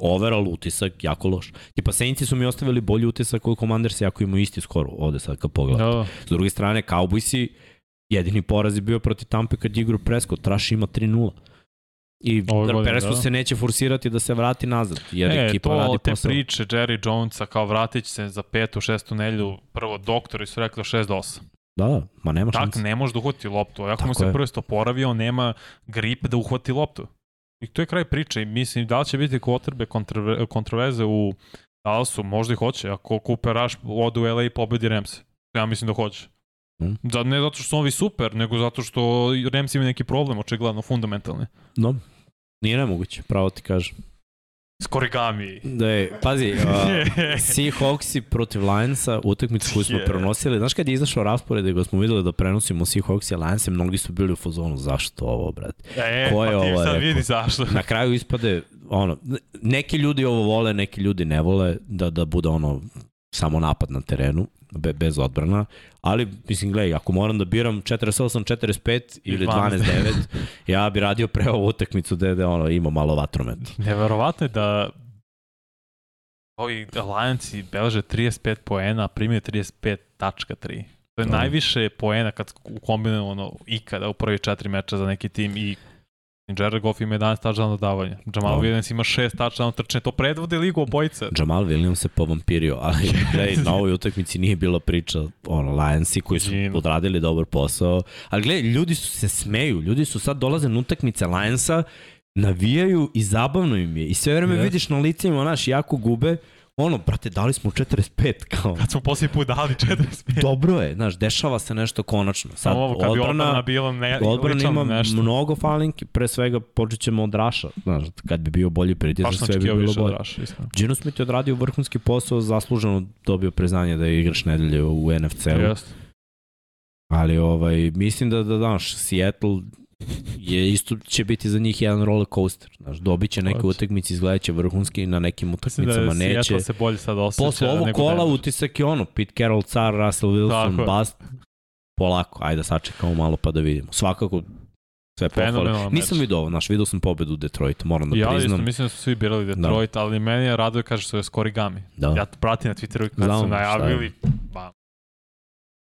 overall utisak jako loš. Tipa Saintsi su mi ostavili bolji utisak koji Commanders, jako imaju isti skoro ovde sad kad pogledam. Da, S druge strane, Cowboysi, jedini poraz je bio protiv Tampe kad je igrao Prescott, Trash ima 3-0. I Ove godine, Prescott da. se neće forsirati da se vrati nazad, jer e, ekipa to, radi te posao. priče Jerry Jonesa kao vratit će se za petu, šestu nelju, prvo doktori su rekli 6 do 8. Da, da, ma nema Tak, šanse. ne može da uhvati loptu. Ako mu se je. prst oporavio, on nema grip da uhvati loptu. I to je kraj priče. I mislim, da li će biti kotrbe kontrove- kontroverze u Dallasu, možda i hoće. Ako Cooper Rush ode u LA i pobedi Rams. Ja mislim da hoće. Mm. Da, ne zato što su ovi super, nego zato što Rams ima neki problem, očigledno, fundamentalni. No, nije nemoguće, pravo ti kažem. Skorigami. Da je, pazi, uh, Seahawksi protiv Lionsa, utakmicu koju smo Je. prenosili, znaš kad je izašao raspored i ga smo videli da prenosimo Seahawks i Lionse, mnogi su bili u fazonu, zašto ovo, brate? E, Ko je pa ti ovo sad rekao? vidi zašto. Na kraju ispade, ono, neki ljudi ovo vole, neki ljudi ne vole da, da bude ono, samo napad na terenu, be, bez odbrana, ali, mislim, gledaj, ako moram da biram 48-45 ili 12. 12-9, ja bi radio pre ovu utakmicu da, da ono, ima malo vatromet. Neverovatno je da ovi Lionsi beleže 35 poena, primio 35.3. To je Da. najviše poena kad kombinujemo ono, ikada u prvi četiri meča za neki tim i Jared Goff ima 11 touchdown dodavanja. Jamal Da. Williams ima 6 touchdown trčanja. To predvode ligu obojice. Jamal Williams se povampirio, ali gledaj, na ovoj utakmici nije bila priča ono, Lionsi koji su Gino. odradili dobar posao, ali gledaj, ljudi su se smeju, ljudi su sad dolaze na utakmice Lionsa, navijaju i zabavno im je i sve vreme Yes. vidiš na licima, naš, jako gube, ono, brate, dali smo 45, kao, Kad smo posljednji put dali 45. dobro je, znaš, dešava se nešto konačno. Sad, Samo ovo, kad bi odbrana odbrana, bila ne, odbrana ima nešto. mnogo falinki, pre svega počet ćemo od Raša, znaš, kad bi bio bolji pritisak, sve bi bilo bolje. Raša. Gino Smith je odradio vrhunski posao, zasluženo dobio priznanje da je igrač nedelje u NFC-u. Jeste. Ali ovaj, mislim da, da znaš, Seattle je isto će biti za njih jedan roller coaster. Znaš, dobit će neke utakmice, izgledat će vrhunski, na nekim da utakmicama je neće. Se bolje sad osjeća Posle ovog nego kola Denver. utisak je ono, Pete Carroll, car, Russell Wilson, Tako bust. Polako, ajde da sačekamo malo pa da vidimo. Svakako sve pohvale. Nisam vidio ovo, znaš, vidio sam pobedu u Detroitu, moram da Ja isto priznam. mislim da su svi birali Detroit, ali meni je raduje kaže što je skorigami. Da. Ja pratim na Twitteru kad Znam su najavili. Pa,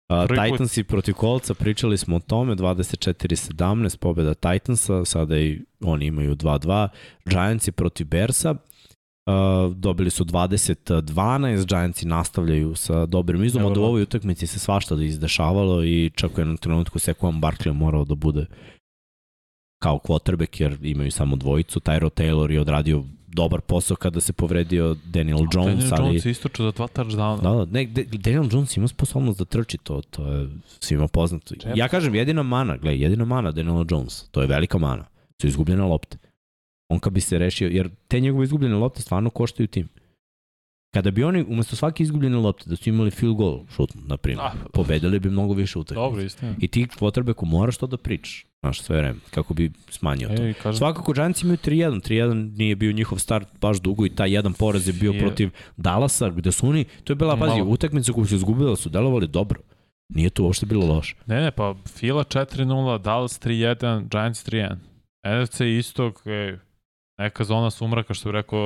A, Prvi put- Titansi protiv Kolca, pričali smo o tome, 24-17, pobjeda Titansa, sada i oni imaju 2-2. Giantsi protiv Bersa, Uh, dobili su 20-12, Giantsi nastavljaju sa dobrim izom, od u Evo. ovoj utakmici se svašta da izdešavalo i čak u jednom trenutku Sekuan Barkley morao da bude kao quarterback jer imaju samo dvojicu. Tyro Taylor je odradio dobar posao kada se povredio Daniel Jones, Daniel ali... Jones istočio za dva touchdowna. Da, da, ne, Daniel Jones ima sposobnost da trči to, to je svima poznato. Čep. Ja kažem, jedina mana, gledaj, jedina mana Daniel Jones, to je velika mana, su izgubljene lopte. On kad bi se rešio, jer te njegove izgubljene lopte stvarno koštaju tim. Kada bi oni umesto svake izgubljene lopte da su imali field goal šut, na primjer, Ah, pobedili bi mnogo više utakmica. Dobro, istina. I ti quarterbacku moraš to da pričaš, znaš, sve vreme, kako bi smanjio to. Ej, kažem, Svakako Giants imaju 3-1, 3-1 nije bio njihov start baš dugo i taj jedan poraz je bio Je. protiv Dallasa gde su oni, to je bila, pazi, Malo. utakmica koju su izgubili, su delovali dobro. Nije to uopšte bilo loše. ne, ne, pa Fila 4-0, Dallas 3-1, Giants 3-1. NFC istog, ej, neka zona sumraka što bi rekao,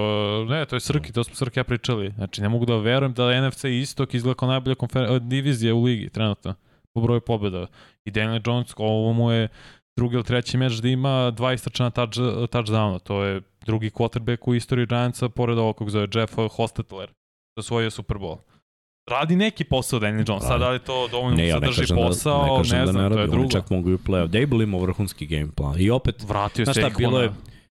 ne, to je Srki, to smo Srki ja pričali. Znači, ne mogu da verujem da NFC istok izgleda kao najbolja divizija u ligi trenutno po broju pobjeda. I Daniel Jones, ovo mu je drugi ili treći meč da ima dva istračena touch, touchdowna. To je drugi quarterback u istoriji Giantsa, pored ovog kog zove Jeff Hostetler, da osvojio Super Bowl. Radi neki posao Daniel Jones, sad da li to dovoljno Ne, ja ne drži kažem, posao, da, ne, ne, kažem da znam, ne to je radi, drugo. oni čak mogu i u play-off. Dable ima vrhunski game plan. I opet, Vratio Znaš se šta, bilo je-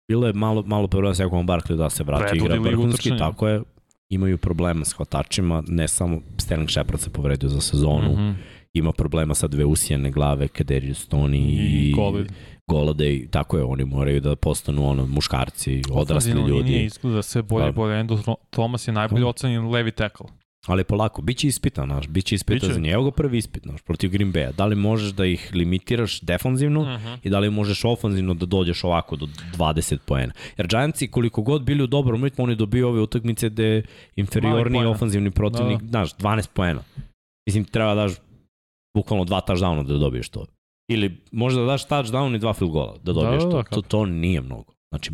bilo je malo, malo problem sa Jakom Barkley da se vrati Predvodi igra vrhunski, tako je. Imaju problema s hvatačima, ne samo Sterling Shepard se povredio za sezonu, Mm -hmm. Ima problema sa dve usijene glave, Kaderius Tony i, I Golid. Golade, tako je, oni moraju da postanu ono, muškarci, odrasli linija ljudi. izgleda sve bolje i bolje. Endo Thomas je najbolje ocenjen levi tackle. Ali polako, bit će ispitan, znaš, bit će ispitan Biće. za njega. Evo ga prvi ispit, znaš, protiv Green Bay-a. Da li možeš da ih limitiraš defanzivno Uh -huh. i da li možeš ofanzivno da dođeš ovako do 20 poena. Jer Giantsi koliko god bili u dobrom ritmu, oni dobiju ove utakmice gde inferiorni ofanzivni protivnik, Da, da. znaš, 12 poena. Mislim, treba da daš bukvalno dva touchdowna da dobiješ to. Ili možda da daš touchdown i dva field gola da dobiješ da, to. da, to. To nije mnogo. Znači,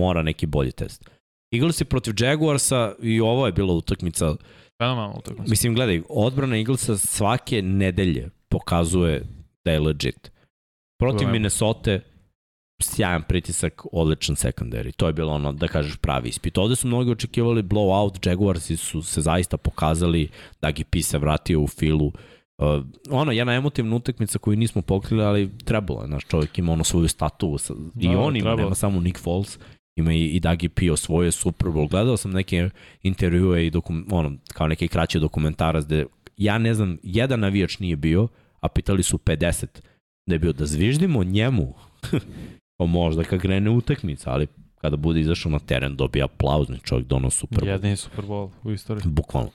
mora neki bolji test. Eaglesi protiv Jaguarsa i ovo je bila utakmica Fenomenalno utakmica. Mislim, gledaj, odbrana Eaglesa svake nedelje pokazuje da je legit. Protiv. Minnesota sjajan pritisak, odličan secondary. To je bilo ono, da kažeš, pravi ispit. Ovde su mnogi očekivali blowout, Jaguarsi su se zaista pokazali da P se vratio u filu. Uh, ono, jedna emotivna utakmica koju nismo pokrili, ali trebalo je. Naš čovjek ima ono svoju statu. Sa, I Da, on ima, nema samo Nick Foles ima i, i Dagi P osvojio Super Bowl. Gledao sam neke intervjue i dokum, ono, kao neke kraće dokumentarac gde ja ne znam, jedan navijač nije bio, a pitali su 50 da je bio da zviždimo njemu. pa možda kad krene utakmica, ali kada bude izašao na teren dobija aplauz, čovjek dono Super Bowl. Jedini Super Bowl u istoriji. Bukvalno.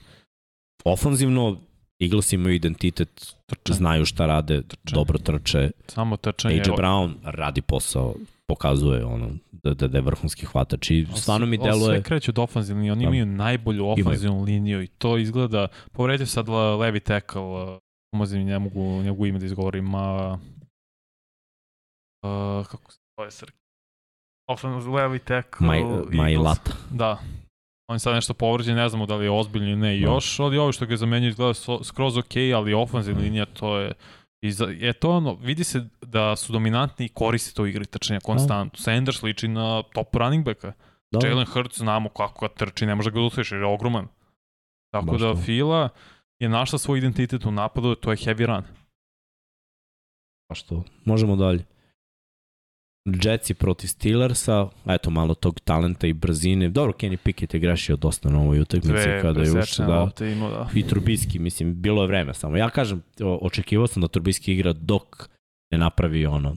Ofanzivno, Eagles imaju identitet, Trče. znaju šta rade, Trče. dobro trče. Samo trčanje. AJ Brown radi posao, pokazuje ono, da, da, da je vrhunski hvatač i stvarno mi Ali Sve deluje... kreće od ofenzivne linije, oni Da. imaju najbolju ofenzivnu liniju i to izgleda, povredio sad le- levi tackle, uh, umazim ne mogu, ne mogu ime da izgovorim, ma, uh, kako se zove Srki? Offensive levi tackle. Maj, Eagles. Majlata. Da. On je sad nešto povređen, ne znamo da li je ozbiljno ili ne Da. još, ali ovo što ga zamenjuje izgleda so- skroz ok, ali ofenzivna Mhm. linija to je I za, je to ono, vidi se da su dominantni i koriste to igri trčanja konstantno. Sanders liči na top running backa. Da, Jalen Hurts znamo kako ga trči, ne može ga da usliši jer je ogroman. Tako Baš da. Fila je našla svoj identitet u napadu, to je heavy run. Pa što, možemo dalje. Jetsi protiv Steelersa, eto malo tog talenta i brzine. Dobro, Kenny Pickett je grešio dosta na ovoj utakmici Dve kada je ušao. Da, imao, da. I Trubiski, mislim, bilo je vreme samo. Ja kažem, očekivao sam da Trubiski igra dok ne napravi ono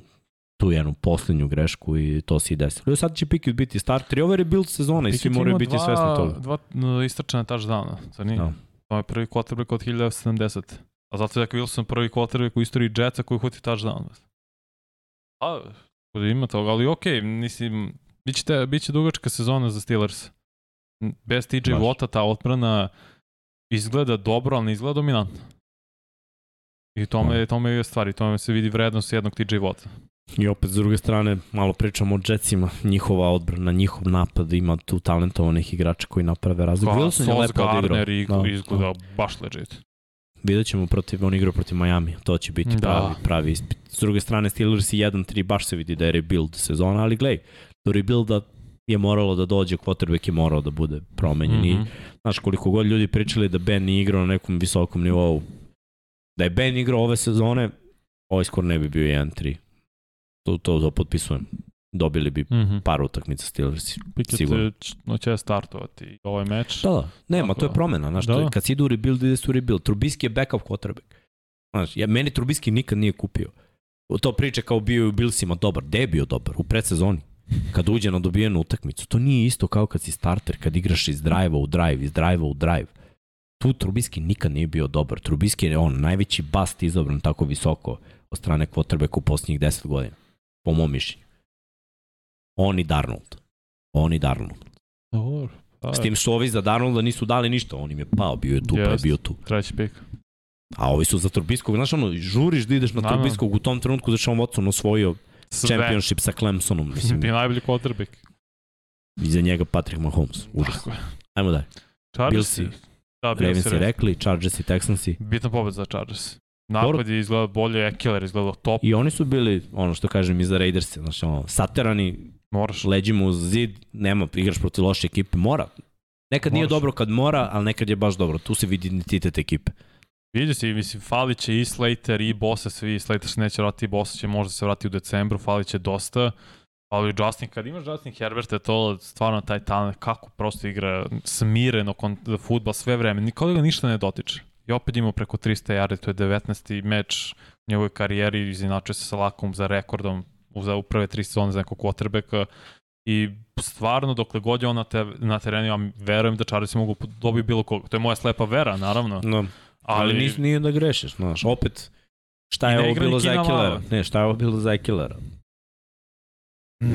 tu jednu poslednju grešku i to se i desilo. I sad će Pickett biti starter i ovo je rebuild sezona i svi Pickett moraju biti dva, svesni toga. Dva uh, istrčana touchdowna, zar nije? Da. To je prvi quarterback od 1070. A zato je Zach Wilson prvi quarterback u istoriji Jetsa koji hvati touchdown. A, tako da ima toga, ali okej, mislim, biće, te, biće dugačka sezona za Steelers. Bez TJ. Vota ta odbrana izgleda dobro, ali ne izgleda dominantno. I tome, Da. tome je stvari, tome se vidi vrednost jednog TJ Vota. I opet, s druge strane, malo pričamo o Jetsima, njihova odbrana, njihov napad, ima tu talentovanih igrača koji naprave razliku. Kao Wilson je Sauce lepo odigrao. Gardner i, Da, izgleda baš legit. Vidjet ćemo protiv, on igra protiv Miami, to će biti Da. pravi, pravi ispit. S druge strane, Steelers i 1-3, baš se vidi da je rebuild sezona, ali glej, do rebuilda je moralo da dođe, quarterback je morao da bude promenjen mm -hmm. Mhm. i znaš koliko god ljudi pričali da Ben nije igrao na nekom visokom nivou, da je Ben igrao ove sezone, ovaj skor ne bi bio 1-3. To, to, to potpisujem. Dobili bi Mhm. par utakmica Steelersi. Pickett Sigurno. će startovati ovaj meč. Da, da. Nema, Tako to je da. promena. Znaš, Da. kad si ide u rebuild, ide se u rebuild. Trubiski je backup quarterback. Znaš, ja, meni Trubiski nikad nije kupio. To priče kao bio u Billsima dobar. Gde je bio dobar? U predsezoni. Kad uđe na dobijenu utakmicu. To nije isto kao kad si starter, kad igraš iz drive u drive, iz drive u drive. Tu Trubiski nikad nije bio dobar. Trubiski je on najveći bast izabran tako visoko od strane quarterbacka u posljednjih 10 godina. Po mom mišljenju. On i Darnold. On i Darnold. Dobro. Pa, S tim što ovi za Darnolda nisu dali ništa, on im je pao, bio je tu, pa je bio tu. Treći pik. A ovi su za Trubiskovog, znaš ono, žuriš da ideš na Da, da. Trubiskovog u tom trenutku što on Watson osvojio Sve. championship sa Clemsonom, mislim, Ti najbolji quarterback. iza njega Patrick Mahomes, užas. Tako je. Ajmo dalje. Chargersi. Da, Ravens je rekli, Chargers i Texansi. Bitna pobeda za Chargers. Napad je izgledao bolje, Ekeler je izgledao top. I oni su bili, ono što kažem, iza Raidersa, znaš, ono, saterani, Moraš. leđimo uz zid, nema, igraš protiv loše ekipe, mora. Nekad nije Moraš. dobro kad mora, ali nekad je baš dobro. Tu se vidi identitet ekipe. Vidi se, mislim, falit će i Slater i Bosa, svi Slater se neće vratiti, Bosa će možda se vratiti u decembru, falit će dosta. Ali Justin, kad imaš Justin Herbert, je to stvarno taj talent, kako prosto igra smireno futbal sve vreme, nikada ga ništa ne dotiče. I opet imao preko 300 yardi, to je 19. meč u njegovoj karijeri, izinačio se sa lakom za rekordom za uprave tri sezone za nekog quarterbacka i stvarno dokle god je on na, te, na terenu, ja verujem da Chargers mogu dobiti bilo koga. To je moja slepa vera, naravno. No. Ali, ali nije, nije da grešeš, znaš, opet šta je ovo bilo za Ekilera? Ne, šta je ovo bilo za Ekilera?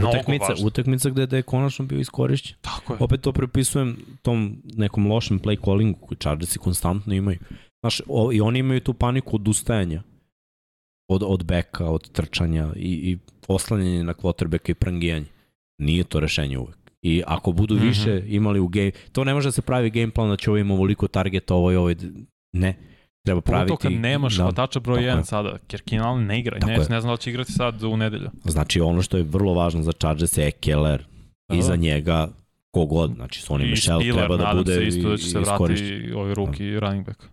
utakmica, važno. utakmica gde, gde je konačno bio iskorišćen. Tako je. Opet to prepisujem tom nekom lošem play callingu koji Chargersi konstantno imaju. Znaš, o, i oni imaju tu paniku odustajanja od, od beka, od trčanja i, i oslanjanje na quarterbacka i prangijanje. Nije to rešenje uvek. I ako budu mm -hmm. više imali u game, to ne može da se pravi game plan da će ovo ima ovoliko targeta, ovo i ovo, ne treba praviti. Pogotovo kad nemaš da, hvatača broj 1 sada, Kirkinal ne igra, ne, ne znam da će igrati sad u nedelju. Znači ono što je vrlo važno za Chargers je Keller da, i za njega kogod, znači Sonny Michel Spiller, treba da bude se isto da će se vrati ovaj ruki da. running back.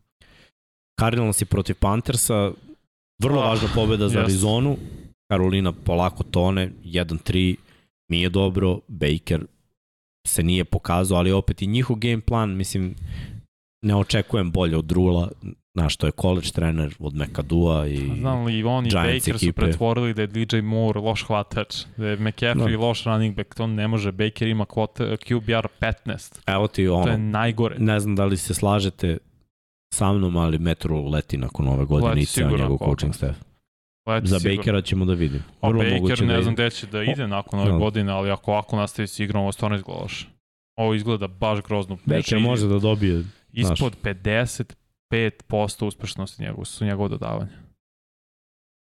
Cardinals je protiv Panthersa, vrlo oh, važna pobeda za yes. Arizonu, Karolina polako tone, 1-3, nije dobro, Baker se nije pokazao, ali opet i njihov game plan, mislim, ne očekujem bolje od Rula, Znaš, to je college trener od McAdoo i Znam li, on i Baker ekipe. su pretvorili da je DJ Moore loš hvatač, da je McCaffrey no. loš running back, to ne može. Baker ima kvota, QBR 15. Evo ti ono. To je najgore. Ne znam da li se slažete sa mnom, ali Metro leti nakon ove godine i ceo njegov coaching staff. Leti Za sigurno. Bakera ćemo da vidimo. A Vrlo Baker ne da znam gde će da ide nakon ove no. godine, ali ako ovako nastavi s igrom, ovo stvarno izgleda loše. Ovo izgleda baš grozno. Baker znači, može da dobije ispod 50 5% uspešnosti njegov, su njegovo dodavanje.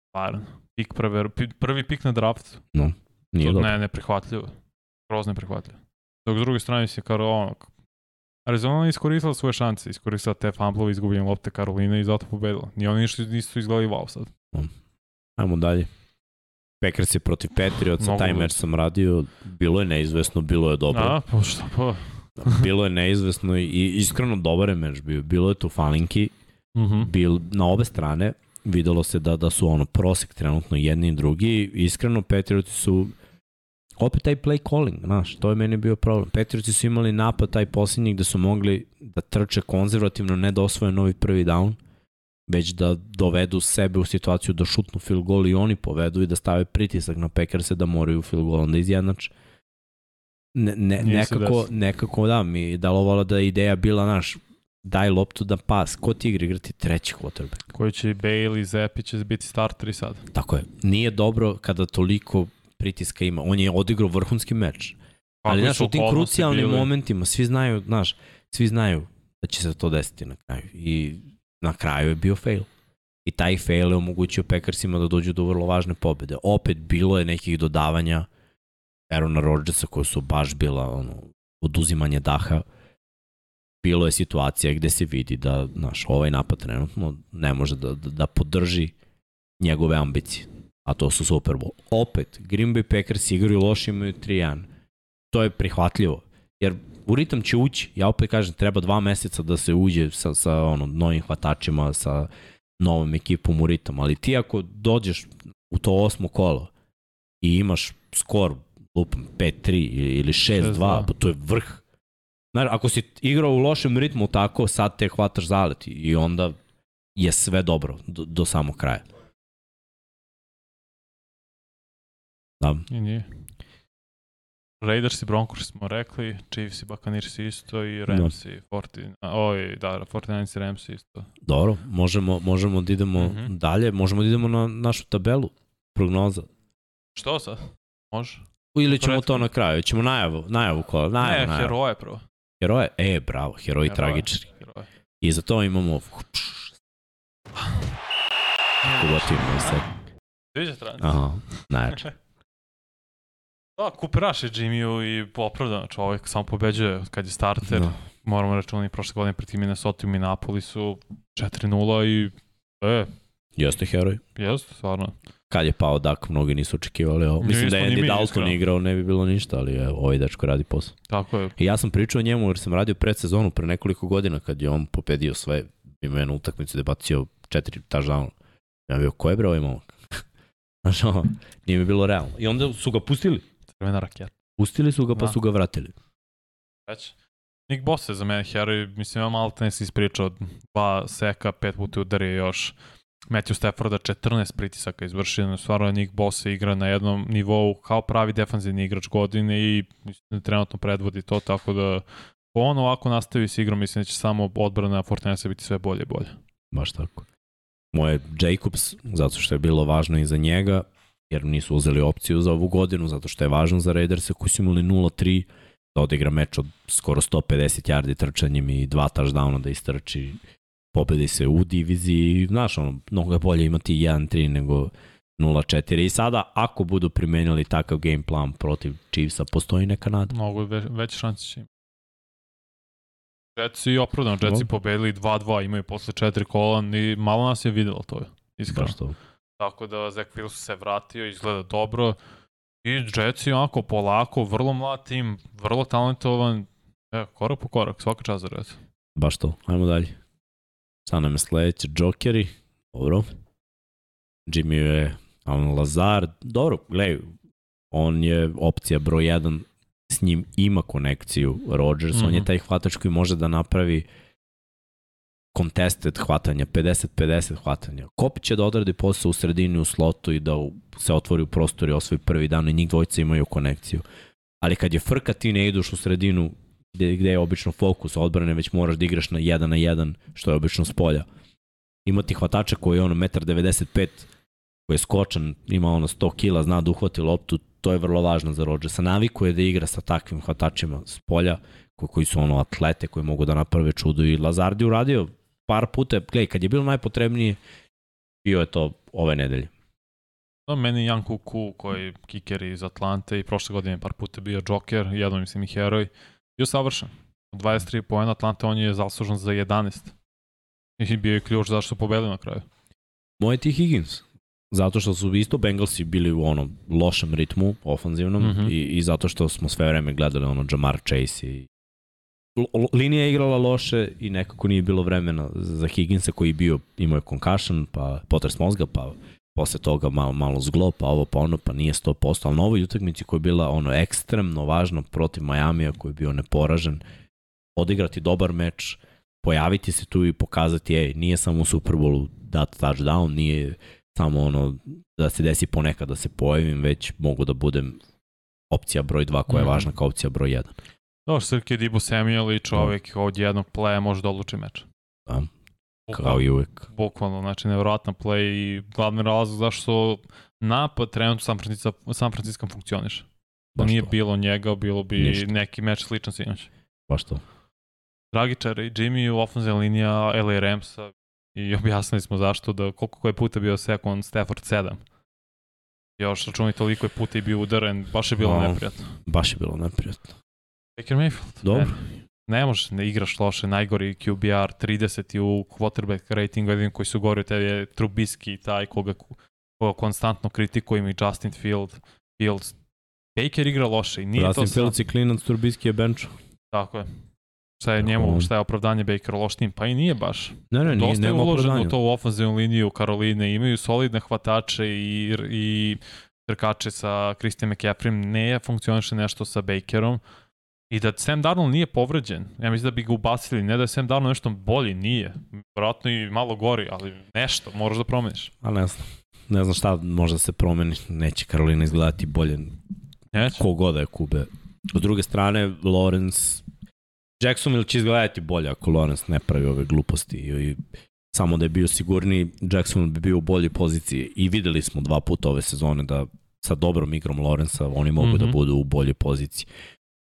Stvarno. Pik prvi, prvi pik na draftu. No, nije dobro. Ne, neprihvatljivo. Skroz neprihvatljivo. Dok s druge strane si kao ono, Arizona je iskoristila svoje šanse, iskoristila te fumblove, izgubljenje lopte Karolina i zato pobedila. Ni oni ništa nisu izgledali wow sad. No. Ajmo dalje. Packers je protiv Patriotsa, taj meč sam radio, bilo je neizvesno, bilo je dobro. Da, pa što pa. bilo je neizvesno i iskreno dobar je meč bio. Bilo je tu falinki, uh mhm. -huh. bil, na obe strane videlo se da, da su ono prosek trenutno jedni i drugi. Iskreno, Patrioti su opet taj play calling, znaš, to je meni bio problem. Patrioti su imali napad taj posljednji gde su mogli da trče konzervativno, ne da osvoje novi prvi down, već da dovedu sebe u situaciju da šutnu field goal i oni povedu i da stave pritisak na Packerse da moraju field goal onda izjednače ne, ne, nekako, nekako da, mi dalovalo da je ideja bila, naš, daj loptu da pas. Ko ti igra igrati treći quarterback? Koji će Bailey, Zepi će biti starteri sad. Tako je. Nije dobro kada toliko pritiska ima. On je odigrao vrhunski meč. Ali, znaš, u tim krucijalnim momentima svi znaju, znaš, svi znaju da će se to desiti na kraju. I na kraju je bio fail. I taj fail je omogućio Packersima da dođu do vrlo važne pobede. Opet bilo je nekih dodavanja Aarona Rodgersa koja su baš bila ono, oduzimanje daha, bilo je situacija gde se vidi da naš, ovaj napad trenutno ne može da, da, da podrži njegove ambicije, a to su Super Bowl. Opet, Green Bay Packers igraju loši, imaju 3-1. To je prihvatljivo, jer u ritam će ući. Ja opet kažem, treba dva meseca da se uđe sa, sa ono, novim hvatačima, sa novom ekipom u ritam, ali ti ako dođeš u to osmo kolo i imaš skor lupam 5-3 ili 6-2, pa to je vrh. Znaš, ako si igrao u lošem ritmu tako, sad te hvataš zalet i onda je sve dobro do, do samog kraja. Da. I nije. Raiders i Broncos smo rekli, Chiefs i Buccaneers isto i Rams i 40, oj, da, 49 i Rams isto. Dobro, možemo, možemo da idemo mm -hmm. dalje, možemo da idemo na našu tabelu, prognoza. Što sad? Može? Ili ćemo to na kraju? Ćemo najavu, najavu kola. Najavu, ne, najavu. heroje prvo. Heroje? E, bravo, heroji heroje, tragični. Heroje. I za to imamo... Kubativno se. Sviđa stranice. Aha, najjače. Da, kuperaš je Jimmyu i popravdan čovjek, samo pobeđuje kad je starter. Da. Moramo računati prošle godine protiv Minnesota i Minneapolisu 4-0 i e, Jeste heroj. Jeste, stvarno kad je pao Dak, mnogi nisu očekivali ovo. Mislim da je Andy Dalton iskreno. igrao, ne bi bilo ništa, ali je, ovaj dečko radi posao. Tako je. I ja sam pričao o njemu jer sam radio predsezonu pre nekoliko godina kad je on popedio sve, ima jednu utakmicu gde bacio četiri touchdown. Ja bio, ko je bre ovaj momak? Znaš, nije mi bilo realno. I onda su ga pustili. Crvena raketa. Pustili su ga pa da. su ga vratili. Već. Nick Bosa je za mene heroj, mislim, ja malo tenis ispričao, dva seka, pet puta udario još. Matthew Stafforda 14 pritisaka izvršio, stvarno Nick Bosa igra na jednom nivou kao pravi defanzivni igrač godine i mislim da trenutno predvodi to, tako da on ovako nastavi s igrom, mislim da će samo odbrana Fortinesa biti sve bolje i bolje. Baš tako. Moje Jacobs, zato što je bilo važno i za njega, jer nisu uzeli opciju za ovu godinu, zato što je važno za Raiderse koji su imali 0-3, da odigra meč od skoro 150 yardi trčanjem i dva touchdowna da istrči, pobedi se u diviziji, znaš, ono, mnogo je bolje imati 1-3 nego 0-4 i sada ako budu primenili takav game plan protiv Chiefsa, postoji neka nada? Mogu ve, veće šanse će imati. Jetsi i opravdano, Jetsi pobedili 2-2, imaju posle četiri kola i malo nas je videlo to, iskreno. Baš to. Tako da Zach Wilson se vratio, izgleda dobro. I Jetsi onako polako, vrlo mlad tim, vrlo talentovan. E, korak po korak, svaka čast za red. Baš to. Ajmo dalje. Sad nam je sledeće Jokeri. Dobro. Jimmy je Alan Lazar. Dobro, gledaj, on je opcija broj 1 s njim ima konekciju Rodgers, mm -hmm. on je Mhm. taj hvatač koji može da napravi contested hvatanja, 50-50 hvatanja. Kopi će da odradi posao u sredini u slotu i da se otvori u prostor i osvoji prvi dan i njih dvojica imaju konekciju. Ali kad je frka ti ne ideš u sredinu gde, gde je obično fokus odbrane, već moraš da igraš na 1 na 1, što je obično s polja. Imati hvatača koji je ono 1,95 koji je skočan, ima ono 100 kila, zna da uhvati loptu, to je vrlo važno za Rodgersa. Navikuje da igra sa takvim hvatačima s polja, ko, koji su ono atlete koji mogu da naprave čudo i Lazardi uradio par puta, gledaj, kad je bilo najpotrebnije, bio je to ove nedelje. Da, meni Jan Kuku, koji je kiker iz Atlante i prošle godine par puta bio Joker, jednom mislim i heroj, bio savršen. Od 23 pojena Atlante on je zaslužen za 11. I bio je ključ zašto su pobedili na kraju. Moj ti Higgins, zato što su isto Bengalsi bili u onom lošem ritmu, ofanzivnom, mm Mhm. -hmm. i, i zato što smo sve vreme gledali ono Jamar Chase i linija je igrala loše i nekako nije bilo vremena za Higginsa koji je bio, imao je concussion, pa potres mozga, pa posle toga malo, malo zglo, pa ovo, pa ono, pa nije 100%, ali na ovoj utakmici koja je bila ono ekstremno važna protiv Majamija koji je bio neporažen, odigrati dobar meč, pojaviti se tu i pokazati, ej, nije samo u Superbowlu dat touchdown, nije samo ono da se desi ponekad da se pojavim, već mogu da budem opcija broj 2 koja je Mhm. važna kao opcija broj 1. Dobro, Srke Dibu Samuel i čovek od jednog pleja može da odluči meč. Da, Bukvalno. kao i uvek. Bukvalno, znači nevjerojatna play i glavni razlog zašto napad trenutno San Francisco, San Francisco funkcioniše. Da Baš nije to. bilo njega, bilo bi Ništa. neki meč sličan sinoć. Baš to. Dragičar i Jimmy u ofenzivna linija LA Ramsa i objasnili smo zašto da koliko koji puta bio sekund Stafford 7. Još računaj toliko je puta i bio udaren, baš je bilo Wow. neprijatno. Baš je bilo neprijatno. Baker Mayfield. Dobro. Ne, ne možeš, ne igraš loše, najgori QBR, 30 u quarterback ratingu, jedin koji su gori od tebe je Trubisky, taj koga, koga konstantno kritikujem i Justin Field, Fields. Baker igra loše i nije Rasim to sad. Fields i Klinac Turbinski je bench. Tako je. Šta je njemu, je. šta je opravdanje Baker loš tim? Pa i nije baš. Ne, ne, nije, Dosta je uloženo u to u ofenzivnu liniju Karoline, imaju solidne hvatače i, i trkače sa Christian McCaffrey, ne funkcioniše nešto sa Bakerom. I da Sam Darnold nije povređen, ja mislim da bi ga ubacili, ne da je Sam Darnold nešto bolji, nije. Vjerojatno i malo gori, ali nešto, moraš da promeniš. Ali ne znam. Ne znam šta može da se promeni. Neće Karolina izgledati bolje Neće? kogoda da je Kube. S druge strane, Lawrence Jacksonville će izgledati bolje ako Lawrence ne pravi ove gluposti i, samo da je bio sigurniji, Jacksonville bi bio u boljoj poziciji i videli smo dva puta ove sezone da sa dobrom igrom Lawrence oni mogu mm -hmm. da Mhm. budu u boljoj poziciji.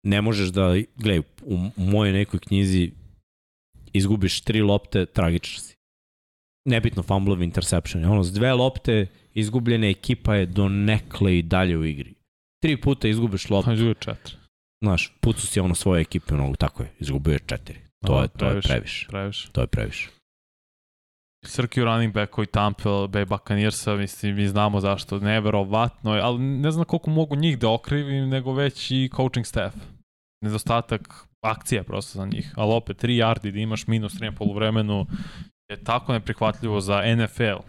Ne možeš da, gledaj, u mojoj nekoj knjizi izgubiš tri lopte, tragičan si. Nebitno fumblovi, interception. Ono, s dve lopte izgubljene ekipa je do nekle i dalje u igri. Tri puta izgubiš loptu, Pa izgubio četiri. znaš, pucu si ono svoje ekipe, ono, tako je, izgubio je četiri. To, je, to je previše. Previše. To je previše. Srki u running backu i Tampa Bay Buccaneersa, mislim, mi znamo zašto, neverovatno je, ali ne znam koliko mogu njih da okrivim, nego već i coaching staff. Nedostatak akcija prosto za njih, ali opet 3 yardi da imaš minus 3 na poluvremenu je tako neprihvatljivo za NFL.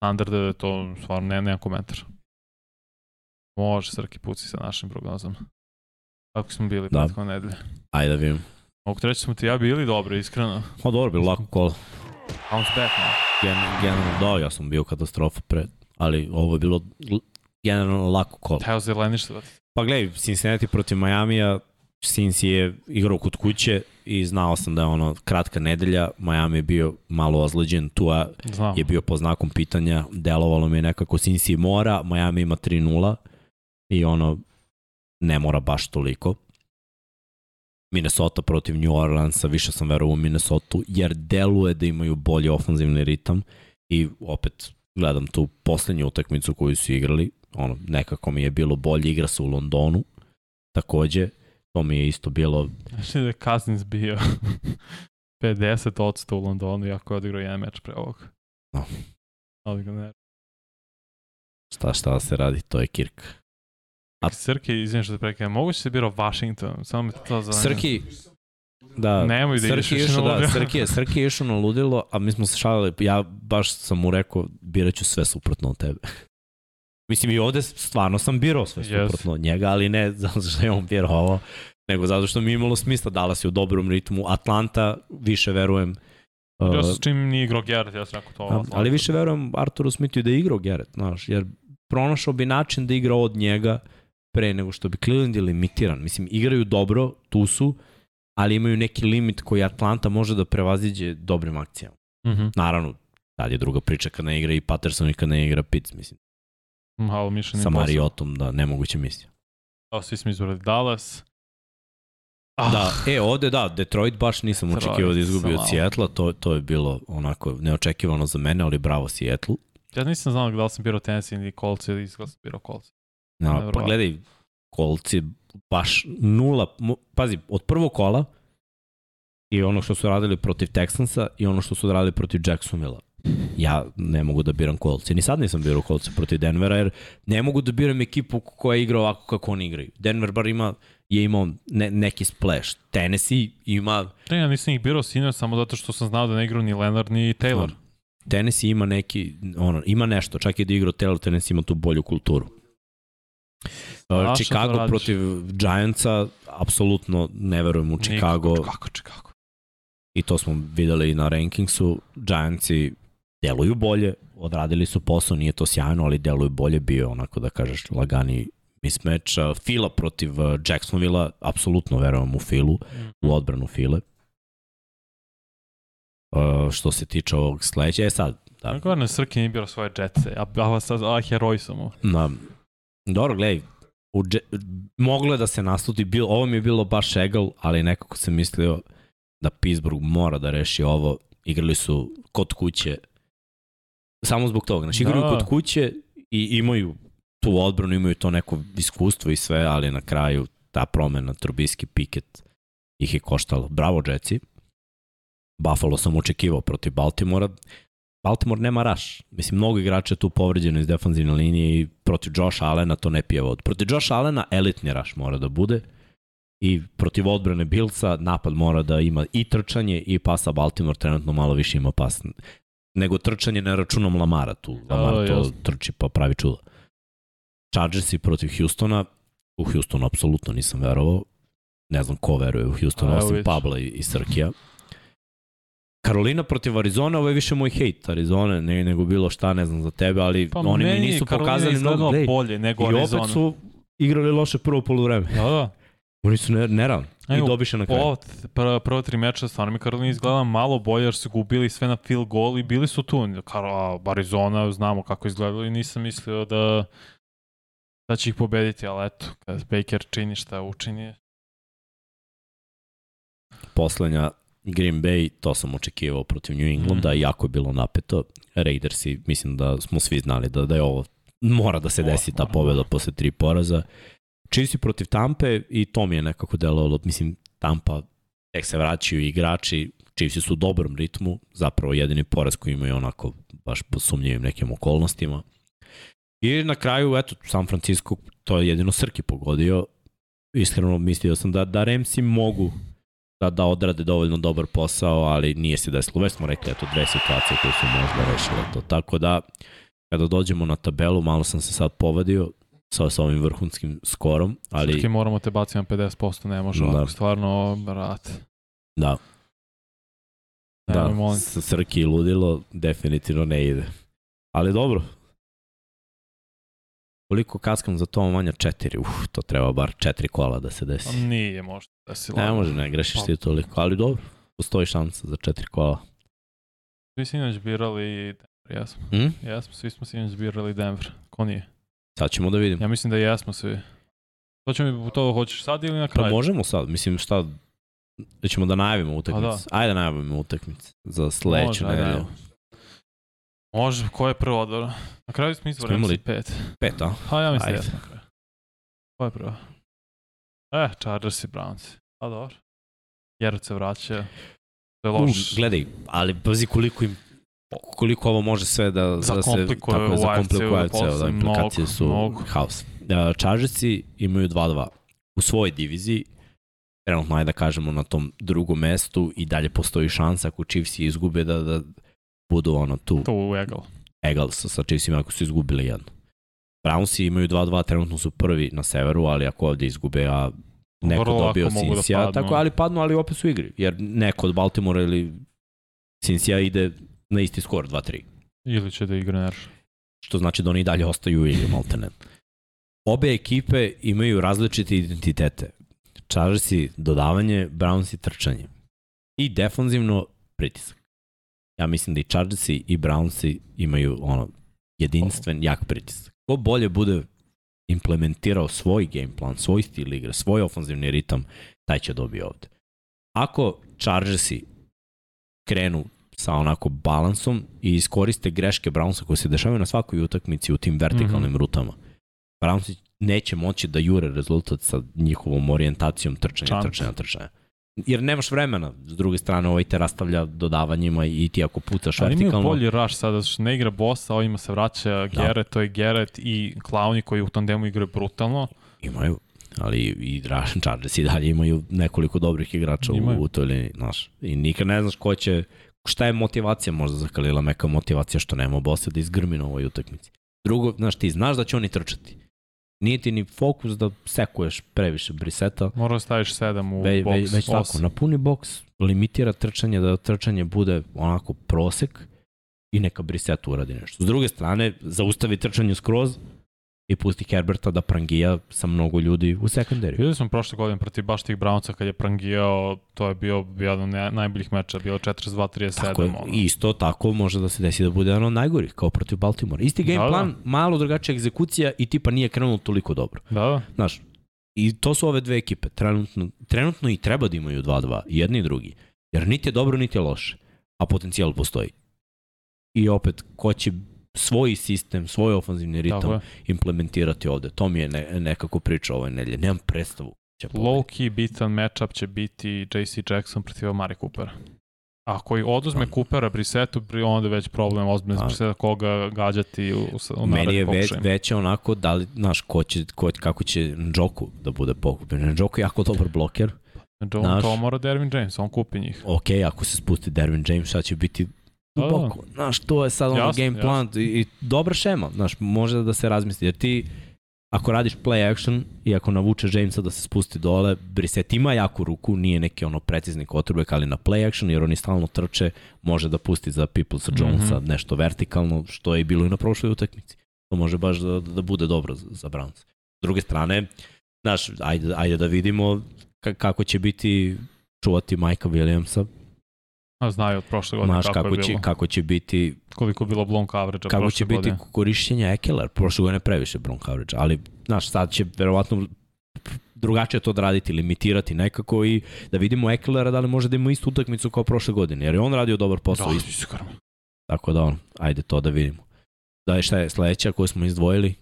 Standard da je to stvarno ne, nema komentar. Može Srki puci sa našim prognozama. Kako smo bili Da. prethodne nedelje. Ajde da vidim. Ovog treći smo ti ja bili dobri, iskreno. Pa dobro, bilo lako kolo. Bounce back, no. Gen, generalno, da, ja sam bio katastrofa pred, ali ovo je bilo generalno lako kolo. Teo zelenište, brate. Pa gledaj, Cincinnati protiv Majamija, Cincy je igrao kod kuće i znao sam da je ono kratka nedelja, Miami je bio malo ozleđen, Tua Znam. je bio po znakom pitanja, delovalo mi je nekako Cincy mora, Miami ima 3-0 i ono ne mora baš toliko. Minnesota protiv New Orleansa, više sam verovao u Minnesota, jer deluje da imaju bolji ofanzivni ritam i opet gledam tu poslednju utakmicu koju su igrali, ono, nekako mi je bilo bolje, igra se u Londonu, takođe, to mi je isto bilo, Znači da je Cousins bio 50% u Londonu, iako je odigrao jedan meč pre ovog. No. Ali ga ne. šta šta da se radi, to je Kirk. A- Srki, izvijem što te prekaj, moguće se birao Washington, samo me to zanima. Srki, da, Nemoj da Srki je išao, da. Srki je, Srki je išao na ludilo, a mi smo se šalili, ja baš sam mu rekao, birat ću sve suprotno od tebe. Mislim i ovde stvarno sam birao sve Yes. suprotno od njega, ali ne zato što je on birao ovo, nego zato što mi je imalo smisla, dala si u dobrom ritmu. Atlanta, više verujem, uh, Ja sam s čim nije igrao Garrett, ja sam rekao to. a, ali više verujem Arturu Smithu da je igrao Garrett, znaš, jer pronašao bi način da igra od njega pre nego što bi Cleveland je limitiran. Mislim, igraju dobro, tu su, ali imaju neki limit koji Atlanta može da prevaziđe dobrim akcijama. Mhm. Naravno, tad je druga priča kad ne igra i Patterson i kad ne igra Pitts, mislim, Malo mišljenje sa Mariotom, da, nemoguće misija. Da, svi smo izvorili Dallas. Ah, Da, e, ovde da, Detroit baš nisam Detroit, očekivao da izgubi od. Seattle, to, to je bilo onako neočekivano za mene, ali bravo Seattle. Ja nisam znao da li sam birao Tennessee ili Colts ili izgleda sam birao Colts. No, pa Neverovatno. gledaj, kolci baš nula, pazi, od prvog kola i ono što su radili protiv Texansa i ono što su radili protiv Jacksonvilla. Ja ne mogu da biram kolci. Ni sad nisam birao kolci protiv Denvera, jer ne mogu da biram ekipu koja igra ovako kako oni igraju. Denver bar ima, je imao ne, neki splash. Tennessee ima Ne, ja nisam ih birao sinoć samo zato što sam znao da ne igrao ni Leonard ni Taylor. Tennessee ima neki, ono, ima nešto, čak i da igra Taylor, Tennessee ima tu bolju kulturu. A, Uh, što Chicago radiš? protiv Giantsa, apsolutno ne verujem u Chicago Nikako, Kako Chicago? i to smo videli i na rankingsu. Giantsi deluju bolje, odradili su posao, nije to sjajno, ali deluju bolje, bio je onako da kažeš lagani. Uh, Fila protiv Jacksonvilla, apsolutno verujem u Filu, u odbranu File. Uh, što se tiče ovog sledeća, e sad, da. Kako ne Srki nije birao svoje jetse, a, a, a, a heroj sam mu. Na, dobro, gledaj, u dže, moglo je da se nastuti, bil, ovo mi je bilo baš egal, ali nekako sam mislio da Pittsburgh mora da reši ovo. Igrali su kod kuće, samo zbog toga. Znači, igraju Da. kod kuće i imaju tu odbranu, imaju to neko iskustvo i sve, ali na kraju ta promena Trubiski Piket ih je koštalo. Bravo, Jetsi. Buffalo sam očekivao protiv Baltimora. Baltimore nema raš. Mislim, mnogo igrača je tu povređeno iz defanzivne linije i protiv Josh Allena to ne pije vod. Protiv Josh Allena elitni raš mora da bude i protiv odbrane Billsa napad mora da ima i trčanje i pasa Baltimore trenutno malo više ima pas nego trčanje ne računam Lamara tu. Lamar to jasno. trči pa pravi čudo. Chargersi protiv Houstona, u Houstonu apsolutno nisam verovao. Ne znam ko veruje u Houston, osim vidiš. Pabla i, i Srkija. Karolina protiv Arizona, ovo je više moj hejt Arizone, ne, nego bilo šta, ne znam za tebe, ali Pa oni mi nisu Carolina pokazali mnogo. bolje nego I Arizona. opet su igrali loše prvo polovreme. Da, da. Oni su ne, neravni. I Evo, dobiše na kraju. Prva, prva tri meča stvarno mi Karolina izgleda malo bolje jer su gubili sve na field goal i bili su tu. Kar, Arizona znamo kako izgledalo i nisam mislio da da će ih pobediti, ali eto, kad Baker čini šta učini. Poslednja Green Bay, to sam očekivao protiv New Englanda, mm. jako je bilo napeto. Raidersi, mislim da smo svi znali da, da je ovo, mora da se Mora, desi ta mora, pobeda posle tri poraza. Chiefs protiv Tampe i to mi je nekako delovalo, mislim, Tampa tek se vraćaju igrači, Chiefs su u dobrom ritmu, zapravo jedini poraz koji imaju onako baš po sumnjivim nekim okolnostima. I na kraju, eto, San Francisco, to je jedino Srki pogodio. Iskreno mislio sam da, da Remsi mogu da, da odrade dovoljno dobar posao, ali nije se desilo. Već smo rekli, eto, dve situacije koje su možda rešile to. Tako da, kada dođemo na tabelu, malo sam se sad povadio sa, sa ovim vrhunskim skorom, ali... Srki moramo te baciti na 50%, ne može Da. ovako, stvarno, brate. Da. Nemoj, Da, molim sa Srki i ludilo definitivno ne ide. Ali dobro. Koliko kaskam za to manja četiri? Uf, to treba bar četiri kola da se desi. Nije možda da si Ne može, ne grešiš Pa. ti toliko, ali dobro. Postoji šansa za četiri kola. Svi sinoć birali Denver, jesmo. Hm? Jesmo, svi smo sinoć birali Denver. Ko nije? Sad ćemo da vidimo. Ja mislim da jesmo svi. To ćemo mi, to hoćeš sad ili na Pa kraju? možemo sad, mislim šta, da ćemo da najavimo utakmicu. Pa da. Ajde da najavimo utakmicu za sledeću nedelju. Može, ko je prvo odbor? Na kraju smo izvorili imali- pet. Pet, a? Pa ja mislim da na kraju. Ko je prvo? E, Chargers i Browns. Pa dobro. Jerod se vraća. To je loš. U, gledaj, ali pazi koliko im koliko ovo može sve da, da se tako zakomplikuje AFC-u, da implikacije su mnogo. haos. Uh, Chargersi imaju 2-2 u svojoj diviziji, trenutno ajde da kažemo na tom drugom mestu i dalje postoji šansa ako Chiefsi izgube da, da budu ono tu To u Eagle. egal sa, sa Chiefsima ako su izgubili jedno. Brownsi imaju 2-2, trenutno su prvi na severu, ali ako ovde izgube, a neko Vrlo dobio da Cinsija, padnu. tako, ali padnu, ali opet su u igri, jer neko od Baltimora ili Cinsija ide na isti skor, 2-3, Ili će da igra Nerš. što znači da oni i dalje ostaju u igri, maltene. Obe ekipe imaju različite identitete. Chargersi dodavanje, Brownsi trčanje. I defanzivno pritisak. Ja mislim da i Chargersi i Brownsi imaju ono jedinstven, jak pritisak. Ko bolje bude implementirao svoj game plan, svoj stil igre, svoj ofanzivni ritam, taj će dobiti ovde. Ako Chargersi krenu sa onako balansom i iskoriste greške Brownsa koje se dešavaju na svakoj utakmici u tim vertikalnim mm. -hmm. rutama, Brownsi neće moći da jure rezultat sa njihovom orijentacijom trčanja, Čant. trčanja, trčanja. Jer nemaš vremena, s druge strane ovaj te rastavlja dodavanjima i ti ako pucaš Ali imaju vertikalno, bolji rush sada, što ne igra bossa, ovima se vraća Garrett, to je Garrett i Clowni koji u tandemu igraju brutalno. imaju, ali i Chargers i dalje imaju nekoliko dobrih igrača Imaju. u, u toj liniji, znaš. I nikad ne znaš ko će, šta je motivacija možda za Kalila Meka, motivacija što nema bossa da izgrmi na ovoj utakmici. Drugo, znaš, ti znaš da će oni trčati. Nije ti ni fokus da sekuješ previše briseta, Mora da staviš 7 u Ve, box. već, već tako, osam. napuni boks, limitira trčanje, da trčanje bude onako prosek i neka Brissett uradi nešto. S druge strane, zaustavi trčanje skroz i pusti Herberta da prangija sa mnogo ljudi u sekundariju. Videli smo prošle godine protiv baš tih Brownca kad je prangijao, to je bio jedan od najboljih meča, bilo 42-37. Tako je, ono. isto tako može da se desi da bude jedan od najgorih, kao protiv Baltimora. Isti game Da, da. plan, malo drugačija egzekucija i tipa nije krenulo toliko dobro. Da, da. Znaš, i to su ove dve ekipe. Trenutno, trenutno i treba da imaju 2-2, i jedni i drugi. Jer niti je dobro, niti je loše. A potencijal postoji. I opet, ko će svoj sistem, svoj ofanzivni ritam je. implementirati ovde. To mi je ne, nekako priča ove nedelje. Nemam predstavu. Low key bitan matchup će biti JC Jackson protiv Amari Coopera. Ako i oduzme Da. Coopera Brissettu, pri- onda je već problem ozbiljno za Brissetta koga gađati u, u, Meni je već, već onako, da li, znaš, ko će, ko, kako će Njoku da bude pokupljen. Njoku je jako dobar bloker. Znaš- to mora Dervin James, on kupi njih. ok, ako se spusti Derwin James, sad će biti Da, da. duboko. Znaš, to je sad ono Jasno, game plan i, i dobra šema. Znaš, može da se razmisli. Jer ti, ako radiš play action i ako navuče Jamesa da se spusti dole, Brissett ima jaku ruku, nije neki ono precizni quarterback, ali na play action, jer oni stalno trče, može da pusti za Peoplesa Jonesa Mhm. nešto vertikalno, što je i bilo i na prošloj utakmici. To može baš da, da bude dobro za, za Browns. S druge strane, znaš, ajde, ajde da vidimo ka- kako će biti čuvati Majka Williamsa, A znaju od prošle godine Znaš kako, kako, je će, bilo. kako će biti Koliko je bilo blown coverage kako prošle će biti godine. korišćenja Ekeler. Prošle godine previše Bron coverage, ali znaš, sad će verovatno drugačije to da raditi, limitirati nekako i da vidimo Ekelera da li može da ima istu utakmicu kao prošle godine, jer je on radio dobar posao Da, iskreno. Tako da on, ajde to da vidimo. Da je šta je sledeća koju smo izdvojili?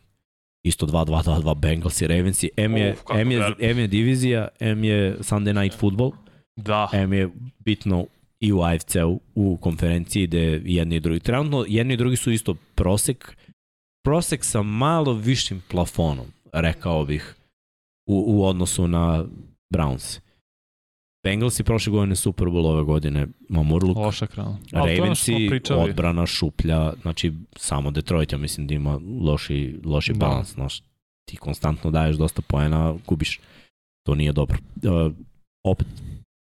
Isto 2-2-2-2 Bengals i Ravens. M je, Uf, kako M, je. M je divizija, M je Sunday Night Football, Da, M je bitno i u AFC-u, u konferenciji gde jedni i drugi. Trenutno jedni i drugi su isto prosek, prosek sa malo višim plafonom, rekao bih, u, u odnosu na Browns. Bengalsi prošle godine Super Bowl ove godine, Mamurluk, smo Ravensi, pričali. odbrana, šuplja, znači samo Detroit, ja mislim da ima loši, loši Da. balans, znaš, ti konstantno daješ dosta poena, gubiš, to nije dobro. Uh, opet,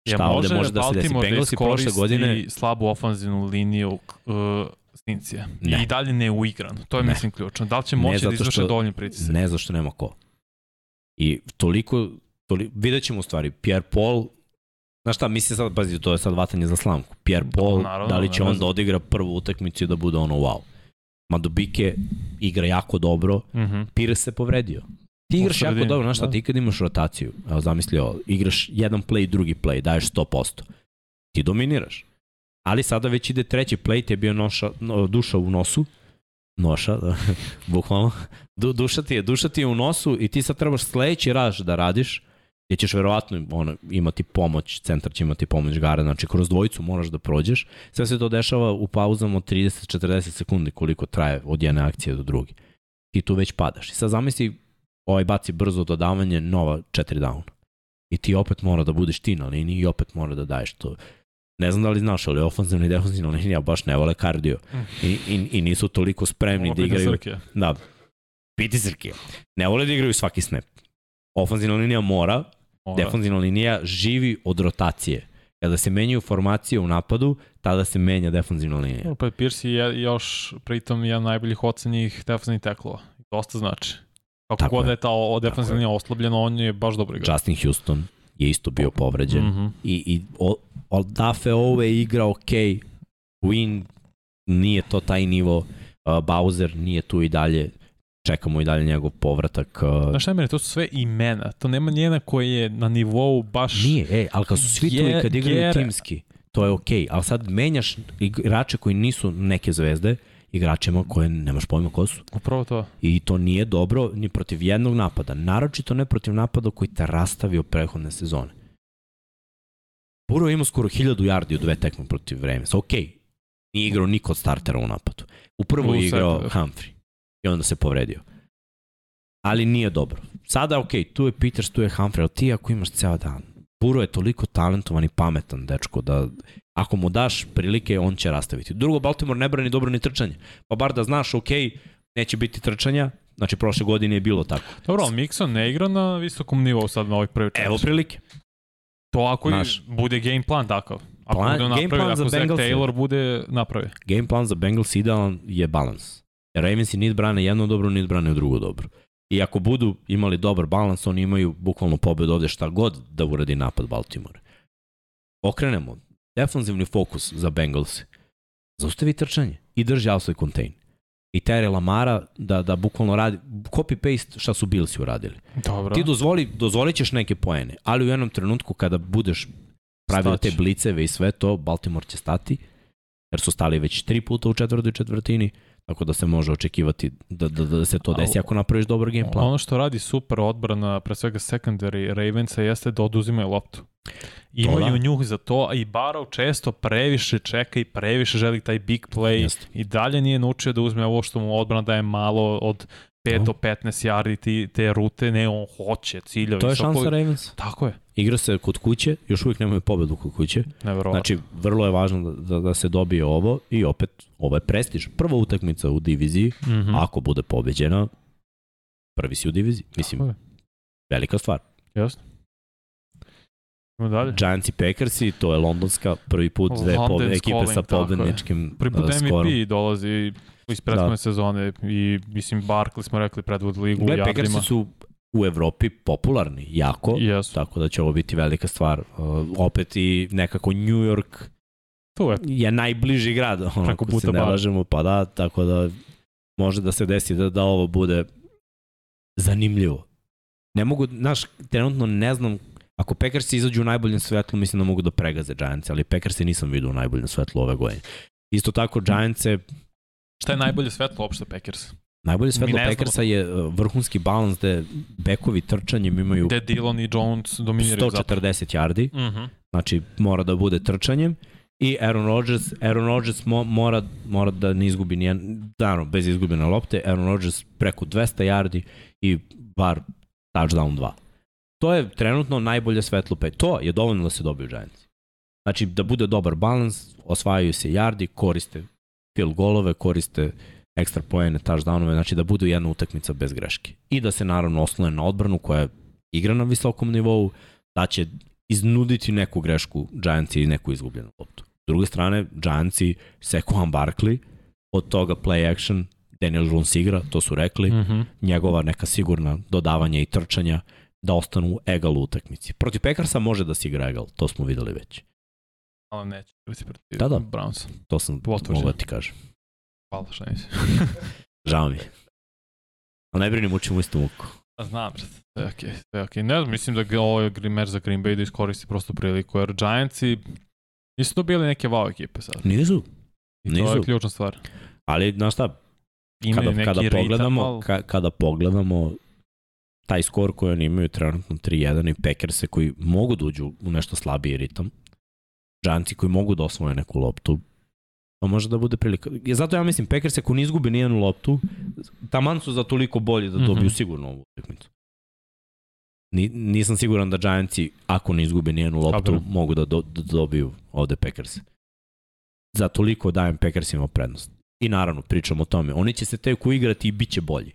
Šta ovde može da se desi? Baltimore Bengalsi prošle godine... slabu ofanzivnu liniju uh, Stincija. Ne. I dalje ne uigran. To je, Ne. mislim, ključno. Da li će moći da izvrše dovoljni pritisak? Ne zašto nema ko. I toliko, toliko vidjet ćemo u stvari, Pierre Paul, znaš šta, misli sad, pazi, to je sad vatanje za slamku. Pierre Paul, naravno, da li će on da odigra prvu utakmicu i da bude ono wow. Madubike igra jako dobro, Mhm. Pires se povredio. Ti igraš jako dobro, znaš šta, da. ti kad imaš rotaciju, evo zamisli ovo, igraš jedan play, drugi play, daješ 100%, ti dominiraš. Ali sada već ide treći play, ti je bio noša, no, duša u nosu, noša, da, bukvalno, du, duša, ti je, duša ti je u nosu i ti sad trebaš sledeći raž da radiš, gdje ćeš verovatno ono, imati pomoć, centar će imati pomoć gara, znači kroz dvojicu moraš da prođeš. Sve se to dešava u pauzama od 30-40 sekundi koliko traje od jedne akcije do druge. Ti tu već padaš. I sad zamisli ovaj baci brzo dodavanje, nova 4 down. I ti opet mora da budeš ti na liniji i opet mora da daješ to. Ne znam da li znaš, ali ofenzivna i defensivna linija baš ne vole kardio. I, i, i nisu toliko spremni Ovo da igraju. Srke. Da, piti Srke. Ne vole da igraju svaki snap. Ofenzivna linija mora, Mora. defensivna linija živi od rotacije. Kada se menjaju formacije u napadu, tada se menja defensivna linija. Opet Pierce je još pritom jedan najboljih ocenjih defensivnih teklova. Dosta znači. Kako Tako god je. da ta defensivna linija oslabljena, on je baš dobro igrao. Justin Houston je isto bio povređen. Mhm. I, i o, Oldafe ove igra ok, Win nije to taj nivo, uh, Bowser nije tu i dalje, čekamo i dalje njegov povratak. Uh, Znaš šta je meni, to su sve imena. To nema njena koji je na nivou baš... nije, ej, ali kad su svi tu i kad igraju timski, to je ok, ali sad menjaš igrače koji nisu neke zvezde, igračima koje nemaš pojma ko su. Upravo to. I to nije dobro ni protiv jednog napada, naročito ne protiv napada koji te rastavio prethodne sezone. Buro ima skoro 1000 yardi u dve tekme protiv Ravens. Ok, nije igrao niko od startera u napadu. U je igrao sekundaru. Humphrey i onda se povredio. Ali nije dobro. Sada ok, tu je Peters, tu je Humphrey, ali ti ako imaš ceo dan, Buro je toliko talentovan i pametan dečko da ako mu daš prilike, on će rastaviti. Drugo, Baltimore ne brani dobro ni trčanje. Pa bar da znaš, ok, neće biti trčanja, znači prošle godine je bilo tako. Dobro, ali Mixon ne igra na visokom nivou sad na ovih prvi čas. Evo prilike. To ako Znaš. i bude game plan takav. Ako Plan- bude game plan ako za Zach Bengalse. Taylor bude napravi. Game plan za Bengals idealan je balans. Jer Ravensi nit brane jedno dobro, nit brane drugo dobro. I ako budu imali dobar balans, oni imaju bukvalno pobedu ovde šta god da uradi napad Baltimore. Okrenemo. Defanzivni fokus za Bengals. Zaustavi trčanje i drži outside contain. I tere Lamara da, da bukvalno radi, copy-paste šta su Billsi uradili. Dobro. Ti dozvoli, dozvolit ćeš neke poene, ali u jednom trenutku kada budeš pravio te bliceve i sve to, Baltimore će stati, jer su stali već tri puta u četvrtoj četvrtini, tako da se može očekivati da, da, da se to desi ako napraviš dobar game plan. Ono što radi super odbrana, pre svega secondary Ravensa, jeste da oduzimaju loptu. Imaju da. njuh za to, a i Barrow često previše čeka i previše želi taj big play. Jeste. I dalje nije naučio da uzme ovo što mu odbrana daje malo od 5 To. do 15 yardi ti, te rute, ne, on hoće, ciljevi. To je šansa Ravens. Tako je, Igra se kod kuće, još uvijek nemaju pobedu kod kuće. nevjerovatno. Znači, vrlo je važno da, da, da se dobije ovo i opet, ovo je prestiž. Prva utakmica u diviziji, Mhm. ako bude pobeđena, prvi si u diviziji. Mislim, Tako je. velika stvar. Jasno. Idemo dalje. Giants i Packersi, to je londonska, prvi put dve pobe, ekipe sa pobedničkim Prvi put uh, skorom. MVP dolazi iz prethodne Da. sezone i mislim Barkley smo rekli predvod ligu u Gle, jardima. Su u Evropi popularni, jako, Jesu. tako da će ovo biti velika stvar. Uh, opet i nekako New York Tu je. je najbliži grad, ono, Preko ako se puta ne lažemo, pa da, tako da može da se desi da, da ovo bude zanimljivo. Ne mogu, znaš, trenutno ne znam, ako Packersi izađu u najboljem svetlu, mislim da mogu da pregaze Giants, ali Packersi nisam vidio u najboljem svetlu ove godine. Isto tako Giants Šta je najbolje svetlo uopšte Packers? Najbolje svetlo Packersa je uh, vrhunski balans gde bekovi trčanjem imaju Gde Dillon i Jones dominiraju zapravo. 140 yardi, Mhm. znači mora da bude trčanjem i Aaron Rodgers, Aaron Rodgers mo, mora, mora da ne izgubi nijedan, naravno, bez izgubene lopte, Aaron Rodgers preko 200 yardi i bar touchdown 2. To je trenutno najbolje svetlo pet. To je dovoljno da se dobiju Giants. Znači, da bude dobar balans, osvajaju se yardi, koriste field golove, koriste ekstra poene, touchdownove, znači da budu jedna utakmica bez greške. I da se naravno oslone na odbranu koja igra na visokom nivou, da će iznuditi neku grešku Giantsi i neku izgubljenu loptu. S druge strane, Giantsi, Sekuan Barkley, od toga play action, Daniel Jones igra, to su rekli, mm Mhm. njegova neka sigurna dodavanja i trčanja da ostanu egal u utakmici. Protiv Packersa može da se igra egal, to smo videli već. Ali neće biti protiv Da, da. Brownsa. To sam Potvrđeno. mogao da ti kažem. Hvala šta nisi. Žao mi. Ali ne brini, mučimo istu muku. Znam. Sve je okej, sve je okej. Ne znam, mislim da ovo je gri- meč za Green Bay da iskoristi prosto priliku, jer Giantsi nisu to bili neke wow ekipe sad. Nisu. I to je Nisu. ključna stvar. Ali, znaš šta, Imaju kada, kada ritam, pogledamo, ali- ka, kada pogledamo taj skor koji oni imaju trenutno 3-1 i Packerse koji mogu da uđu u nešto slabiji ritam, Giantsi koji mogu da osvoje neku loptu, to može da bude prilika. Zato ja mislim, Packers ako ne izgubi nijednu loptu, taman su za toliko bolji da dobiju Mhm. sigurno ovu utakmicu. Ni, nisam siguran da Giantsi, ako ne izgube nijednu loptu, Dobro. mogu da, do, da dobiju ovde Packers. Za toliko dajem Packersima prednost. I naravno, pričamo o tome. Oni će se tek uigrati i bit će bolji.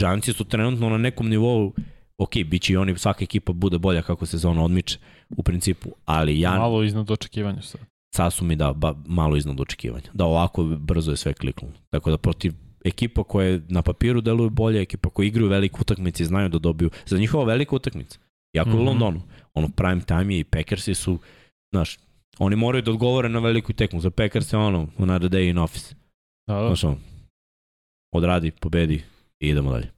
Giantsi su trenutno na nekom nivou, ok, bit će i oni, svaka ekipa bude bolja kako sezona odmiče u principu, ali ja, Malo iznad očekivanja sad. sad su mi da ba, malo iznad očekivanja. Da ovako brzo je sve kliknulo. Tako da protiv ekipa koje na papiru deluju bolje, ekipa koje igraju velike utakmice i znaju da dobiju. Za njihova velika utakmica. Jako mm Mhm. u Londonu. Ono prime time je i Packersi su, znaš, oni moraju da odgovore na veliku tekmu. Za Packers je ono, another day in office. Da, da. Znaš ono, odradi, pobedi i idemo dalje.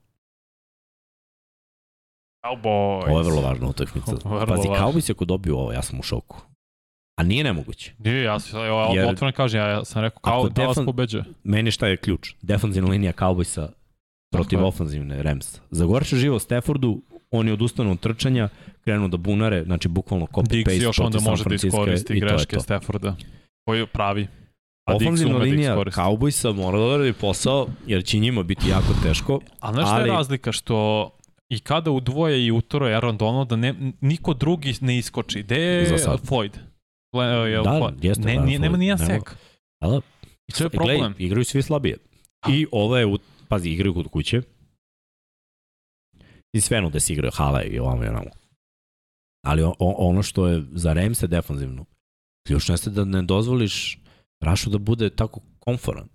Cowboys. Ovo je vrlo važna utakmica. Vrlo Pazi, važno. Cowboys ako dobiju ovo, ja sam u šoku. A nije nemoguće. Nije, ja sam, ja, Jer- otvoreno kažem, ja sam rekao kao da vas defan- pobeđuje. meni šta je ključ? Defanzivna linija Cowboysa protiv Tako je. ofanzivne Ramsa. Zagorče živo Staffordu, oni odustanu od trčanja, krenu da bunare, znači bukvalno copy-paste još onda protiv San može da Francisco iskoristi i to je greške to. Stafforda. Koji pravi. A Diggs Ofanzivna da linija iskoristi. Cowboysa mora da odradi posao, jer će njima biti jako teško. A znaš šta je ali- razlika? Što i kada udvoje i utroje Aaron Donald, da ne, niko drugi ne iskoči. Gde je. Floyd? Le, je Da, Floyd? jeste, ne, da, nije, nema Nema. sek. Da, da. I to je E, Glej, problem. igraju svi slabije. I ovo je, u, pazi, igraju kod kuće. I sve da se igraju hala i ovamo i onamo. Ali o, ono što je za Ramse defanzivno, ključno jeste da ne dozvoliš Rašu da bude tako komforan.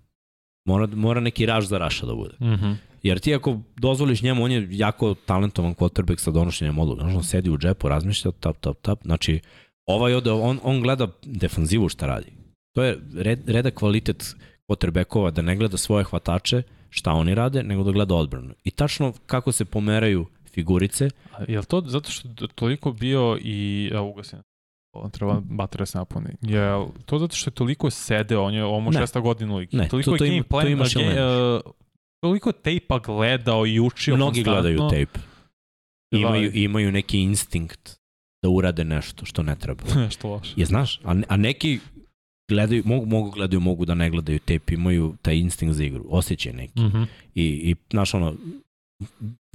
Mora, mora neki raš za Raša da bude. Mhm. Jer ti ako dozvoliš njemu, on je jako talentovan quarterback sa donošenjem odluka. Znači, on sedi u džepu, razmišlja, tap, tap, tap. Znači, ovaj ode, on, on gleda defanzivu šta radi. To je red, reda kvalitet quarterbackova da ne gleda svoje hvatače, šta oni rade, nego da gleda odbranu. I tačno kako se pomeraju figurice, A Je li to zato što je toliko bio i... Evo ugasim. Treba baterija se napuni. Je to zato što je toliko sedeo, on je ovo mu Ne. šesta godina u ligi. Ne, toliko to- to je ima- game plan, to imaš ili uh, toliko tejpa gledao i učio mnogi gledaju konstantno. tape. Imaju, imaju neki instinkt da urade nešto što ne treba. Što loše. Je, znaš, a, a neki gledaju, mogu, mogu gledaju, mogu da ne gledaju tape, imaju taj instinkt za igru, osjećaj neki. Mhm. I, i znaš, ono,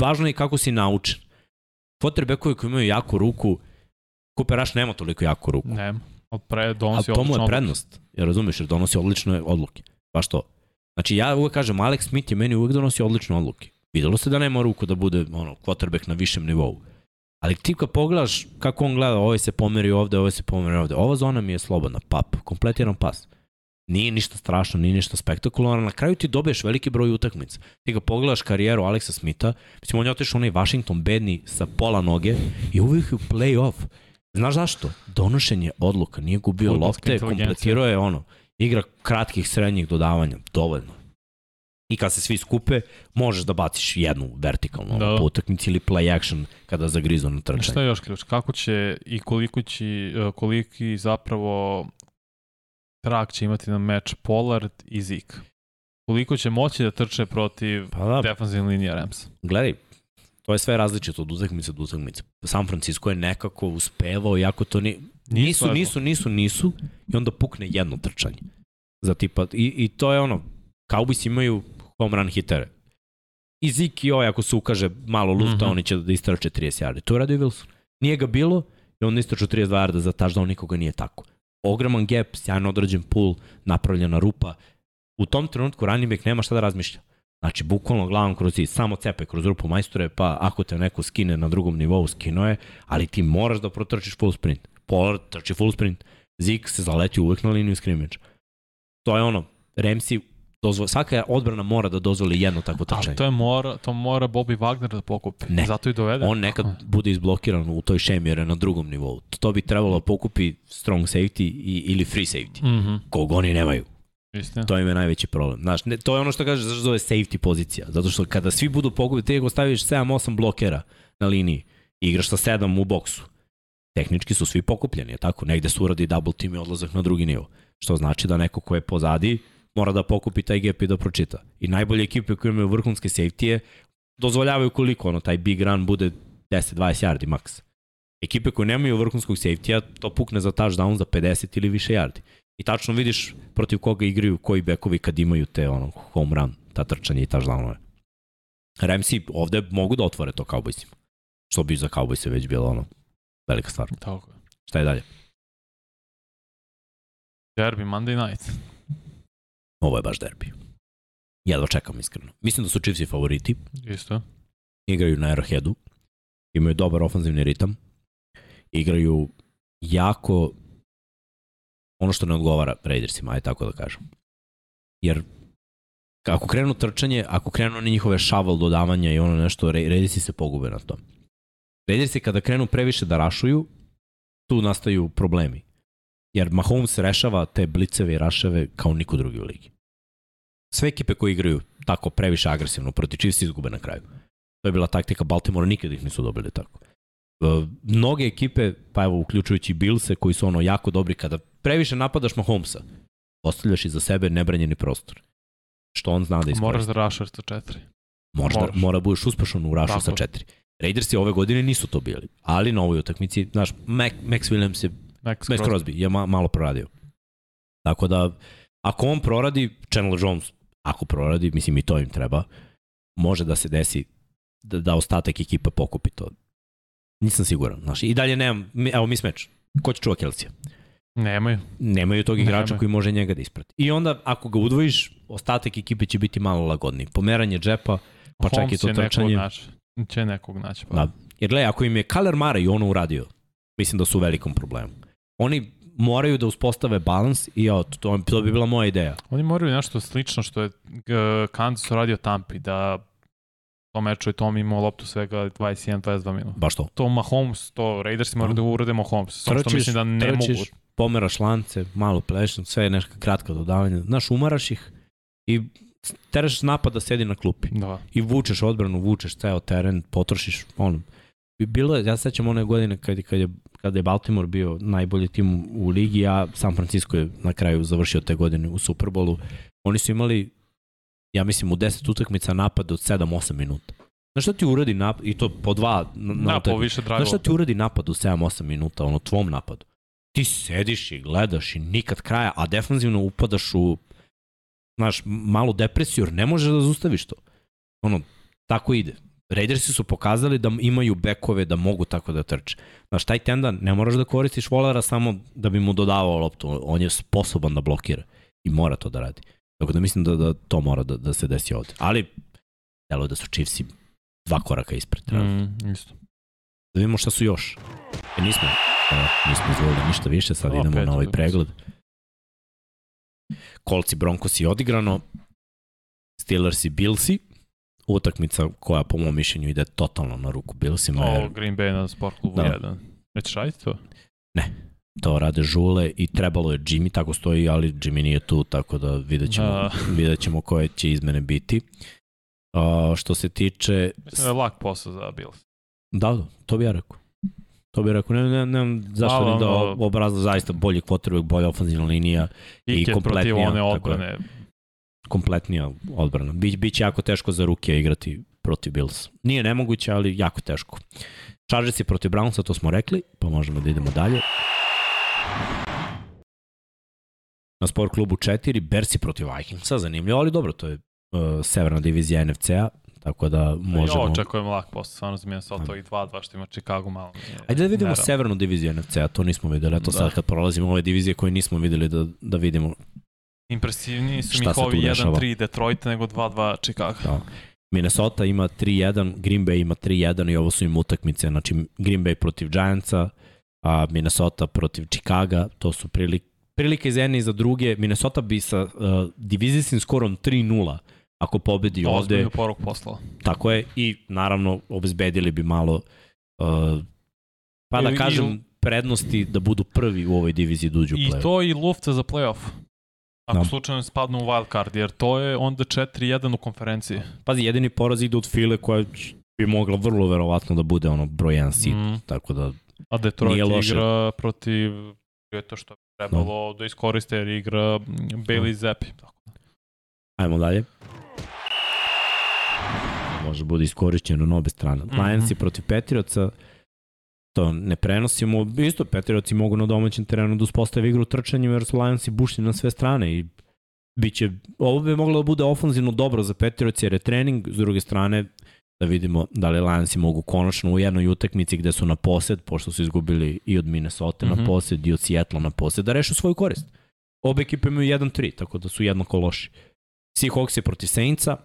važno je kako si naučen. Quarterbackovi koji imaju jaku ruku, Rush nema toliko jaku ruku. Ne, od pre donosi to mu je prednost, jer razumeš, jer donosi odlične odluke. Baš to. Znači ja uvek kažem, Alex Smith je meni uvek donosi odlične odluke. Videlo se da nema ruku da bude ono, quarterback na višem nivou. Ali ti kad pogledaš kako on gleda, ovaj se pomeri ovde, ovaj se pomeri ovde. Ova zona mi je slobodna, pap, kompletiran pas. Nije ništa strašno, nije ništa spektakularno. Na kraju ti dobiješ veliki broj utakmica. Ti kad pogledaš karijeru Aleksa Smitha, mislim, on je otišao onaj Washington bedni sa pola noge i uvijek je u play-off. Znaš zašto? Donošenje odluka, nije gubio lopte, kompletirao je ono, igra kratkih, srednjih dodavanja, dovoljno. I kad se svi skupe, možeš da baciš jednu vertikalnu Da. po utakmici ili play action kada zagrizu na trčanje. Šta je još ključ? Kako će i koliko će, e, koliki zapravo trak će imati na meč Pollard i Zeke? Koliko će moći da trče protiv Pa da, defanzivne linije Ramsa? gledaj, to je sve različito od utakmice do utakmice. San Francisco je nekako uspevao, iako to ni, nisu, lepo. nisu, nisu, nisu, i onda pukne jedno trčanje. Za tipa, i, i to je ono, Cowboys imaju home run hitere. I Zeke i ovaj, ako se ukaže malo lufta, mm. -hmm. oni će da istrače 30 yardi. To je radio Wilson. Nije ga bilo i on istraču 32 yarda za touchdown, nikoga nije tako. Ogroman gap, sjajno odrađen pull, napravljena rupa. U tom trenutku running back nema šta da razmišlja. Znači, bukvalno glavom kroz zid, samo cepe kroz rupu majstore, pa ako te neko skine na drugom nivou, skino je, ali ti moraš da protrčiš full sprint. Polar trči full sprint. Zik se zaleti uvek na liniju skrimidža. To je ono, Remsi, dozvo, svaka odbrana mora da dozvoli jedno takvo Ali trčanje. to, je mora, to mora Bobby Wagner da pokupi. Ne. Zato i dovede. On nekad bude izblokiran u toj šemi jer je na drugom nivou. To bi trebalo da pokupi strong safety i, ili free safety. Mhm, Kog oni nemaju. Istina. To im je najveći problem. Znaš, ne, to je ono što kaže zašto se zove safety pozicija. Zato što kada svi budu pokupiti, ti ako staviš 7-8 blokera na liniji igraš sa 7 u boksu, tehnički su svi pokupljeni, je tako? Negde su uradi double team i odlazak na drugi nivo. Što znači da neko ko je pozadi mora da pokupi taj gap i da pročita. I najbolje ekipe koje imaju vrhunske safety-je dozvoljavaju koliko ono, taj big run bude 10-20 yardi max. Ekipe koje nemaju vrhunskog safety-a, to pukne za touchdown za 50 ili više yardi. I tačno vidiš protiv koga igraju koji bekovi kad imaju te ono, home run, ta trčanje i touchdownove. Ramsi ovde mogu da otvore to Cowboysima. Što bi za Cowboyse već bilo ono, velika stvar. Tako je. Šta je dalje? Derby, Monday night. Ovo je baš derbi. Jedva čekam iskreno. Mislim da su Chiefs i favoriti. Isto. Igraju na Arrowheadu. Imaju dobar ofanzivni ritam. Igraju jako ono što ne odgovara Raidersima, aj tako da kažem. Jer ako krenu trčanje, ako krenu oni njihove shovel dodavanja i ono nešto, Ra- Raidersi se pogube na tom. Raidersi kada krenu previše da rašuju, tu nastaju problemi. Jer Mahomes rešava te bliceve i raševe kao niko drugi u ligi. Sve ekipe koje igraju tako previše agresivno proti Chiefs izgube na kraju. To je bila taktika Baltimora, nikad ih nisu dobili tako. E, mnoge ekipe, pa evo uključujući Billse koji su ono jako dobri kada previše napadaš Mahomesa, ostavljaš iza sebe nebranjeni prostor. Što on zna da iskoristi. Moraš da rašaš sa četiri. Moraš da, Moraš. mora da budeš uspešan u rašu Tako sa četiri. Raidersi ove godine nisu to bili, ali na ovoj utakmici, znaš, Mac, Max Williams je, Max, Max Crosby. Crosby je ma, malo proradio. Tako da, ako on proradi, Chandler Jones, ako proradi, mislim i to im treba, može da se desi da, da ostatak ekipa pokupi to. Nisam siguran. Znaš, I dalje nemam, evo mi smeč. Ko će čuva Kelsija? Nemaju. Nemaju tog igrača Nema. koji može njega da isprati. I onda, ako ga udvojiš, ostatak ekipe će biti malo lagodniji. Pomeranje džepa, pa čak i to trčanje. naći. Će nekog naći. Pa. Da. Jer gledaj, ako im je Kaler Mara i ono uradio, mislim da su u velikom problemu. Oni moraju da uspostave balans i ja, to, to bi bila moja ideja. Oni moraju nešto slično što je uh, Kansas uradio Tampi, da to meču je Tom imao loptu svega 21-22 minuta. Baš to. To Mahomes, to Raiders moraju da urade Mahomes. Samo što mislim da ne trčiš, mogu. pomeraš lance, malo plešan, sve je neka kratka dodavanja. Znaš, umaraš ih i teraš napad da sedi na klupi. Da. I vučeš odbranu, vučeš ceo teren, potrošiš, ono, bi bilo je, ja se sećam one godine kad, kad, je, kada je Baltimore bio najbolji tim u ligi, a San Francisco je na kraju završio te godine u Superbolu. Oni su imali, ja mislim, u 10 utakmica napad od 7-8 minuta. Znaš šta ti uradi napad, i to po dva na, na Da, po više Znaš dragova. šta ti uradi napad u 7-8 minuta, ono, tvom napadu? Ti sediš i gledaš i nikad kraja, a defanzivno upadaš u, znaš, malu depresiju, jer ne možeš da zaustaviš to. Ono, tako ide. Raidersi su pokazali da imaju bekove, da mogu tako da trče. Znaš, taj tendan ne moraš da koristiš volara samo da bi mu dodavao loptu. On je sposoban da blokira i mora to da radi. Tako da mislim da, da to mora da, da se desi ovde. Ali, delo je da su Chiefsi dva koraka ispred. Mm. Isto. Da vidimo šta su još. E, nismo, e, nismo izvolili ništa više, sad Opet idemo na ovaj pregled. Kolci Broncos i odigrano, Steelers i Billsi, utakmica koja po mom mišljenju ide totalno na ruku Billsima, O, jer Green Bay na Sport klubu Da. 1. Već raditi to? To rade žule i trebalo je Jimmy, tako stoji, ali Jimmy nije tu, tako da vidjet ćemo, Da. vidjet ćemo koje će izmene biti. A, što se tiče... Mislim da je lak posao za Bills. Da, da, to bi ja rekao. To bi rekao, ne, ne, ne, zašto Malo, ne da obrazla zaista bolji quarterback, bolja ofenzivna linija, I Piket protiv kompletnija, one odbrane. kompletnija odbrana. Bi, biće jako teško za ruke igrati protiv Bills. Nije nemoguće, ali jako teško. Chargers je protiv Brownsa, to smo rekli, pa možemo da idemo dalje. Na sport klubu 4, Bersi protiv Vikingsa, zanimljivo, ali dobro, to je uh, severna divizija NFC-a, tako da Možemo... Ja očekujem lak posao, stvarno za to i 2-2 što ima Chicago malo. Ajde da vidimo nerealno. severnu diviziju NFC-a, to nismo videli. Eto Da. sad kad prolazimo ove divizije koje nismo videli da, da vidimo Impresivniji su mi se tu ovi dešava? 1-3 Detroita nego 2-2 Chicago. Da. Minnesota ima 3-1, Green Bay ima 3-1 i ovo su im utakmice, znači Green Bay protiv Giantsa, a Minnesota protiv Chicaga, to su prilike, prilike za jedne i za druge. Minnesota bi sa uh, divizijskim skorom 3-0 ako pobedi ovde, Ozbiljnu poruku poslala. tako je, i naravno obezbedili bi malo, uh, pa da I- i- kažem, prednosti da budu prvi u ovoj diviziji da uđu u I play-off. to i lufta za playoff. Ako Da. slučajno spadnu u wild card, jer to je onda 4-1 u konferenciji. Pazi, jedini poraz ide od File koja bi mogla vrlo verovatno da bude ono broj 1 seed, Mm. tako da A Detroit Nije loše. igra protiv je to što bi trebalo da iskoriste jer igra mm, Bailey Zappi. Tako. Ajmo dalje. Može bude iskorišćeno na obe strane. Mhm. Lionsi protiv Patriotsa, to ne prenosimo. Isto Patriotsi mogu na domaćem terenu da uspostave igru trčanjem jer su Lionsi bušni na sve strane i biće, ovo bi moglo da bude ofanzivno dobro za Patriotsi jer je trening, s druge strane da vidimo da li Lionsi mogu konačno u jednoj utakmici gde su na posed, pošto su izgubili i od Minnesota mm -hmm. Mhm. na posed i od Seattle na posed, da rešu svoju korist. Obe ekipe imaju 1-3, tako da su jednako loši. Seahawks je protiv Saintsa,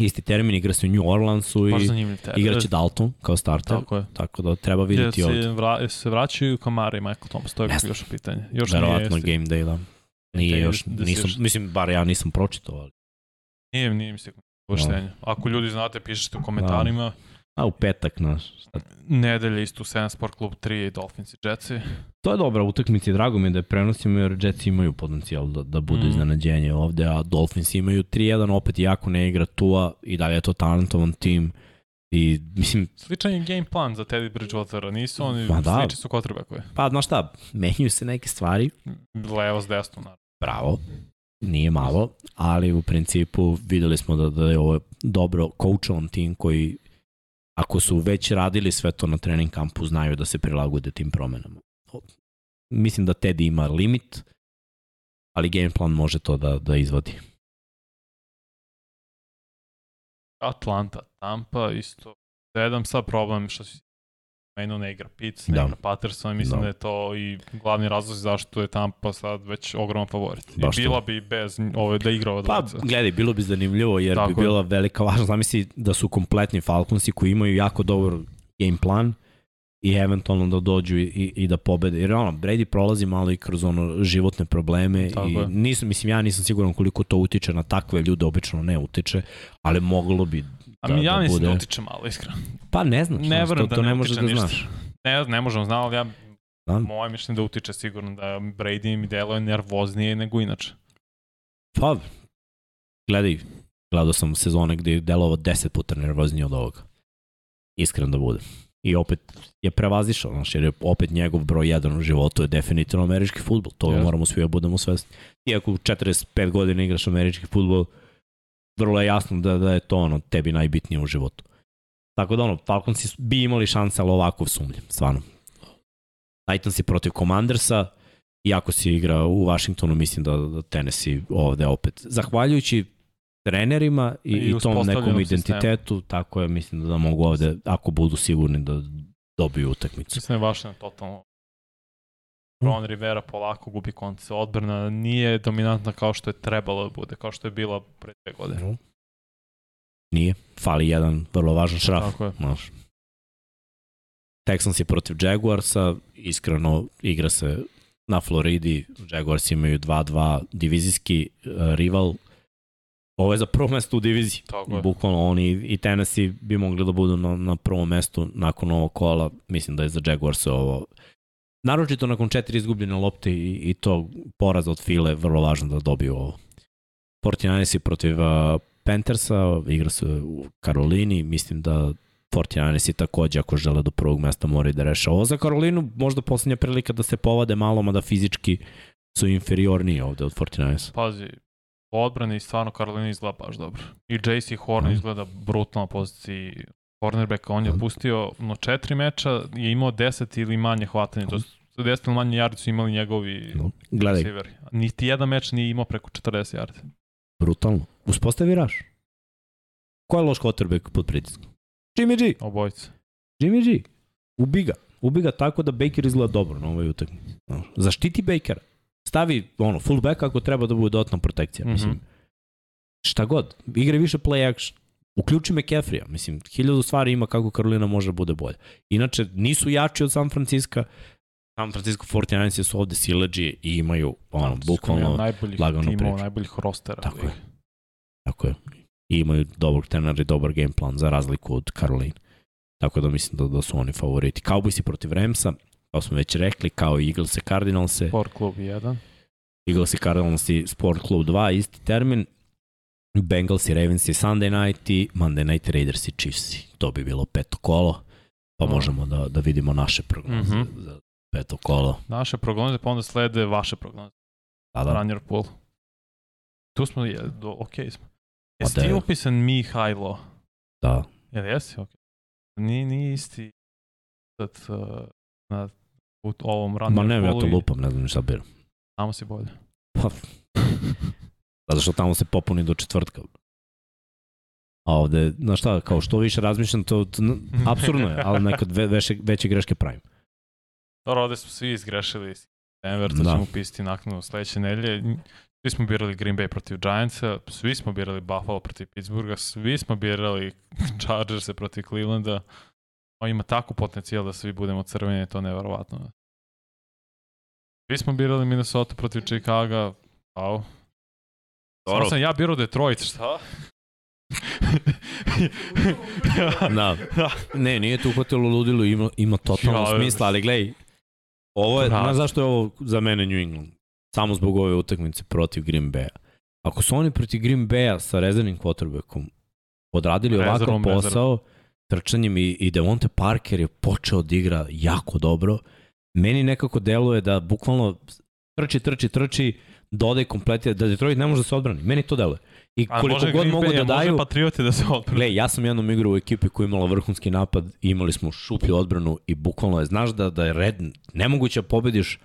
isti termin, igra se u New Orleansu i igraće Dalton kao starter, Tako je. tako da treba vidjeti se, ovde. vra, se vraćaju Kamara i Michael Thomas, to je znam. još pitanje. Još Verovatno game day, da. Nije još, da se nisam, mislim, bar ja nisam pročitao, ali nije, nije mi se uvrštenje. Ako ljudi znate, pišite u komentarima. a u petak, naš. šta- Nedelje isto 7 Sport Club 3 i Dolphins i Jetsi. To je dobra utakmica i drago mi je da je prenosimo jer Jetsi imaju potencijal da, da budu Mm. iznenađenje ovde, a Dolphins imaju 3-1, opet jako ne igra Tua i dalje je to talentovan tim i mislim, Sličan je game plan za Teddy Bridgewatera, nisu oni, Ma da. slični su quarterbackove. pa znaš šta, menjaju se neke stvari, Levo s desno, naravno. bravo, nije malo, ali u principu videli smo da, da je ovo dobro coachovan tim koji ako su već radili sve to na trening kampu, znaju da se prilagode tim promenama. Mislim da Teddy ima limit, ali game plan može to da, da izvodi. Atlanta, Tampa, isto. Sedam, sad problem što si Menu ne igra Pitts, ne Da. igra Patterson, mislim Da. da. je to i glavni razlog zašto je Tampa sad već ogroman favorit. I Baš to. bila bi bez ove da igra ova Pa, dvojica. gledaj, bilo bi zanimljivo jer Tako bi bila velika važnost. Zamisli da su kompletni Falconsi koji imaju jako dobar game plan i eventualno da dođu i, i, i da pobede. Jer ono, Brady prolazi malo i kroz ono životne probleme Tako i je. nisam, mislim, ja nisam siguran koliko to utiče na takve ljude, obično ne utiče, ali moglo bi A da, mi ja da mislim da utiče malo, iskreno. Pa ne znam, Ne znaš, verujem to, da to ne, ne možeš da znaš. Ne, ne možemo ali ja, Da. moje mišljenje da utiče sigurno da Brady mi deluje nervoznije nego inače. Pa, gledaj, gledao sam sezone gde je delovao deset puta nervoznije od ovoga. Iskren da bude. I opet je prevazišao, znaš, jer je opet njegov broj jedan u životu je definitivno američki futbol. To Jeste. moramo svi da budemo svesni. Iako u 45 godina igraš američki futbol, vrlo je jasno da, da je to ono tebi najbitnije u životu. Tako da ono, Falconsi bi imali šanse, ali ovako sumnjam, stvarno. Titans je protiv Commandersa, iako se igra u Washingtonu, mislim da, da Tennessee ovde opet. Zahvaljujući trenerima i, I i, tom nekom identitetu, tako je, mislim da, da mogu ovde, ako budu sigurni da dobiju utakmicu. Mislim da je baš na totalno Ron Rivera polako gubi konce. Odbrana nije dominantna kao što je trebalo da bude, kao što je bila pre dve godine. Nije. Fali jedan vrlo važan šraf. Tako je. Znaš. Texans je protiv Jaguarsa, iskreno igra se na Floridi, Jaguars imaju 2-2 divizijski uh, rival. Ovo je za prvo mesto u diviziji. Tako je. Bukvalno oni i Tennessee bi mogli da budu na, na prvom mestu nakon ovog kola. Mislim da je za Jaguars ovo naročito nakon četiri izgubljene lopte i, i to poraza od File vrlo važno da dobiju ovo. 49 protiv Panthersa, igra se u Karolini, mislim da 49 takođe ako žele do prvog mesta moraju da reše ovo za Karolinu, možda poslednja prilika da se povade malo, mada fizički su inferiorniji ovde od 49 Pazi, u odbrani stvarno Karolina izgleda baš dobro. I JC Horn Da. izgleda brutalno na poziciji cornerbacka. On je Da. pustio no četiri meča, je imao 10 ili manje hvatanja. To su 10 ili manje yardi su imali njegovi No, gledaj, receiveri. Niti jedan meč nije imao preko 40 yardi. brutalno. Uspostavi raš. Ko je loš quarterback pod pritiskom? Jimmy G. Obojice. Jimmy G. Ubi ga. Ubi ga tako da Baker izgleda dobro na ovoj utakmici. Zaštiti Bakera. stavi ono, fullback ako treba da bude dodatna protekcija. Mislim, Mhm. šta god. Igra više play action. Uključi McCaffrey-a. Mislim, hiljadu stvari ima kako Karolina može da bude bolja. Inače, nisu jači od San Francisco. San Francisco 49 su ovde sileđi i imaju ono, bukvalno najboljih laganu timova, priču. najboljih rostera. Tako je. Tako je. I imaju dobrog trenera i dobar game plan za razliku od Caroline. Tako da mislim da, da su oni favoriti. Cowboysi protiv Ramsa, kao smo već rekli, kao i Eagles i Cardinals. Sport klub 1. Eagles i Cardinals i Sport Club 2, isti termin. Bengals i Ravens i Sunday night i Monday night Raiders i Chiefs. To bi bilo peto kolo, pa Mm. možemo da, da vidimo naše prognoze Mhm. za peto kolo. Naše prognoze, pa onda slede vaše prognoze. Da, Da. Runner pool. Tu smo, je, do, ok smo. Jesi da ti upisan Mihajlo? da. Jel jesi? Ok. Nije, nije isti sad, uh, na u ovom runner Ma ne, ja to i lupam, ne znam šta biram. Tamo si bolje. Pa, zato što tamo se popuni do četvrtka. A ovde, znaš šta, kao što više razmišljam, to, to apsurdno je, ali nekad ve, veće, veće greške pravim. Dobro, ovde smo svi izgrešili Denver, to Da. ćemo pisati naknadno sledeće nedelje. Svi smo birali Green Bay protiv Giantsa, svi smo birali Buffalo protiv Pittsburgha, svi smo birali Chargerse protiv Clevelanda. On ima tako potencijal da svi budemo crveni, to je neverovatno. Svi smo birali Minnesota protiv Chicago, wow. Samo Dobro. sam ja birao Detroit, šta? Da. Ne, nije tu uhvatilo ludilo, ima, ima totalno Ja, smisla, ali gledaj, ovo je, znaš zašto je ovo za mene New England? Samo zbog ove utakmice protiv Green Bay-a. Ako su oni protiv Green Bay-a sa rezervnim quarterbackom odradili ovakav Rezervom, posao, trčanjem i, i Devonte Parker je počeo da igra jako dobro, meni nekako deluje da bukvalno trči, trči, trči, dodaje kompletira, da Detroit ne može da se odbrani. Meni to deluje. I koliko može god mogu da daju... Može Patrioti da se odbrane. Gle, ja sam jednom igrao u ekipi koja imala vrhunski napad i imali smo šuplju odbranu i bukvalno je, znaš da, da je red, nemoguće da pobediš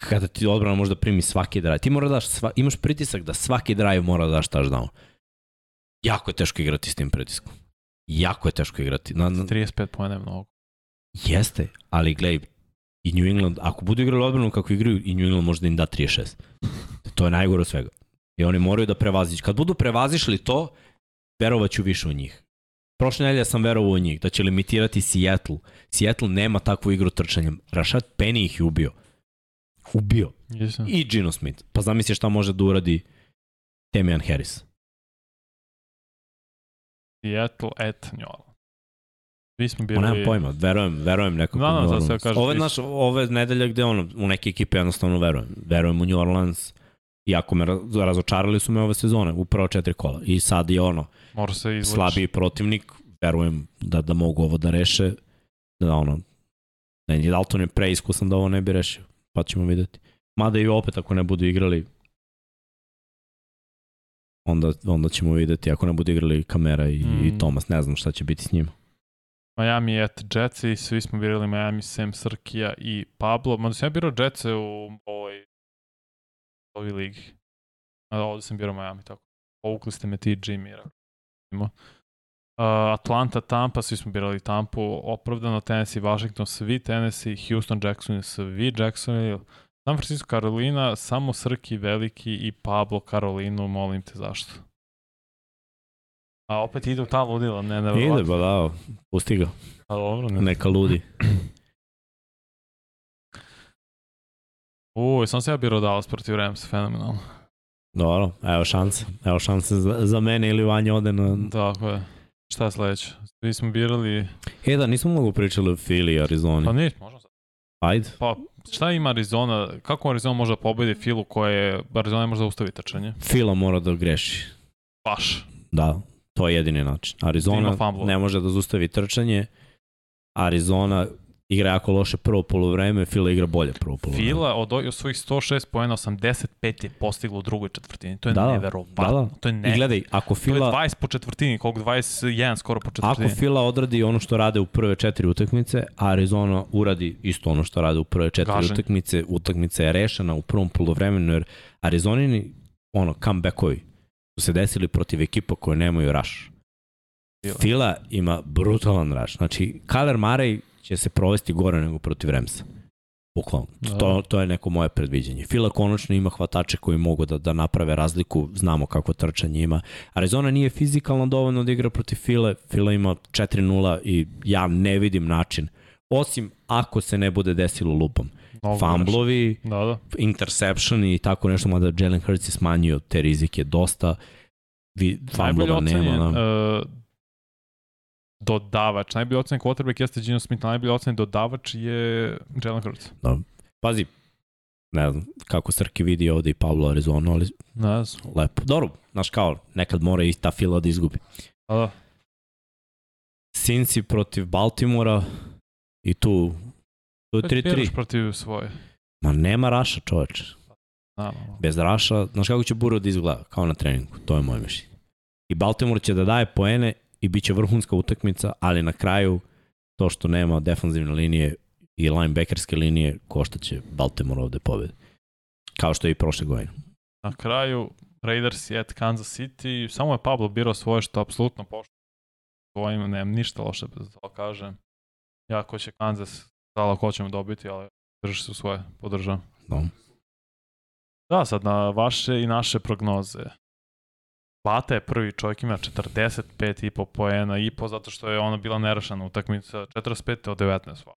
kada ti odbrana može da primi svaki drive. Ti mora da daš, sva, imaš pritisak da svaki drive mora da daš touchdown. Jako je teško igrati s tim pritiskom. Jako je teško igrati. Na, na, 35 pojene je mnogo. jeste, ali glej, i New England, ako budu igrali odbranu kako igraju, i New England može da im da 36. To je najgore od svega. I oni moraju da prevazići. Kad budu prevazišli to, verovaću više u njih. Prošle nedelje sam verovao u njih, da će limitirati Seattle. Seattle nema takvu igru trčanjem. Rashad Penny ih je ubio. Ubio. Jesam. I Gino Smith. Pa zamisli šta može da uradi Damian Harris. Seattle at New Orleans. Mi smo bili... nemam pojma, verujem, verujem nekako. Da, da, Orleans. kažeš, ove, naš, ove nedelje gde ono, u neke ekipe jednostavno verujem. Verujem u New Orleans. Iako me ra- razočarali su me ove sezone, u prvo četiri kola. I sad je ono, Mora se izvući. slabiji protivnik, verujem da, da mogu ovo da reše, da ono, ne, Dalton je preiskusan da ovo ne bi rešio, pa ćemo videti. Mada i opet ako ne budu igrali, onda, onda ćemo videti, ako ne budu igrali Kamera i, mm. i Mm. Thomas, ne znam šta će biti s njima. Miami at Jets i svi smo birali Miami, Sam Srkija i Pablo. Mada sam ja birao Jetse u ovoj ovi ligi. A ovde sam birao Miami, tako. Povukli ste me ti Jimmy. Uh, Atlanta, Tampa, svi smo birali Tampu, opravdano Tennessee, Washington, svi Tennessee, Houston, Jackson, svi Jacksonville, San Francisco, Carolina, samo Srki, Veliki i Pablo Karolinu, molim te zašto. A opet ide u ta ludila, ne, ne, Ide, ba da, pusti ga, A dobro, ne. neka ludi. Uj, sam se ja birao Dallas protiv Rams, fenomenalno. Dobro, evo šanse, evo šanse za, za mene ili Vanja ode na... Tako je. Šta je sledeće? Svi smo birali... E da, nismo mnogo pričali o Philly i Arizoni. Pa niš, možemo sad. Ajde. Pa šta ima Arizona? Kako Arizona može da pobedi Filu koje je... Arizona ne može da ustavi trčanje? Fila mora da greši. Baš. Da, to je jedini način. Arizona ne može da zustavi trčanje. Arizona igra jako loše prvo polovreme, Fila igra bolje prvo polovreme. Fila od svojih 106 poena 85 je postiglo u drugoj četvrtini. To je Da, neverovatno. Da, da. To je ne. I gledaj, ako To je Fila, 20 po četvrtini, koliko 21 skoro po ako četvrtini. Fila odradi ono što rade u prve četiri utakmice, a Arizona uradi isto ono što rade u prve četiri Gaženje. utakmice, utakmica je rešena u prvom polovremenu, jer Arizonini ono, comebackovi su se desili protiv ekipa koje nemaju rush. Fila. Fila ima brutalan rush. Znači, Kyler Murray će se provesti gore nego protiv Ramsa. Bukvalno. Da. To, to je neko moje predviđenje. Fila konačno ima hvatače koji mogu da, da naprave razliku, znamo kako trčanje ima. Arizona nije fizikalno dovoljno da igra protiv File, Fila ima 4-0 i ja ne vidim način. Osim ako se ne bude desilo lupom. Mnogo Famblovi, grešaka. Da, da. interception i tako nešto, mada Jalen Hurts je smanjio te rizike dosta. Vi, Najbolje famblova nema. ocenjen Da. uh, dodavač. Najbolje ocenjen quarterback jeste Gino Smith, a najbolje ocenjen dodavač je Jalen Hurts. Pazi, ne znam kako Srki vidi ovde i Pablo Arizona, ali Ne znam. lepo. Dobro, znaš kao, nekad mora i ta fila da izgubi. Da, da. Cincy protiv Baltimora i tu tu je Već biraš 3-3. protiv svoje. Ma nema Raša, čoveče. Da, da, da. Bez Raša, znaš kako će Burrow da izgleda? Kao na treningu, to je moje mišljenje. I Baltimore će da daje poene i bit će vrhunska utakmica, ali na kraju to što nema defanzivne linije i linebackerske linije koštaće Baltimore ovde pobede. Kao što je i prošle godine. Na kraju Raiders je at Kansas City. Samo je Pablo birao svoje što apsolutno pošto. Svojim nemam ništa loše da to kažem. Ja ko će Kansas, da ko ćemo dobiti, ali drži se u svoje, podržavam. No. Da, sad na vaše i naše prognoze. Bata je prvi čovjek, ima 45,5 poena i po zato što je ona bila nerešena utakmica 45 od 19.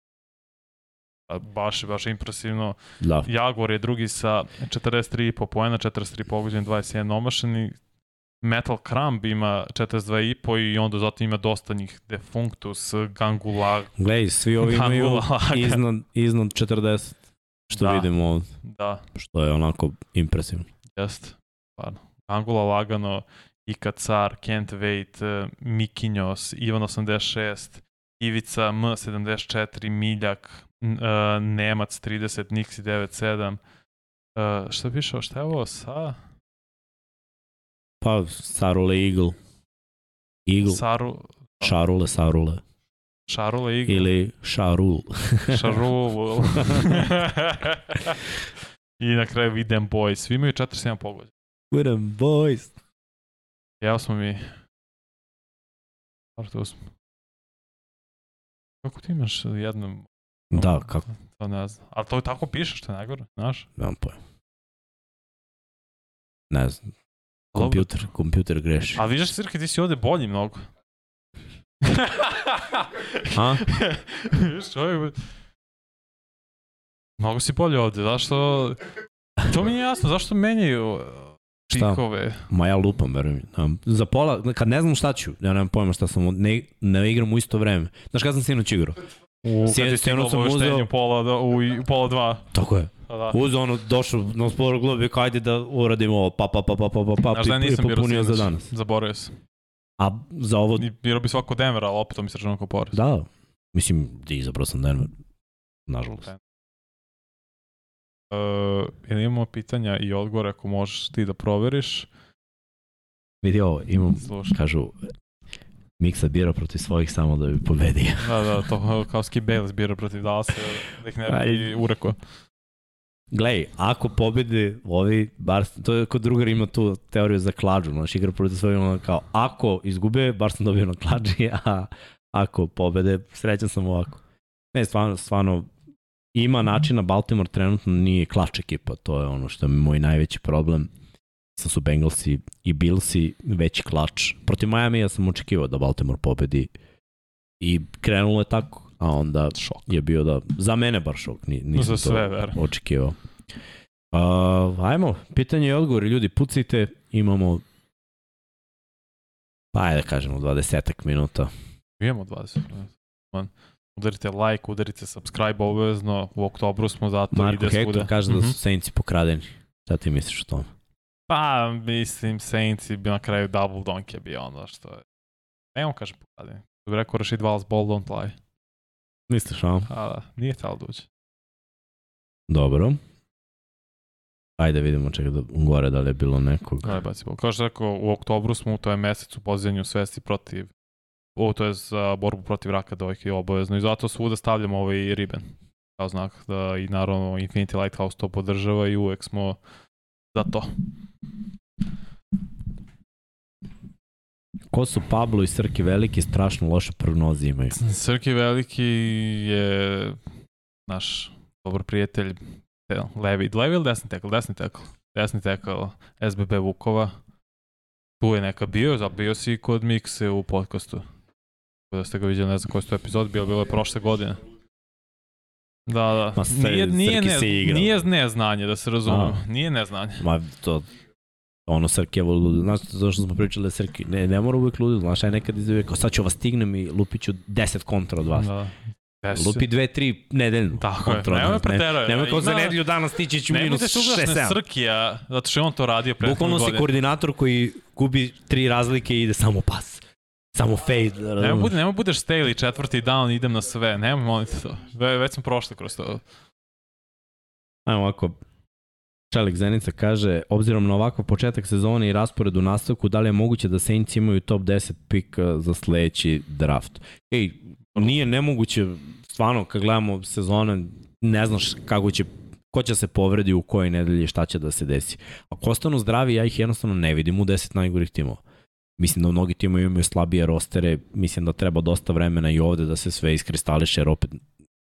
A Baš, baš impresivno. Da. Jaguar je drugi sa 43,5 poena, 43 pogođen, 21 omašeni. Metal Crumb ima 42,5 i onda zato ima dosta njih Defunctus, Gangula, Glej, svi ovi imaju iznad, iznad 40, što Da. vidimo ovde, Da, što je onako impresivno. jest. Stvarno. Gangula lagano, Ika Car, Kent Wait, eh, Mikinjos, Ivan 86, Ivica M 74, Miljak, eh, Nemac 30, Nixi 97. Uh, šta piše, šta je ovo sa? Pa, Sarule Eagle. Eagle, Saru, Šarule, Sarule. Šarule Eagle. Ili Šarul. Šarul. I na kraju Videm Boys. Svi imaju 47 pogođa. Videm, boys. Evo smo mi... Smo. Kako ti imaš jednom... Da, kako, To ne znam. Ali to tako piše što je najgore, znaš? nemam pojma. Ne znam. Kompjuter, kompjuter greši. Ali vidiš, Sirke, ti si ovde bolji mnogo. A? Vidiš, čovjek... Mnogo si bolji ovde, zašto... To mi nije jasno, zašto menjaju? Pikove? Ma ja lupam, verujem. za pola, kad ne znam šta ću, ja nemam pojma šta sam, ne, ne igram u isto vreme. Znaš kada sam sinoć igrao? U, Sjed- kad je stiglo sam obaveštenje pola, da, u, pola dva. Tako je. Pa da. Uzeo ono, došao na sporo globi, kao ajde da uradimo ovo, pa, pa, pa, pa, pa, pa, pa, Znaš da nisam popunio za danas. Zaboravio sam. A za ovo, I birao bi svako Denver, ali opet to mi se računao kao porez. da, mislim, izabrao sam Denver. Nažalost. Uh, ili imamo pitanja i odgovore ako možeš ti da proveriš. Vidi ovo, imam, Slušaj. kažu, Miksa bira protiv svojih samo da bi pobedio. Da, da, to kao Skip Bayless bira protiv Dallasa, da ih ne bi ureko. Glej, ako pobede ovi, bar, to je kod drugar ima tu teoriju za klađu, znaš, igra protiv svojih, ono kao, ako izgube, bar sam dobio na klađi, a ako pobede, srećan sam ovako. Ne, stvarno, stvarno, ima načina, Baltimore trenutno nije klač ekipa, to je ono što je moj najveći problem. Sam su Bengalsi i Billsi veći klač. Protiv Miami ja sam očekivao da Baltimore pobedi i krenulo je tako, a onda Šok. je bio da, za mene bar šok, ni, nisam Za sve, to verujem. očekivao. Uh, ajmo, pitanje i odgovori, ljudi, pucajte, imamo pa ajde da kažemo 20 minuta. Imamo 20 minuta. Udarite like, udarite subscribe obavezno, u oktobru smo zato Marko ide Hector svuda. kaže da Mhm. su Saintsi pokradeni. Šta ti misliš o tome? Pa, mislim, Saints i bi na kraju double donk je bio ono što je. Nemo kažem pokladeni. Da bi rekao Rashid Wallace, ball don't lie. Misliš, a? A da, nije htjelo da uđe. Dobro. Ajde vidimo čekaj da gore da li je bilo nekog. Da, baci bol. Kao što rekao, u oktobru smo, to je mesec u pozivljanju svesti protiv o, to je za borbu protiv raka dojke obavezno i zato svuda stavljamo ovaj riben kao znak da i naravno Infinity Lighthouse to podržava i uvek smo za to. Ko su Pablo i Srki Veliki, strašno loše prognoze imaju. Srki Veliki je naš dobar prijatelj, te- levi, levi ili desni tekl, desni tekl, desni tekl SBB Vukova, tu je neka bio, za bio si kod Mikse u podcastu. Tako Da ste ga vidjeli, ne znam koji su to epizod, bilo, bilo je prošle godine. Da, da. Ma, sve- Nije, nije, Srki ne, nije neznanje, da se razumemo. Nije neznanje. Ma, to, ono Srkevo ludilo, znaš to što smo pričali da je Srki, ne, ne mora uvijek ludilo, znaš, aj nekad izvijek, kao sad ću vas stignem i lupit ću 10 kontra od vas. Da. Desi. Lupi dve, tri nedeljno. Tako je, nemoj nas, ne- preteraj. Nemoj kao za nedelju dana stići ću minus budeš uglaš 6-7. na Srkija, zato što je on to radio prethodne Bukvalno si godine. koordinator koji gubi tri razlike i ide samo pas. Samo fade. Razumeš? bude, nemoj budeš Staley četvrti down, idem na sve. Nemoj molim te to. Ve, već smo prošli kroz to. Ajmo ovako. Čelik Zenica kaže, obzirom na ovakav početak sezone i raspored u nastavku, da li je moguće da Saints imaju top 10 pik uh, za sledeći draft? Ej, nije nemoguće, stvarno, kad gledamo sezone, ne znaš kako će ko će se povredi u kojoj nedelji, šta će da se desi. Ako ostanu zdravi, ja ih jednostavno ne vidim u 10 najgorih timova. Mislim da mnogi timovi imaju slabije rostere, mislim da treba dosta vremena i ovde da se sve iskristališe, jer opet,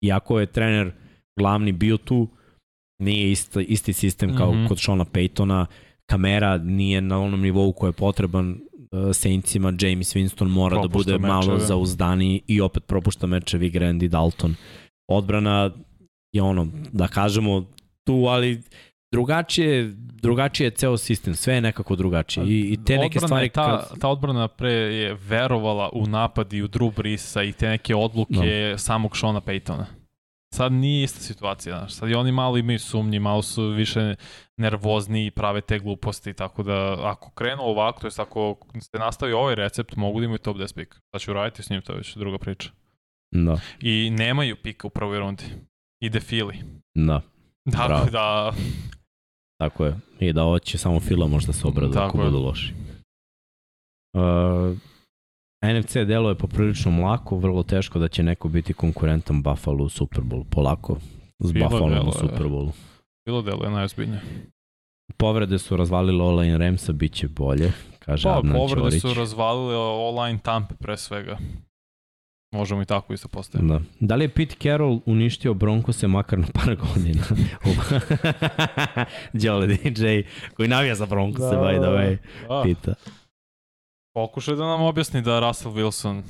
iako je trener glavni bio tu, nije isti, isti sistem kao mm. -hmm. kod Shona Paytona, kamera nije na onom nivou koji je potreban uh, Saintsima, James Winston mora Propušta da bude malo mečeve. zauzdaniji i opet propušta mečevi Grandy Dalton. Odbrana je ono, da kažemo tu, ali drugačije, drugačije je ceo sistem, sve je nekako drugačije i, i te neke Odbrana stvari je ta, ta odbrana pre je verovala u napad i u Drew Brisa i te neke odluke Da. samog Shona Paytona. Sad nije ista situacija, znaš. Sad i oni malo imaju sumnji, malo su više nervozni i prave te gluposti, tako da ako krenu ovako, to jest ako se nastavi ovaj recept, mogu da imaju top 10 pik. Sad ću raditi s njim, to je već druga priča. Da, I nemaju pika u prvoj rundi. Ide Fili. da, Tako Bravo. da, tako je. I da ovo će samo Fila možda se obradu Tako ako je. budu loši. Uh, NFC delo je poprilično mlako, vrlo teško da će neko biti konkurentan Buffalo u Super Bowl. Polako, s Buffalo u Super Bowlu. bilo delo je najozbiljnije. Povrede su razvalile online Ramsa, bit će bolje, kaže Pa, Adnan povrede Ćorić. su razvalile online Tampa pre svega. Možemo i tako isto postaviti. Da. da li je Pete Carroll uništio Broncose makar na par godina? Đole DJ, koji navija za Broncose, da, by the way, Da. pita. Pokušaj da nam objasni da Russell Wilson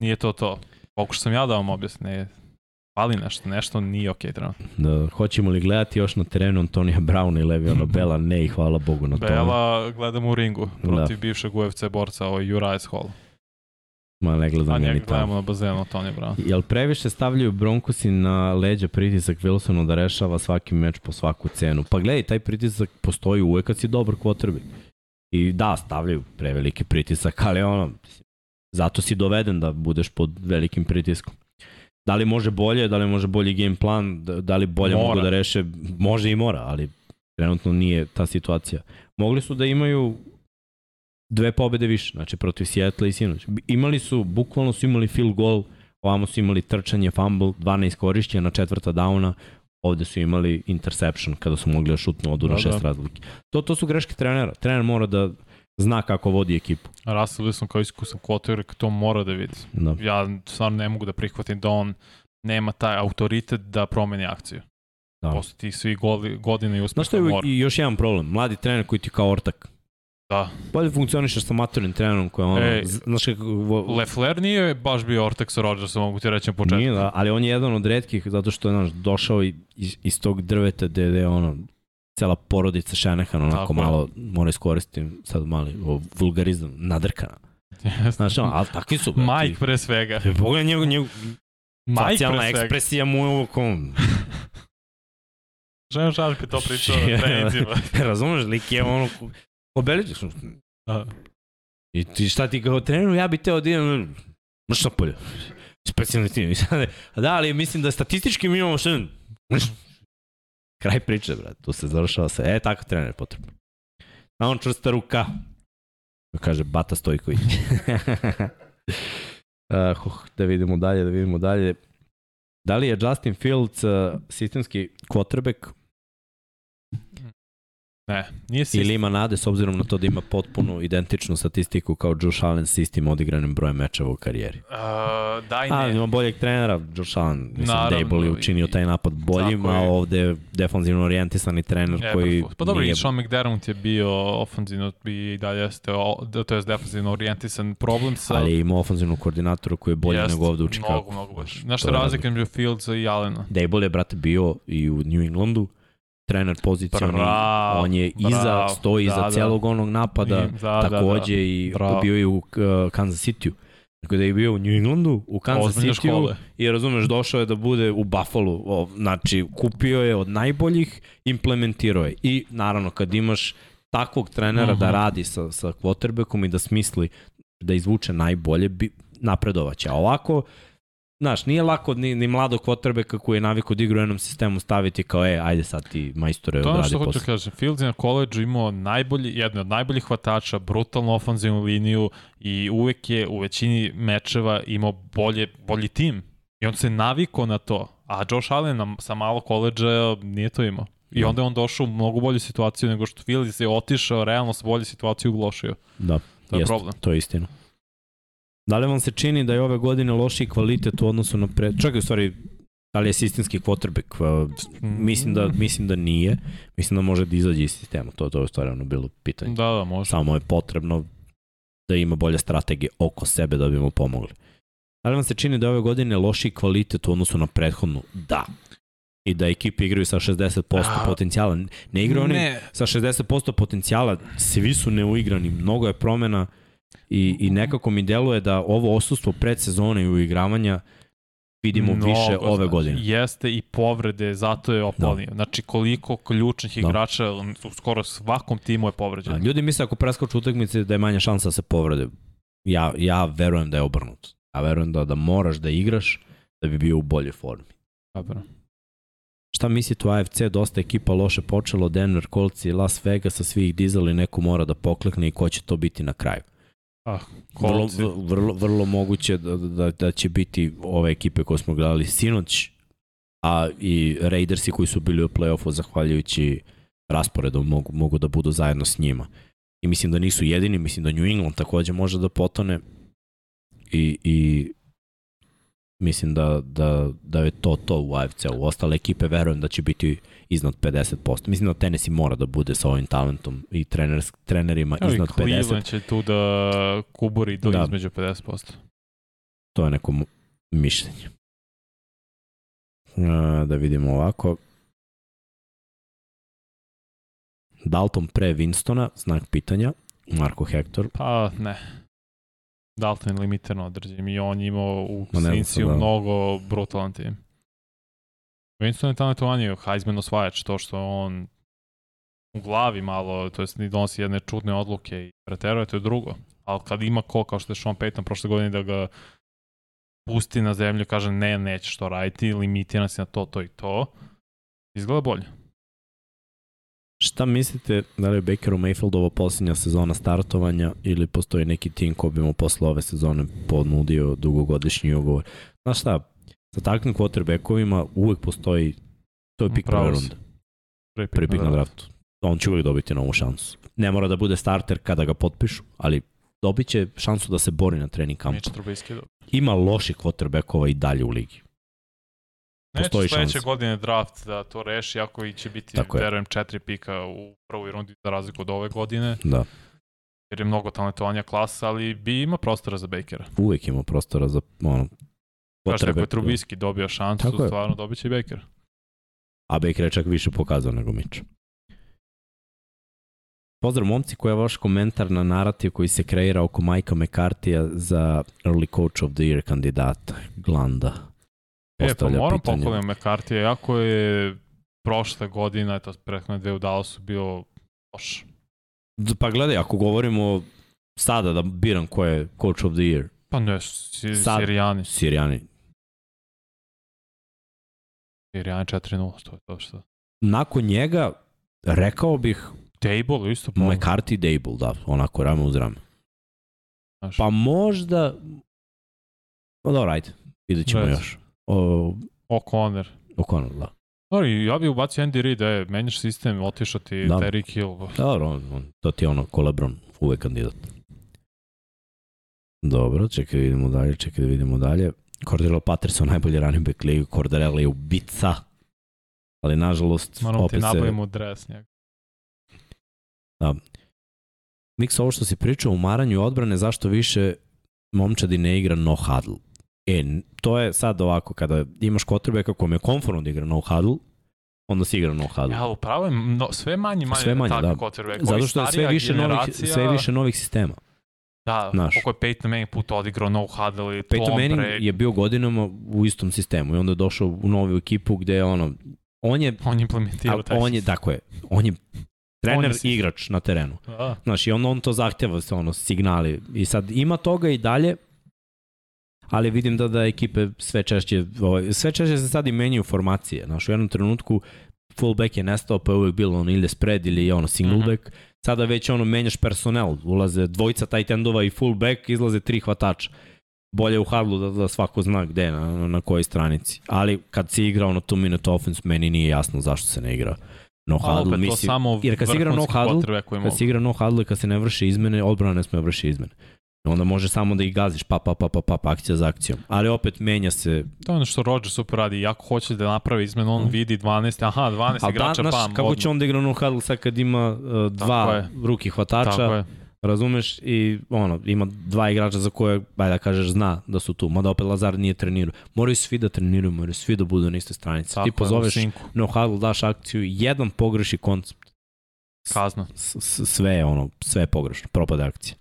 nije to to. Pokušao sam ja da vam objasni. Ne, fali nešto, nešto nije okej okay, trenutno. Da, hoćemo li gledati još na terenu Antonija Brauna i Leviona Bela? Ne i hvala Bogu na tome. Bela gledamo u ringu protiv Da. bivšeg UFC borca, ovaj Uriah Hall. Ma ne gledam ja ni tamo. gledamo na bazenu, Tony Brown. Jel previše stavljaju Broncosi na leđa pritisak Wilsonu da rešava svaki meč po svaku cenu? Pa gledaj, taj pritisak postoji uvek kad si dobar quarterback. I da, stavljaju preveliki pritisak, ali ono, zato si doveden da budeš pod velikim pritiskom. Da li može bolje, da li može bolji game plan, da, da li bolje Mora. mogu da reše, može i mora, ali trenutno nije ta situacija. Mogli su da imaju dve pobede više, znači protiv Seattle i sinoć. Imali su, bukvalno su imali field goal, ovamo su imali trčanje, fumble, 12 korišćenja na četvrta downa, ovde su imali interception kada su mogli da šutnu odu na Da, šest da. razlike. To, to su greške trenera. Trener mora da zna kako vodi ekipu. Russell Wilson kao iskusan quarterback to mora da vidi. Da. Ja stvarno ne mogu da prihvatim da on nema taj autoritet da promeni akciju. Da. Posle tih svih godi- godina i Znaš uspeha što je mora. i još jedan problem? Mladi trener koji ti kao ortak. Da. Bolje funkcionišeš sa maturnim trenerom koji je ono, z- znaš kako, vo, Lefler nije baš bio ortak sa Rodgersom, mogu ti reći na početku. Nije, da, ali on je jedan od redkih zato što je znaš, došao i- iz, iz tog drveta gde je ono, cela porodica Shanahan onako Tako je. malo mora iskoristiti sad mali o, vulgarizam, nadrkana. Znaš, ono, ali takvi su. brate. Mike pre svega. Ti Pogledaj njegov, njegov Mike facijalna ekspresija mu je ovo kao, Želim žalke to pričao na trenicima. razumeš, lik je ono, Belichick, što- Da. I ti šta ti kao trener, ja bi teo da idem, mrš na polje. Specijalni tim. Da, ali mislim da statistički mi imamo što... Kraj priče, brate. Tu se završava se. E, tako trener je potrebno. A on čvrsta ruka. Kaže Bata Stojković. uh, da vidimo dalje, da vidimo dalje. Da li je Justin Fields uh, sistemski quarterback? Ne, nije sistem. Ili ima nade s obzirom na to da ima potpuno identičnu statistiku kao Josh Allen s istim odigranim brojem mečeva u karijeri. Uh, da i A, ne. ima boljeg trenera, Josh Allen. Mislim, Naravno, Dable je učinio taj napad boljim, a ovde je defanzivno orijentisani trener E, koji bravo. Pa dobro, nije... i Sean McDermott je bio ofanzivno i dalje jeste, da, to je defanzivno orijentisan problem sa... Ali je imao ofenzivnog koordinatora koji je bolji Jest, nego ovde u Chicago. Mnogo, mnogo bolje. Znaš To šta je razlika među Fieldsa i Allena? Dable je, brate, bio i u New Englandu, trener pozicioni, Bravo, on je iza, bravo, stoji da, iza da. celog onog napada, I- da, da, takođe i Bravo. bio je u uh, Kansas City-u. Tako da je bio u New Englandu, u Kansas City-u i razumeš, došao je da bude u Buffalo. O, znači, kupio je od najboljih, implementirao je. I naravno, kad imaš takvog trenera uh -huh. da Mhm. radi sa, sa quarterbackom i da smisli da izvuče najbolje, bi, napredovaće. A ovako, Znaš, nije lako ni, ni mladog quarterbacka koji je navikao da igra u jednom sistemu staviti kao, e, ajde sad ti majstore To je ono odradi što hoću posao. da kažem. Fields je na koleđu imao najbolji, jednu od najboljih hvatača, brutalnu ofanzivnu liniju i uvek je u većini mečeva imao bolje, bolji tim. I on se naviko na to. A Josh Allen na, sa malo koleđa nije to imao. I Da. onda je on došao u mnogo bolju situaciju nego što Fields je otišao realno sa bolje situaciju uglošio. Da, To je jest, problem. to je istina. Da li vam se čini da je ove godine lošiji kvalitet u odnosu na pre... Čekaj, u stvari, da li je sistemski quarterback? Mislim, da, mislim da nije. Mislim da može da izađe iz sistema. To, to je u stvari ono bilo pitanje. Da, da, može. Samo je potrebno da ima bolje strategije oko sebe da bi mu pomogli. Da li vam se čini da je ove godine lošiji kvalitet u odnosu na prethodnu? Da. I da ekipe igraju sa 60% A, potencijala. Ne igraju oni sa 60% potencijala, svi su neuigrani, mnogo je promena i, i nekako mi deluje da ovo osustvo predsezone i uigravanja vidimo Mnogo, više ove znači, godine. Jeste i povrede, zato je opalio. Da. Znači koliko ključnih Da. igrača u skoro svakom timu je povređen. A, ljudi misle ako preskoču utakmice da je manja šansa da se povrede. Ja, ja verujem da je obrnuto. Ja verujem da, da moraš da igraš da bi bio u boljoj formi. Dobro. Šta mislite u AFC? Dosta ekipa loše počelo, Denver, Colts i Las Vegas, sa svih dizali, neko mora da poklekne i ko će to biti na kraju. Ah, Vrlo, vrlo, vrlo moguće da, da, da će biti ove ekipe koje smo gledali sinoć, a i Raidersi koji su bili u play-offu zahvaljujući rasporedom mogu, mogu da budu zajedno s njima. I mislim da nisu jedini, mislim da New England takođe može da potone i, i mislim da, da, da je to to u AFC-u. Ostale ekipe verujem da će biti iznad 50%. Mislim da Tennessee mora da bude sa ovim talentom i treners, trenerima Evo i iznad 50%. Cleveland će tu da kuburi do Da. između 50%. To je neko mišljenje. Da vidimo ovako. Dalton pre Winstona, znak pitanja. Marko Hector. Pa ne. Dalton je limitirano određen i on je imao u sad, da. mnogo brutalan tim. Winston je talentovan je Heisman osvajač, to što on u glavi malo, to jest ni donosi jedne čudne odluke i preteruje, to je drugo. Ali kad ima ko, kao što je Sean Payton prošle godine da ga pusti na zemlju kaže ne, nećeš to raditi, limitiran si na to, to i to, izgleda bolje. Šta mislite, da li je Bakeru Mayfieldova posljednja sezona startovanja ili postoji neki tim ko bi mu posle ove sezone ponudio dugogodišnji ugovor? Znaš šta, sa takvim quarterbackovima uvek postoji, to je pik prve runde, Prvi pik na draft. draftu. On će uvek dobiti novu šansu. Ne mora da bude starter kada ga potpišu, ali dobit će šansu da se bori na trening kampu. Ima loših quarterbackova i dalje u ligi. Postoji Neće sledeće godine draft da to reši, ako i će biti, Tako je. verujem, četiri pika u prvoj rundi za razliku od ove godine, Da, jer je mnogo talentovanja klasa, ali bi ima prostora za Bakera. uvek ima prostora za ono, Kažete, ako je quarterback- Trubisky dobio šansu, Tako je. stvarno dobit će i Baker. A Baker je čak više pokazao nego Mitch. Pozdrav momci, koji je vaš komentar na narativ koji se kreira oko Majka McCartija za Early Coach of the Year kandidata, Glanda? E, pa moram pitanje. pohvalim McCarthy, jako je prošle godine, to prethodne dve u Dallasu bio loš. Pa gledaj, ako govorimo sada da biram ko je Coach of the Year, Pa ne, si, Sad- Sirijani. Sirijani. Sirijani 4-0, to je to što. Nakon njega, rekao bih Table isto pa. McCarthy Dable, da, onako rame uz rame. Znaš, Pa možda... Pa dobro, ajde, vidjet ćemo Reci. još. O, O'Connor. O'Connell, da. Ori, ja bih ubacio Andy Reid, e, menjaš sistem, otišao ti Da. Terry Hill. Dobro, on, on, to ti je ono ko Lebron, uvek kandidat. Dobro, čekaj da vidimo dalje, čekaj da vidimo dalje. Cordero Patterson, najbolji running back ligu, Cordero je ubica, ali nažalost, Moramo ti opet se... nabavimo dres njega. Miks, ovo što si pričao u maranju odbrane, zašto više momčadi ne igra no huddle? E, to je sad ovako, kada imaš quarterbacka kom je konforno da igra no huddle, onda si igra no huddle. Ja, upravo je no, sve manje manje, Sve manje, takvi da. quarterback. Zato što je sve više, novih, sve više novih sistema. Da, Znaš. koliko je Peyton Manning puta odigrao no huddle i Peyton Manning break. je bio godinama u istom sistemu i onda je došao u novu ekipu gde je ono, on je, On je implementirao taj on je, tako je, on je trener On je igrač na terenu. Da. Znaš, i onda on to zahtjeva se ono, signali. I sad ima toga i dalje, ali vidim da da ekipe sve češće, ovaj, sve češće se sad i menjaju formacije. Znaš, u jednom trenutku fullback je nestao, pa je uvek bilo ono ili spread ili ono single Mhm. back. Sada već ono menjaš personel, ulaze dvojica tight endova i fullback, izlaze tri hvatača. Bolje u hadlu da, da svako zna gde, na, na kojoj stranici. Ali kad si igrao na two minute offense, meni nije jasno zašto se ne igra no huddle. Mislim, jer kad se igra no huddle, kad se igra no huddle i kad se ne vrše izmene, odbrana ne sme da vrši izmene. Onda može samo da ih gaziš, pa, pa, pa, pa, pa, pa akcija za akcijom. Ali opet menja se. To je ono što Rodgers super radi. Jako hoće da napravi izmenu, on Mhm. vidi 12, aha, 12 Ali da, igrača, znaš, pam. kako odmah. će on da igra no huddle sad kad ima uh, dva je. ruki hvatača, Tako je. razumeš, i ono, ima dva igrača za koje, baj da kažeš, zna da su tu. Mada opet Lazar nije trenirao. Moraju svi da treniraju, moraju svi da budu na istoj stranici. Tako Ti je, u pozoveš sinku. no huddle, daš akciju, jedan pogreši koncept, Kazna. s- s- sve je ono, sve je pogrešno, propade akcija.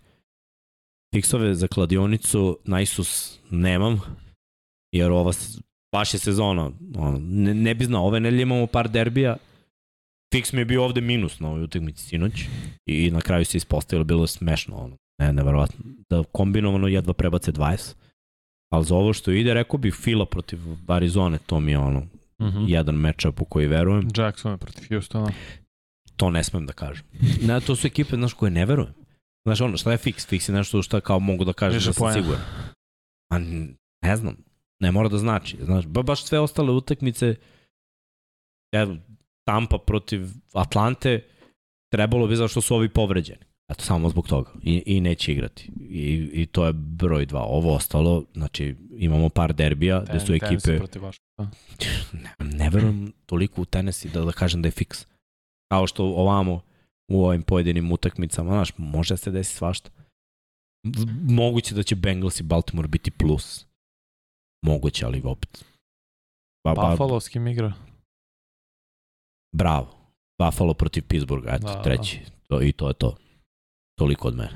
Fiksove za kladionicu na Isus nemam, jer ova baš je sezona, ono, ne, ne bi znao, ove nedelje imamo par derbija, Fiks mi je bio ovde minus na ovoj utakmici sinoć i na kraju se ispostavilo, bilo je smešno, ono, ne, neverovatno, da kombinovano jedva prebace 20, ali za ovo što ide, rekao bih Fila protiv Arizone, to mi je ono, Mhm. jedan matchup u koji verujem, Jackson protiv Houstona. to ne smem da kažem. Ne, to su ekipe, znaš, koje ne verujem. Znaš, ono, šta je fiks? Fiks je nešto što kao mogu da kažem Više da sam poena. siguran. A ne znam, ne mora da znači. Znaš, ba, baš sve ostale utakmice, evo, Tampa protiv Atlante, trebalo bi zašto su ovi povređeni. Eto, samo zbog toga. I, i neće igrati. I, I to je broj dva. Ovo ostalo, znači, imamo par derbija gde su Ten- Tennessee ekipe... protiv Washingtona. Ne, ne verujem toliko u tenesi da, da kažem da je fiks. Kao što ovamo u ovim pojedinim utakmicama, znaš, može se desiti svašta. Moguće da će Bengals i Baltimore biti plus. Moguće, ali opet. Ba, ba, Buffalo s kim igra? bravo. Buffalo protiv Pittsburgha, eto, Da, da. treći. To, I to je to. Toliko od mene.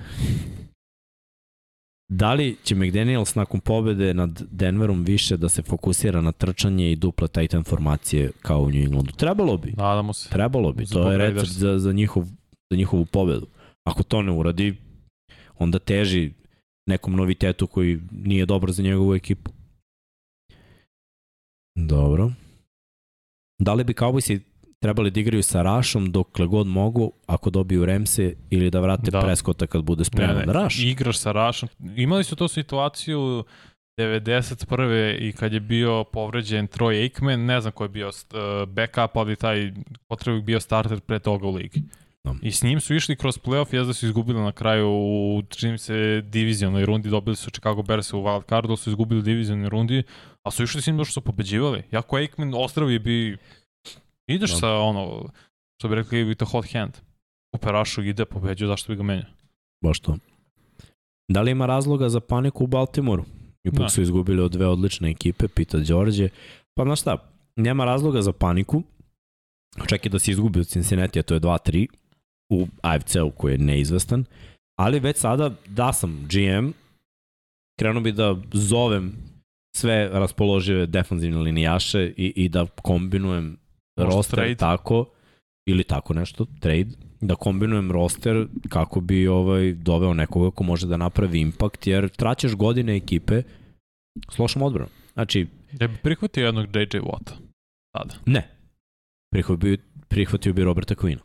Da li će McDaniels nakon pobede nad Denverom više da se fokusira na trčanje i duple tight end formacije kao u New Englandu? Trebalo bi. Nadamo se. Trebalo bi, to je recept za, za, njihov, za njihovu pobedu. Ako to ne uradi, onda teži nekom novitetu koji nije dobar za njegovu ekipu. Dobro. Da li bi Cowboysi trebali da igraju sa Rašom dokle god mogu ako dobiju Remse ili da vrate Da. Preskota kad bude spreman? Ne, ne, Raš? Igraš sa Rašom. Imali su to situaciju 91. i kad je bio povređen Troy Aikman, ne znam ko je bio uh, backup, ali taj potrebnik bio starter pre toga u ligi. Da. I s njim su išli kroz playoff, jezda su izgubili na kraju u, čini se, divizionoj rundi, dobili su Chicago Bears u wild cardu, su izgubili divizionoj rundi, a su išli s njim što su pobeđivali. Jako Aikman ostravi bi, ideš Da. sa ono, što bi rekli, with a hot hand. Operašu ide, pobeđuje, zašto bi ga menjao? Baš to. Da li ima razloga za paniku u Baltimoru? Ipak Da. su izgubili od dve odlične ekipe, pita Đorđe. Pa znaš šta, nema razloga za paniku. I da se izgubi od Cincinnati, a to je 2-3 u AFC-u koji je neizvestan. Ali već sada, da sam GM, krenuo bi da zovem sve raspoložive defanzivne linijaše i, i da kombinujem roster trade. tako ili tako nešto, trade, da kombinujem roster kako bi ovaj doveo nekoga ko može da napravi impakt, jer traćeš godine ekipe s lošom odbranom. Znači, Ja bi prihvatio jednog JJ Watta. Sada. ne. Prihvatio bi, prihvatio bi Roberta Quina,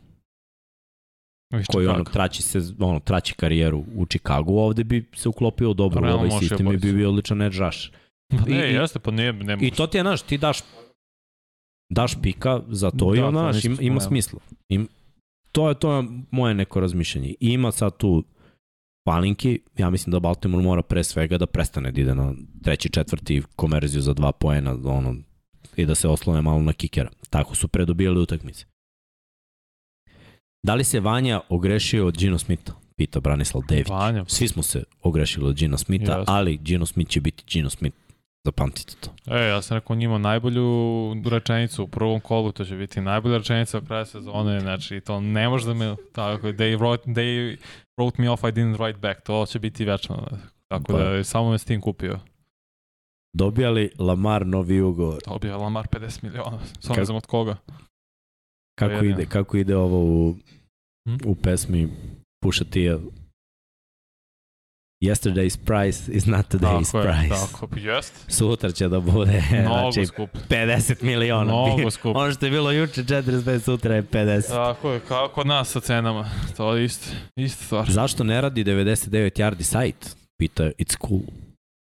Viš koji ono, traći, se, ono, traći karijeru u Chicagu, ovde bi se uklopio dobro u ovaj sistem i bi bio odličan edge rush. Pa ne, i- i- jeste, pa nije, ne I to ti je, znaš, ti daš daš pika za to Da, i znaš, nisam ima, ima spomenuo. smisla. Im, to je to je moje neko razmišljanje. Ima sad tu palinki, ja mislim da Baltimore mora pre svega da prestane da ide na treći, četvrti komerziju za dva poena, ono, i da se oslone malo na kikera. Tako su predobijali utakmice. Da li se Vanja ogrešio od Gino Smitha? Pita Branislav Dević. Vanja. Svi smo se ogrešili od Gino Smitha, Jeste. ali Gino Smith će biti Gino Smith. Zapamtite to. E, ja sam rekao njima najbolju rečenicu u prvom kolu, to će biti najbolja rečenica kraja sezone, znači to ne može da me, tako, they wrote, they wrote me off, I didn't write back, to će biti večno. Tako Pa. da samo me s tim kupio. Dobija li Lamar novi ugovor? Dobio je Lamar 50 miliona, samo ne znam od koga. Kako ide, kako ide ovo u, Hm? u pesmi Pusha T? Yesterday's price is not today's Tako je, price. tako, jest. Sutra će da bude Mnogo znači, skup. 50 miliona. Mnogo skup. ono što je bilo juče 45, sutra je 50. Tako je, kao kod nas sa cenama. To je isto, isto stvar. Zašto ne radi 99 yardi sajt? Pita It's Cool.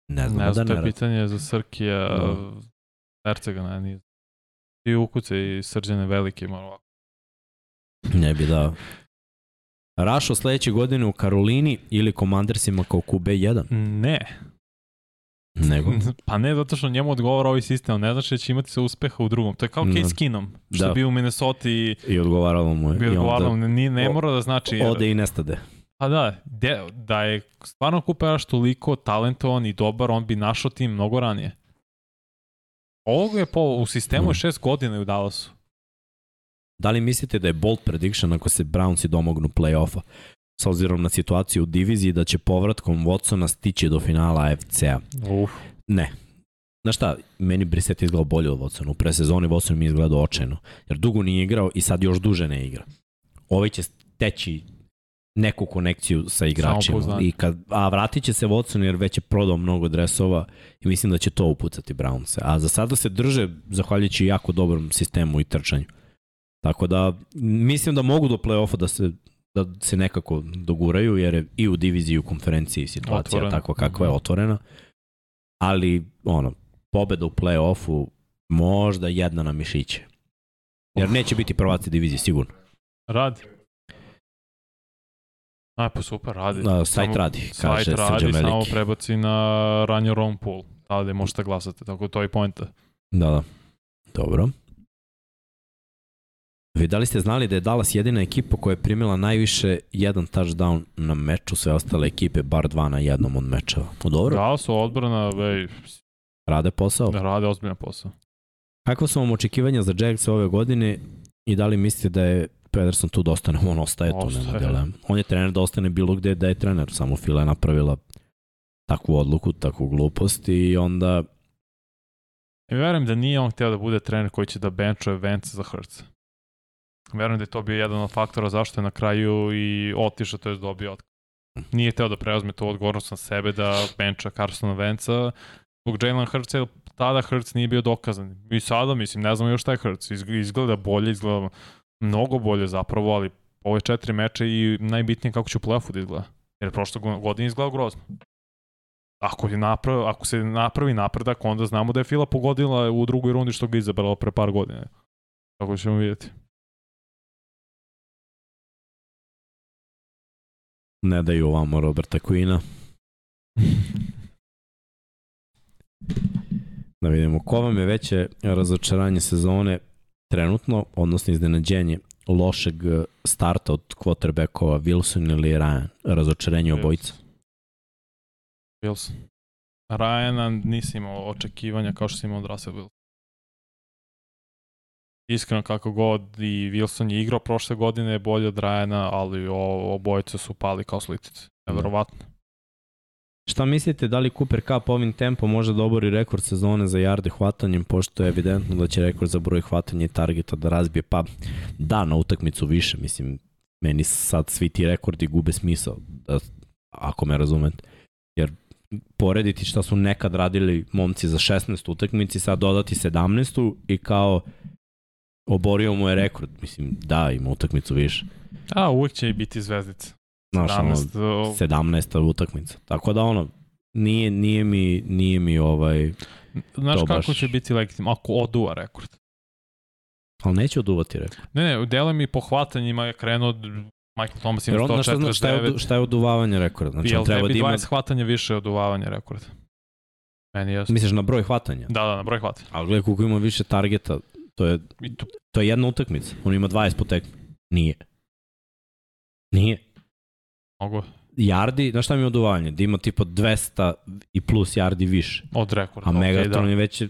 Ne znam Ne da znam, ne to je radi. pitanje za Srkija Da. Hercega, ne, nije. I ukuce i srđane velike, malo ovako. Ne bi dao. Rašo sledeće godine u Karolini ili Commandersima kao QB1? Ne. Nego? Pa ne, zato što njemu odgovara ovaj sistem, ne znači da će imati se uspeha u drugom. To je kao Da. Case Keenum, što Da. bio u Minnesota i I odgovaralo mu je. bio I onda odgovarao, ne, ne o- mora da znači... ode i nestade. Pa da, de, da je stvarno Kuperaš toliko talentovan i dobar, on bi našao tim mnogo ranije. Ovo je po, u sistemu je Mm. šest godina u Dallasu. Da li mislite da je bold prediction ako se Brownsi domognu play-offa? S obzirom na situaciju u diviziji da će povratkom Watsona stići do finala AFC-a? Uf. Ne. Znaš šta, meni Brissett izgledao bolje od Watsona. U presezoni Watson mi je izgledao očajno. Jer dugo nije igrao i sad još duže ne igra. Ovaj će teći neku konekciju sa igračima. I kad, a vratit će se Watson jer već je prodao mnogo dresova i mislim da će to upucati Brownse. A za sada se drže zahvaljujući jako dobrom sistemu i trčanju. Tako da mislim da mogu do play-offa da se da se nekako doguraju jer je i u diviziji i u konferenciji situacija Otvorena. takva kakva je Mhm. otvorena. Ali ono pobeda u play-offu možda jedna na mišiće. Jer neće biti prvaci divizije sigurno. Radi. Aj, pa super, radi. Na, sajt Samo- radi, kaže Sajt radi, Srđan samo Veliki. prebaci na ranje Ron Pool. Tada možete glasati, tako to je poenta. Da, da. Dobro. Vi da li ste znali da je Dallas jedina ekipa koja je primila najviše jedan touchdown na meču, sve ostale ekipe bar dva na jednom od mečeva? O, dobro, Da su odbrana, vej, rade posao. rade ozbiljan posao. Kako su vam očekivanja za Jags ove godine i da li mislite da je Pederson tu da ostane? On ostaje tu, nema Ostaje. dilema. On je trener da ostane bilo gde da je trener, samo Fila je napravila takvu odluku, takvu glupost i onda I verujem da nije on hteo da bude trener koji će da benchuje Vance za Hurts. Verujem da je to bio jedan od faktora zašto je na kraju i otišao, to je dobio otkaz. Nije hteo da preuzme tu odgovornost na sebe da bencha Carsona Venca. Zbog Jalen Hurtsa, tada Hurts nije bio dokazan. I sada, mislim, ne znamo još šta je Hurts. Izg- Izgleda bolje, izgleda mnogo bolje zapravo, ali ove četiri meče i najbitnije kako će u play-offu da izgleda. Jer prošle go- godine izgleda grozno. Ako, je naprav, ako se napravi napredak, onda znamo da je Fila pogodila u drugoj rundi što ga izabrala pre par godina. Tako ćemo vidjeti. Ne daju ovamo Roberta Quina. Da vidimo ko vam je veće razočaranje sezone trenutno, odnosno iznenađenje lošeg starta od quarterbackova Wilson ili Ryan. Razočarenje Wilson. obojica. Wilson. Ryana nisi imao očekivanja kao što si imao od Russell Wilson. Iskreno kako god i Wilson je igrao prošle godine bolje od Ryana, ali o, obojice su pali kao slitice. Neverovatno. Šta mislite, da li Cooper Cup ovim tempom može da obori rekord sezone za jarde hvatanjem, pošto je evidentno da će rekord za broj hvatanja i targeta da razbije, pa da, na utakmicu više, mislim, meni sad svi ti rekordi gube smisao, da, ako me razumete. Jer porediti šta su nekad radili momci za 16 utakmici, sad dodati 17 i kao oborio mu je rekord. Mislim, da, ima utakmicu više. A, uvijek će i biti zvezdica. Znaš, ono, 17, o, 17. utakmica. Tako da ono, nije, nije mi, nije mi ovaj, Znaš to kako baš- će biti legitimno? Ako oduva rekord. Ali neće oduvati, rekao. Ne, ne, delo mi po hvatanjima je krenuo od Michael Thomas ima Jer on, šta, zna- šta, je, 149. šta je oduvavanje rekorda? Znači, Jel treba tebi da ima... 20 hvatanja više od uvavanja rekord? Meni je. Misliš na broj hvatanja? Da, da, na broj hvata. Ali gledaj koliko ima više targeta, to je, to je jedna utakmica. On ima 20 po tekmi. Nije. Nije. mnogo Jardi, znaš šta mi je oduvanje? Da ima tipa 200 i plus jardi više. od rekorda. A Megatron da. je već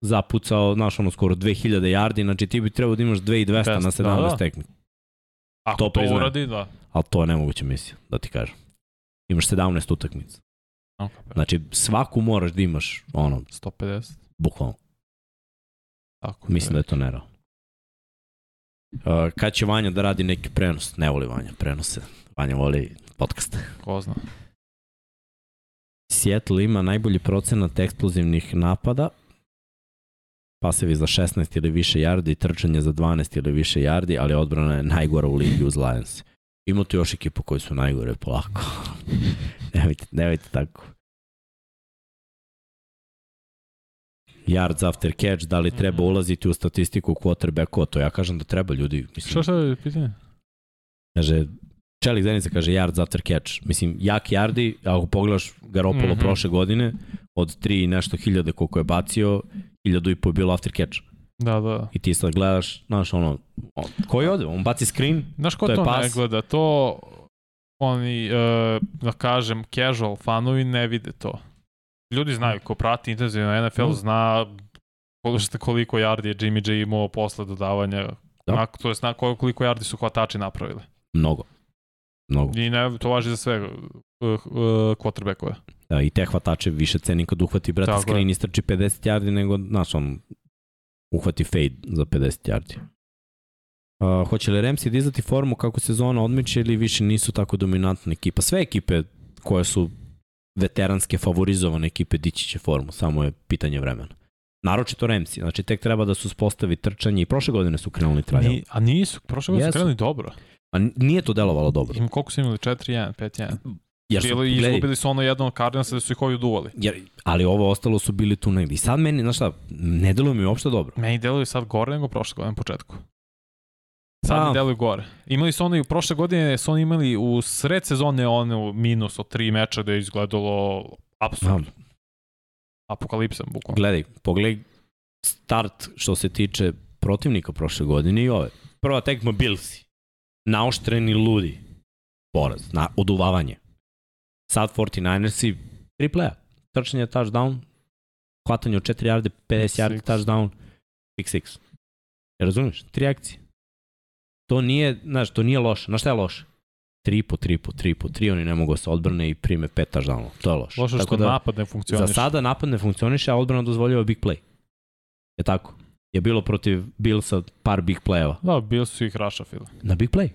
zapucao, znaš, ono skoro 2000 jardi, znači ti bi trebao da imaš 2200 na 200, 17 da, da. tekmi. Ako to to, uradi, da. Ali to je nemoguća misija, da ti kažem. Imaš 17 utakmica. Okay, Znači, svaku moraš da imaš, ono, 150. bukvalno. Tako. Mislim da je to nerealno. Uh, kad će Vanja da radi neki prenos? Ne voli Vanja prenose. Vanja voli podcast. Ko zna. Seattle ima najbolji procenat eksplozivnih napada, pasevi za 16 ili više yardi, trčanje za 12 ili više yardi, ali odbrana je najgora u ligi uz Lions. Ima tu još ekipu koji su najgore, polako. nemojte, nemojte tako. Yards after catch, da li treba Mhm. ulaziti u statistiku quarterbacka, to ja kažem da treba ljudi. Mislim, Šta šta je pitanje? Kaže, Čelik Zenica kaže yards after catch. Mislim, jak yardi, ako pogledaš Garoppolo mm. -hmm. prošle godine, od 3 i nešto hiljade koliko je bacio, hiljadu i po je bilo after catch. Da, da. I ti sad gledaš, znaš, ono, on, koji ode? On baci screen, Znaš ko To to, je ne pas. gleda? To oni, uh, da kažem, casual fanovi ne vide to. Ljudi znaju, ko prati intenzivno NFL, Mm. zna koliko, yardi je Jimmy G imao posle dodavanja. Da. Da. to je zna koliko yardi su hvatači napravili. mnogo. Mnogo. I ne, to važi za sve uh, uh, quarterbackove. Da, I te hvatače više ceni kad uhvati, brate, Tako screen je. i strči 50 yardi, nego, znaš, on uhvati fade za 50 yardi. Uh, hoće li Ramsey dizati formu kako sezona odmiče ili više nisu tako dominantna ekipa? Sve ekipe koje su veteranske favorizovane ekipe dići će formu, samo je pitanje vremena. Naročito Ramsey, znači tek treba da su spostavi trčanje i prošle godine su krenuli traljavo. Ni, a nisu, prošle godine Jesu. su krenuli dobro. A nije to delovalo dobro. Im, koliko su imali? 4-1, 5-1. Jer su, Bili, gledaj, izgubili su ono jedno od Cardinalsa da su ih ovi uduvali. jer, ali ovo ostalo su bili tu negdje. I sad meni, znaš šta, ne deluje mi uopšte dobro. Meni deluju sad gore nego prošle godine na početku. Sad mi deluju gore. Imali su ono i prošle godine su oni imali u sred sezone ono minus od tri meča da je izgledalo apsurd. A, Apokalipsa, bukvalno. Gledaj, pogledaj start što se tiče protivnika prošle godine i ove. Prva tekma Billsi. Naoštreni ludi. Poraz. Na, oduvavanje. Sad 49ersi, tri playa. Trčanje touchdown, hvatanje od 4 yarde, 50 yardi Six. touchdown, pick six. Je razumiješ? Tri akcije. To nije, znaš, to nije loše. Znaš šta je loše? 3 po 3 po 3 po 3, oni ne mogu da se odbrane i prime 5 touchdownova. To je loše. Loše što Tako napad ne funkcioniše. Za sada napad ne funkcioniše, a odbrana dozvoljava big play. Je tako? Je bilo protiv Billsa par big playeva. Da, bili su ih rašafili. Na big play.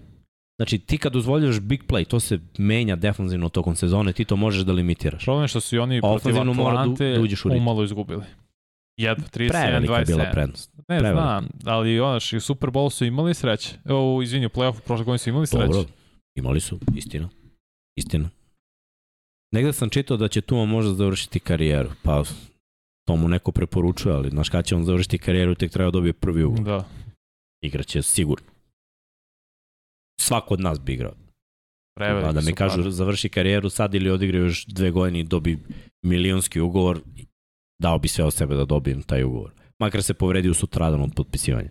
Znači, ti kad dozvoljavaš big play, to se menja defanzivno tokom sezone, ti to možeš da limitiraš. Problem je što su i oni protiv Ofanzivno mora da- Atlante da uđeš u umalo izgubili. Jedva, 31, Prevelika je bila 27. prednost. Ne prevelika. znam, ali onaš, i u Super Bowl su imali sreće. Evo, izvini, u play-offu prošle godine su imali sreće. Dobro, imali su, istina. Istina. Negde sam čitao da će Tuma možda završiti karijeru, pa to mu neko preporučuje, ali znaš kada će on završiti karijeru, tek treba da dobije prvi ugovor. Da. Igraće sigurno. Svako od nas bi igrao. Preveliki Pa da mi kažu pari. završi karijeru sad ili odigra još dve godine i dobi milionski ugovor, dao bi sve od sebe da dobijem taj ugovor. Makar se povredi u sutradan od potpisivanja.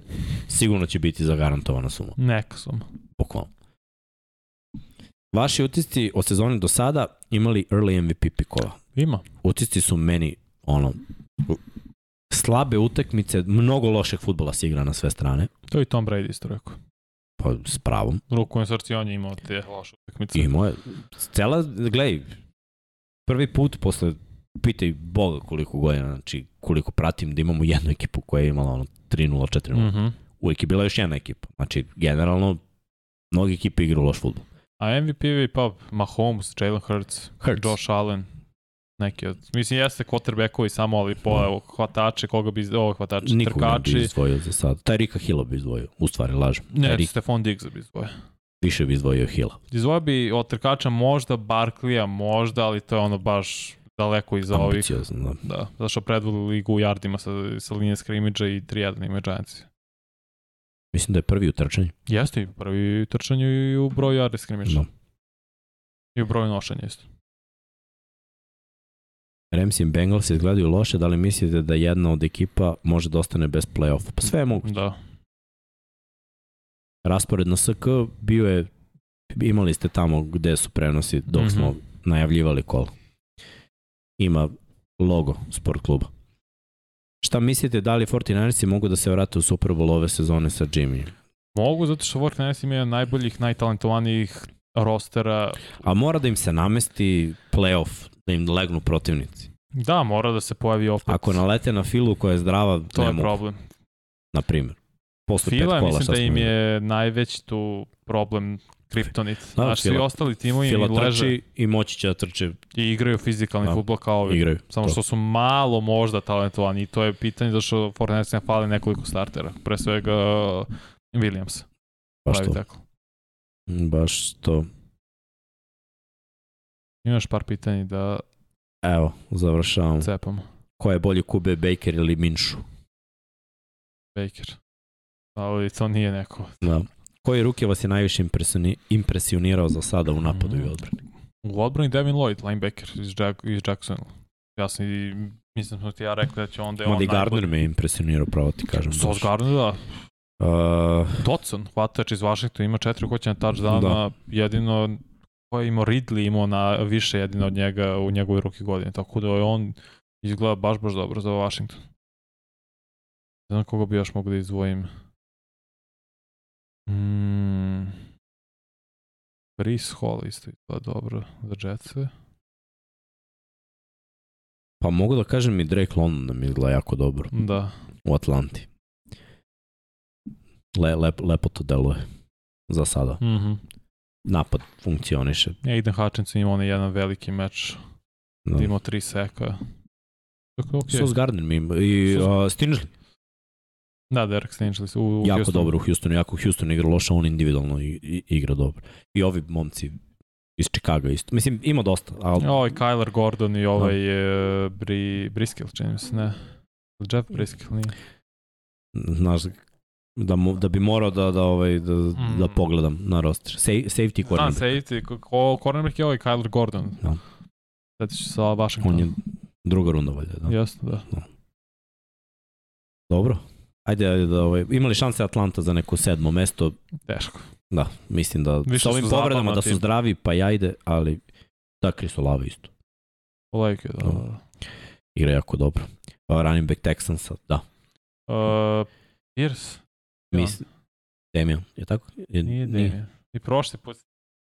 Sigurno će biti zagarantovana suma. Neka su. Bukvalno. Vaši utisci od sezone do sada imali early MVP pikova. Ima. Utisci su meni ono slabe utakmice, mnogo lošeg futbola se igra na sve strane, To je i Tom Brady isto rekao. pa s pravom. Ruku na srci on je imao te loše utakmice. I moje, cela, gledaj, prvi put posle, pitaj Boga koliko godina, znači koliko pratim da imamo jednu ekipu koja je imala ono 3-0, 4-0. Mhm. Uvijek je bila još jedna ekipa. Znači, generalno, mnogi ekipe igraju loš futbol. A MVP je pa Mahomes, Jalen Hurts, Hurts. Josh Allen, neki od... Mislim, jeste quarterbackovi samo, ali po evo, hvatače, koga bi... Ovo hvatače, Nikog ne bi trkači. izdvojio za sad. Taj Rika Hilla bi izdvojio. U stvari, lažem. Ne, Rick Stefan Diggs bi izvoje. više bi izdvojio Hilla. Izvoje bi od trkača možda Barklija, možda, ali to je ono baš daleko iza ovih. Ambiciozno, da. Da, zato što predvoli ligu u jardima sa, sa linije skrimidža i 3-1 imaju Giantsi. Mislim da je prvi u trčanju. Jeste i prvi u trčanju i u broju yardi skrimiša. Da. I u broju nošenja isto. Rams i Bengals izgledaju loše, da li mislite da jedna od ekipa može da ostane bez play-offa? Pa sve je moguće. Da. Raspored na SK bio je, imali ste tamo gde su prenosi dok mm -hmm. smo najavljivali kolo. Ima logo sport kluba. Šta mislite, da li 49ersi mogu da se vrate u Super Bowl ove sezone sa Jimmy? Mogu, zato što 49ersi imaju najboljih, najtalentovanijih rostera. A mora da im se namesti playoff, da im legnu protivnici. Da, mora da se pojavi opet. Ako nalete na filu koja je zdrava, to ne je mogu, problem. na primjer. Posle Fila, pet kola, mislim da im je najveći tu problem kriptonit. Da, znači, svi ostali timovi im leže i moći će da trče, i igraju fizikalni Da. futbol kao ovi. igraju. Samo To. što su malo možda talentovani i to je pitanje zašto Fortnite fali nekoliko startera. Pre svega uh, Williams. Baš pravi to. tako. Baš to. Imaš par pitanja da Evo, završavam. cepamo. Ko je bolji kube, Baker ili Minšu? Baker. Ali to nije neko. Da. Koji ruke vas je najviše impresioni- impresionirao za sada u napadu i Mhm. odbrani? U odbrani Devin Lloyd, linebacker iz, Jack, iz Jacksonville. Ja sam i, mislim smo ti ja rekli da će onda je on Madi Gardner najbolji. me impresionirao, pravo ti kažem. Sauce Gardner, da. Uh, Dotson, hvatač iz Washingtona, ima četiri hoćena touchdowna, Da. jedino ko je imao Ridley imao na više jedino od njega u njegovoj ruki godine, tako da je on izgleda baš, baš dobro za Washington. Ne znam koga bi još mogu da izdvojim. Mm. Brice Hall isto izgleda dobro za Jetse. pa mogu da kažem i Drake London da mi izgleda jako dobro Da. u Atlanti. Le, lep, lepo to deluje za sada. Mhm. Napad funkcioniše. Aiden Hutchinson imao onaj jedan veliki meč, Da. da. imao tri seka. Tako, okay. Sauce Gardner mi ima. I Sauce- uh, Stingley. Da, Derek Stingley u, u jako Houstonu. dobro u Houstonu. Jako Houston igra loše, on individualno i, i, igra dobro. I ovi momci iz Chicago isto. Mislim, ima dosta, ali Ovaj Kyler Gordon i ovaj no. Bri, Briskill, čini mi se, ne. Jeff Briskill, nije. znaš, da, mu, da bi morao da, da, ovaj, da, Mm. da pogledam na roster. Sa, safety Da, cornerback. safety, ko- cornerback je ovaj Kyler Gordon. Da. Sad ću sa Washington. On je druga runda valjda. Da. Jasno, da. Dobro. Ajde, ajde da, ovaj, imali šanse Atlanta za neko sedmo mesto? Teško. Da, mislim da Više sa ovim povredama da su zdravi, pa ja ide, ali da, Krisolava isto. Polejke, da. Da. da. Igra jako dobro. Uh, running back Texansa, da. Uh, Pierce? Mis, Damian, je tako? Je, Nije Damian. I prošli put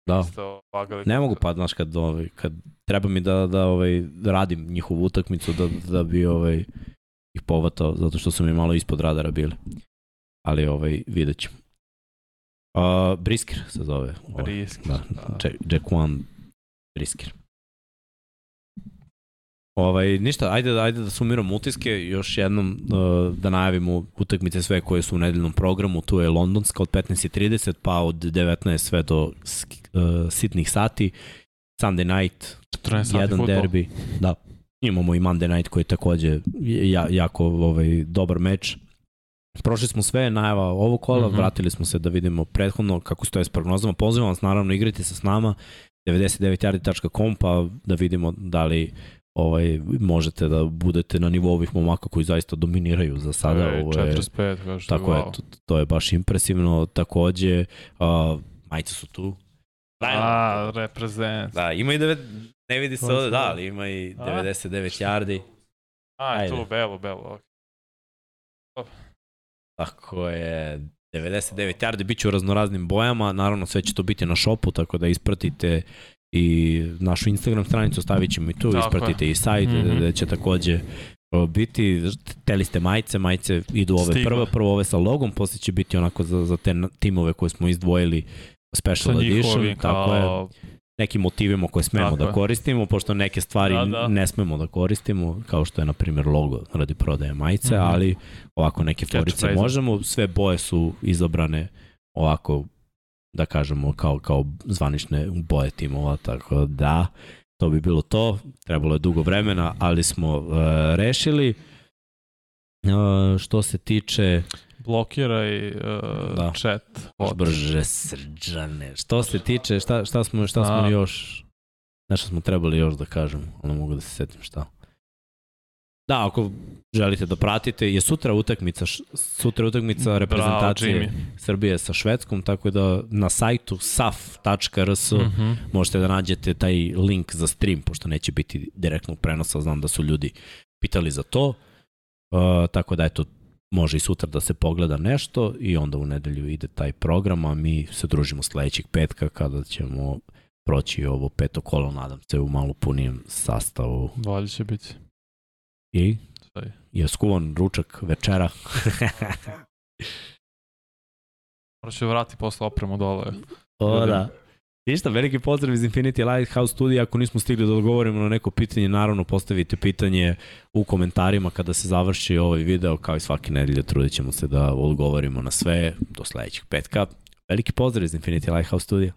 Da. isto vagali. Ne mogu pa, znaš, kad, ovaj, kad treba mi da, da, ovaj, da radim njihovu utakmicu, da, da bi ovaj, ih povatao, zato što su mi malo ispod radara bili. Ali ovaj, vidjet ćemo. Uh, Brisker se zove. Ovaj, Brisker, Da, da. Jack, Jaquan Brisker. Ovaj, ništa, ajde, ajde da sumiramo utiske, još jednom uh, da najavimo utakmice sve koje su u nedeljnom programu, tu je Londonska od 15.30 pa od 19 sve do uh, sitnih sati, Sunday night, 14 sati jedan derbi, da, imamo i Monday night koji je takođe ja, jako ovaj, dobar meč. Prošli smo sve, najava ovog kola, mm. -hmm. vratili smo se da vidimo prethodno kako stoje s prognozama. Pozivam vas naravno igrati se s nama 99yardi.com pa da vidimo da li ovaj, možete da budete na nivou ovih momaka koji zaista dominiraju za sada. Ej, Ovo je, 45, kažeš. tako je, wow. to, to je baš impresivno. Takođe, uh, majice su tu. A, reprezent. Da, ima i devet, ne vidi se ovde, sam- da, ali ima i A? 99 yardi. A, Ajde. tu, belo, belo. ok. Tako je, 99 yardi, bit će u raznoraznim bojama, naravno sve će to biti na šopu, tako da ispratite i našu Instagram stranicu, stavit ćemo i tu, Tako ispratite je. i sajt, mm. -hmm. gde će takođe biti, teli ste majice, majice idu ove Stigle. prve, prvo ove sa logom, posle će biti onako za, za te timove koje smo izdvojili special Sa edition, tako je. Nekim motivima koje smemo Tako da koristimo, pošto neke stvari Da, da, da. da. ne smemo da koristimo, kao što je, na primjer, logo radi prodaje majice, mm. -hmm. ali ovako neke forice Catchphrase. možemo. Sve boje su izabrane ovako, da kažemo, kao, kao zvanične boje timova, tako da to bi bilo to. Trebalo je dugo vremena, ali smo uh, rešili. Uh, što se tiče Blokiraj uh, Da. da. chat. Bot. brže srđane. Što se tiče, šta, šta smo, šta smo A. još, nešto smo trebali još da kažem, ali mogu da se setim šta. Da, ako želite da pratite, je sutra utakmica, sutra utakmica reprezentacije Bravo, Srbije sa Švedskom, tako da na sajtu saf.rs Jimmy. Mhm. možete da nađete taj link za stream, pošto neće biti direktnog prenosa, znam da su ljudi pitali za to. Uh, tako da eto, može i sutra da se pogleda nešto i onda u nedelju ide taj program, a mi se družimo sledećeg petka kada ćemo proći ovo peto kolo, nadam se, u malo punijem sastavu. Bolje će biti. I Sve. je skuvan ručak večera. Morat ću vrati posle opremu dole. o, da. Ništa, veliki pozdrav iz Infinity Lighthouse studija. Ako nismo stigli da odgovorimo na neko pitanje, naravno postavite pitanje u komentarima kada se završi ovaj video, kao i svake nedelje trudit ćemo se da odgovorimo na sve do sledećeg petka. Veliki pozdrav iz Infinity Lighthouse studija.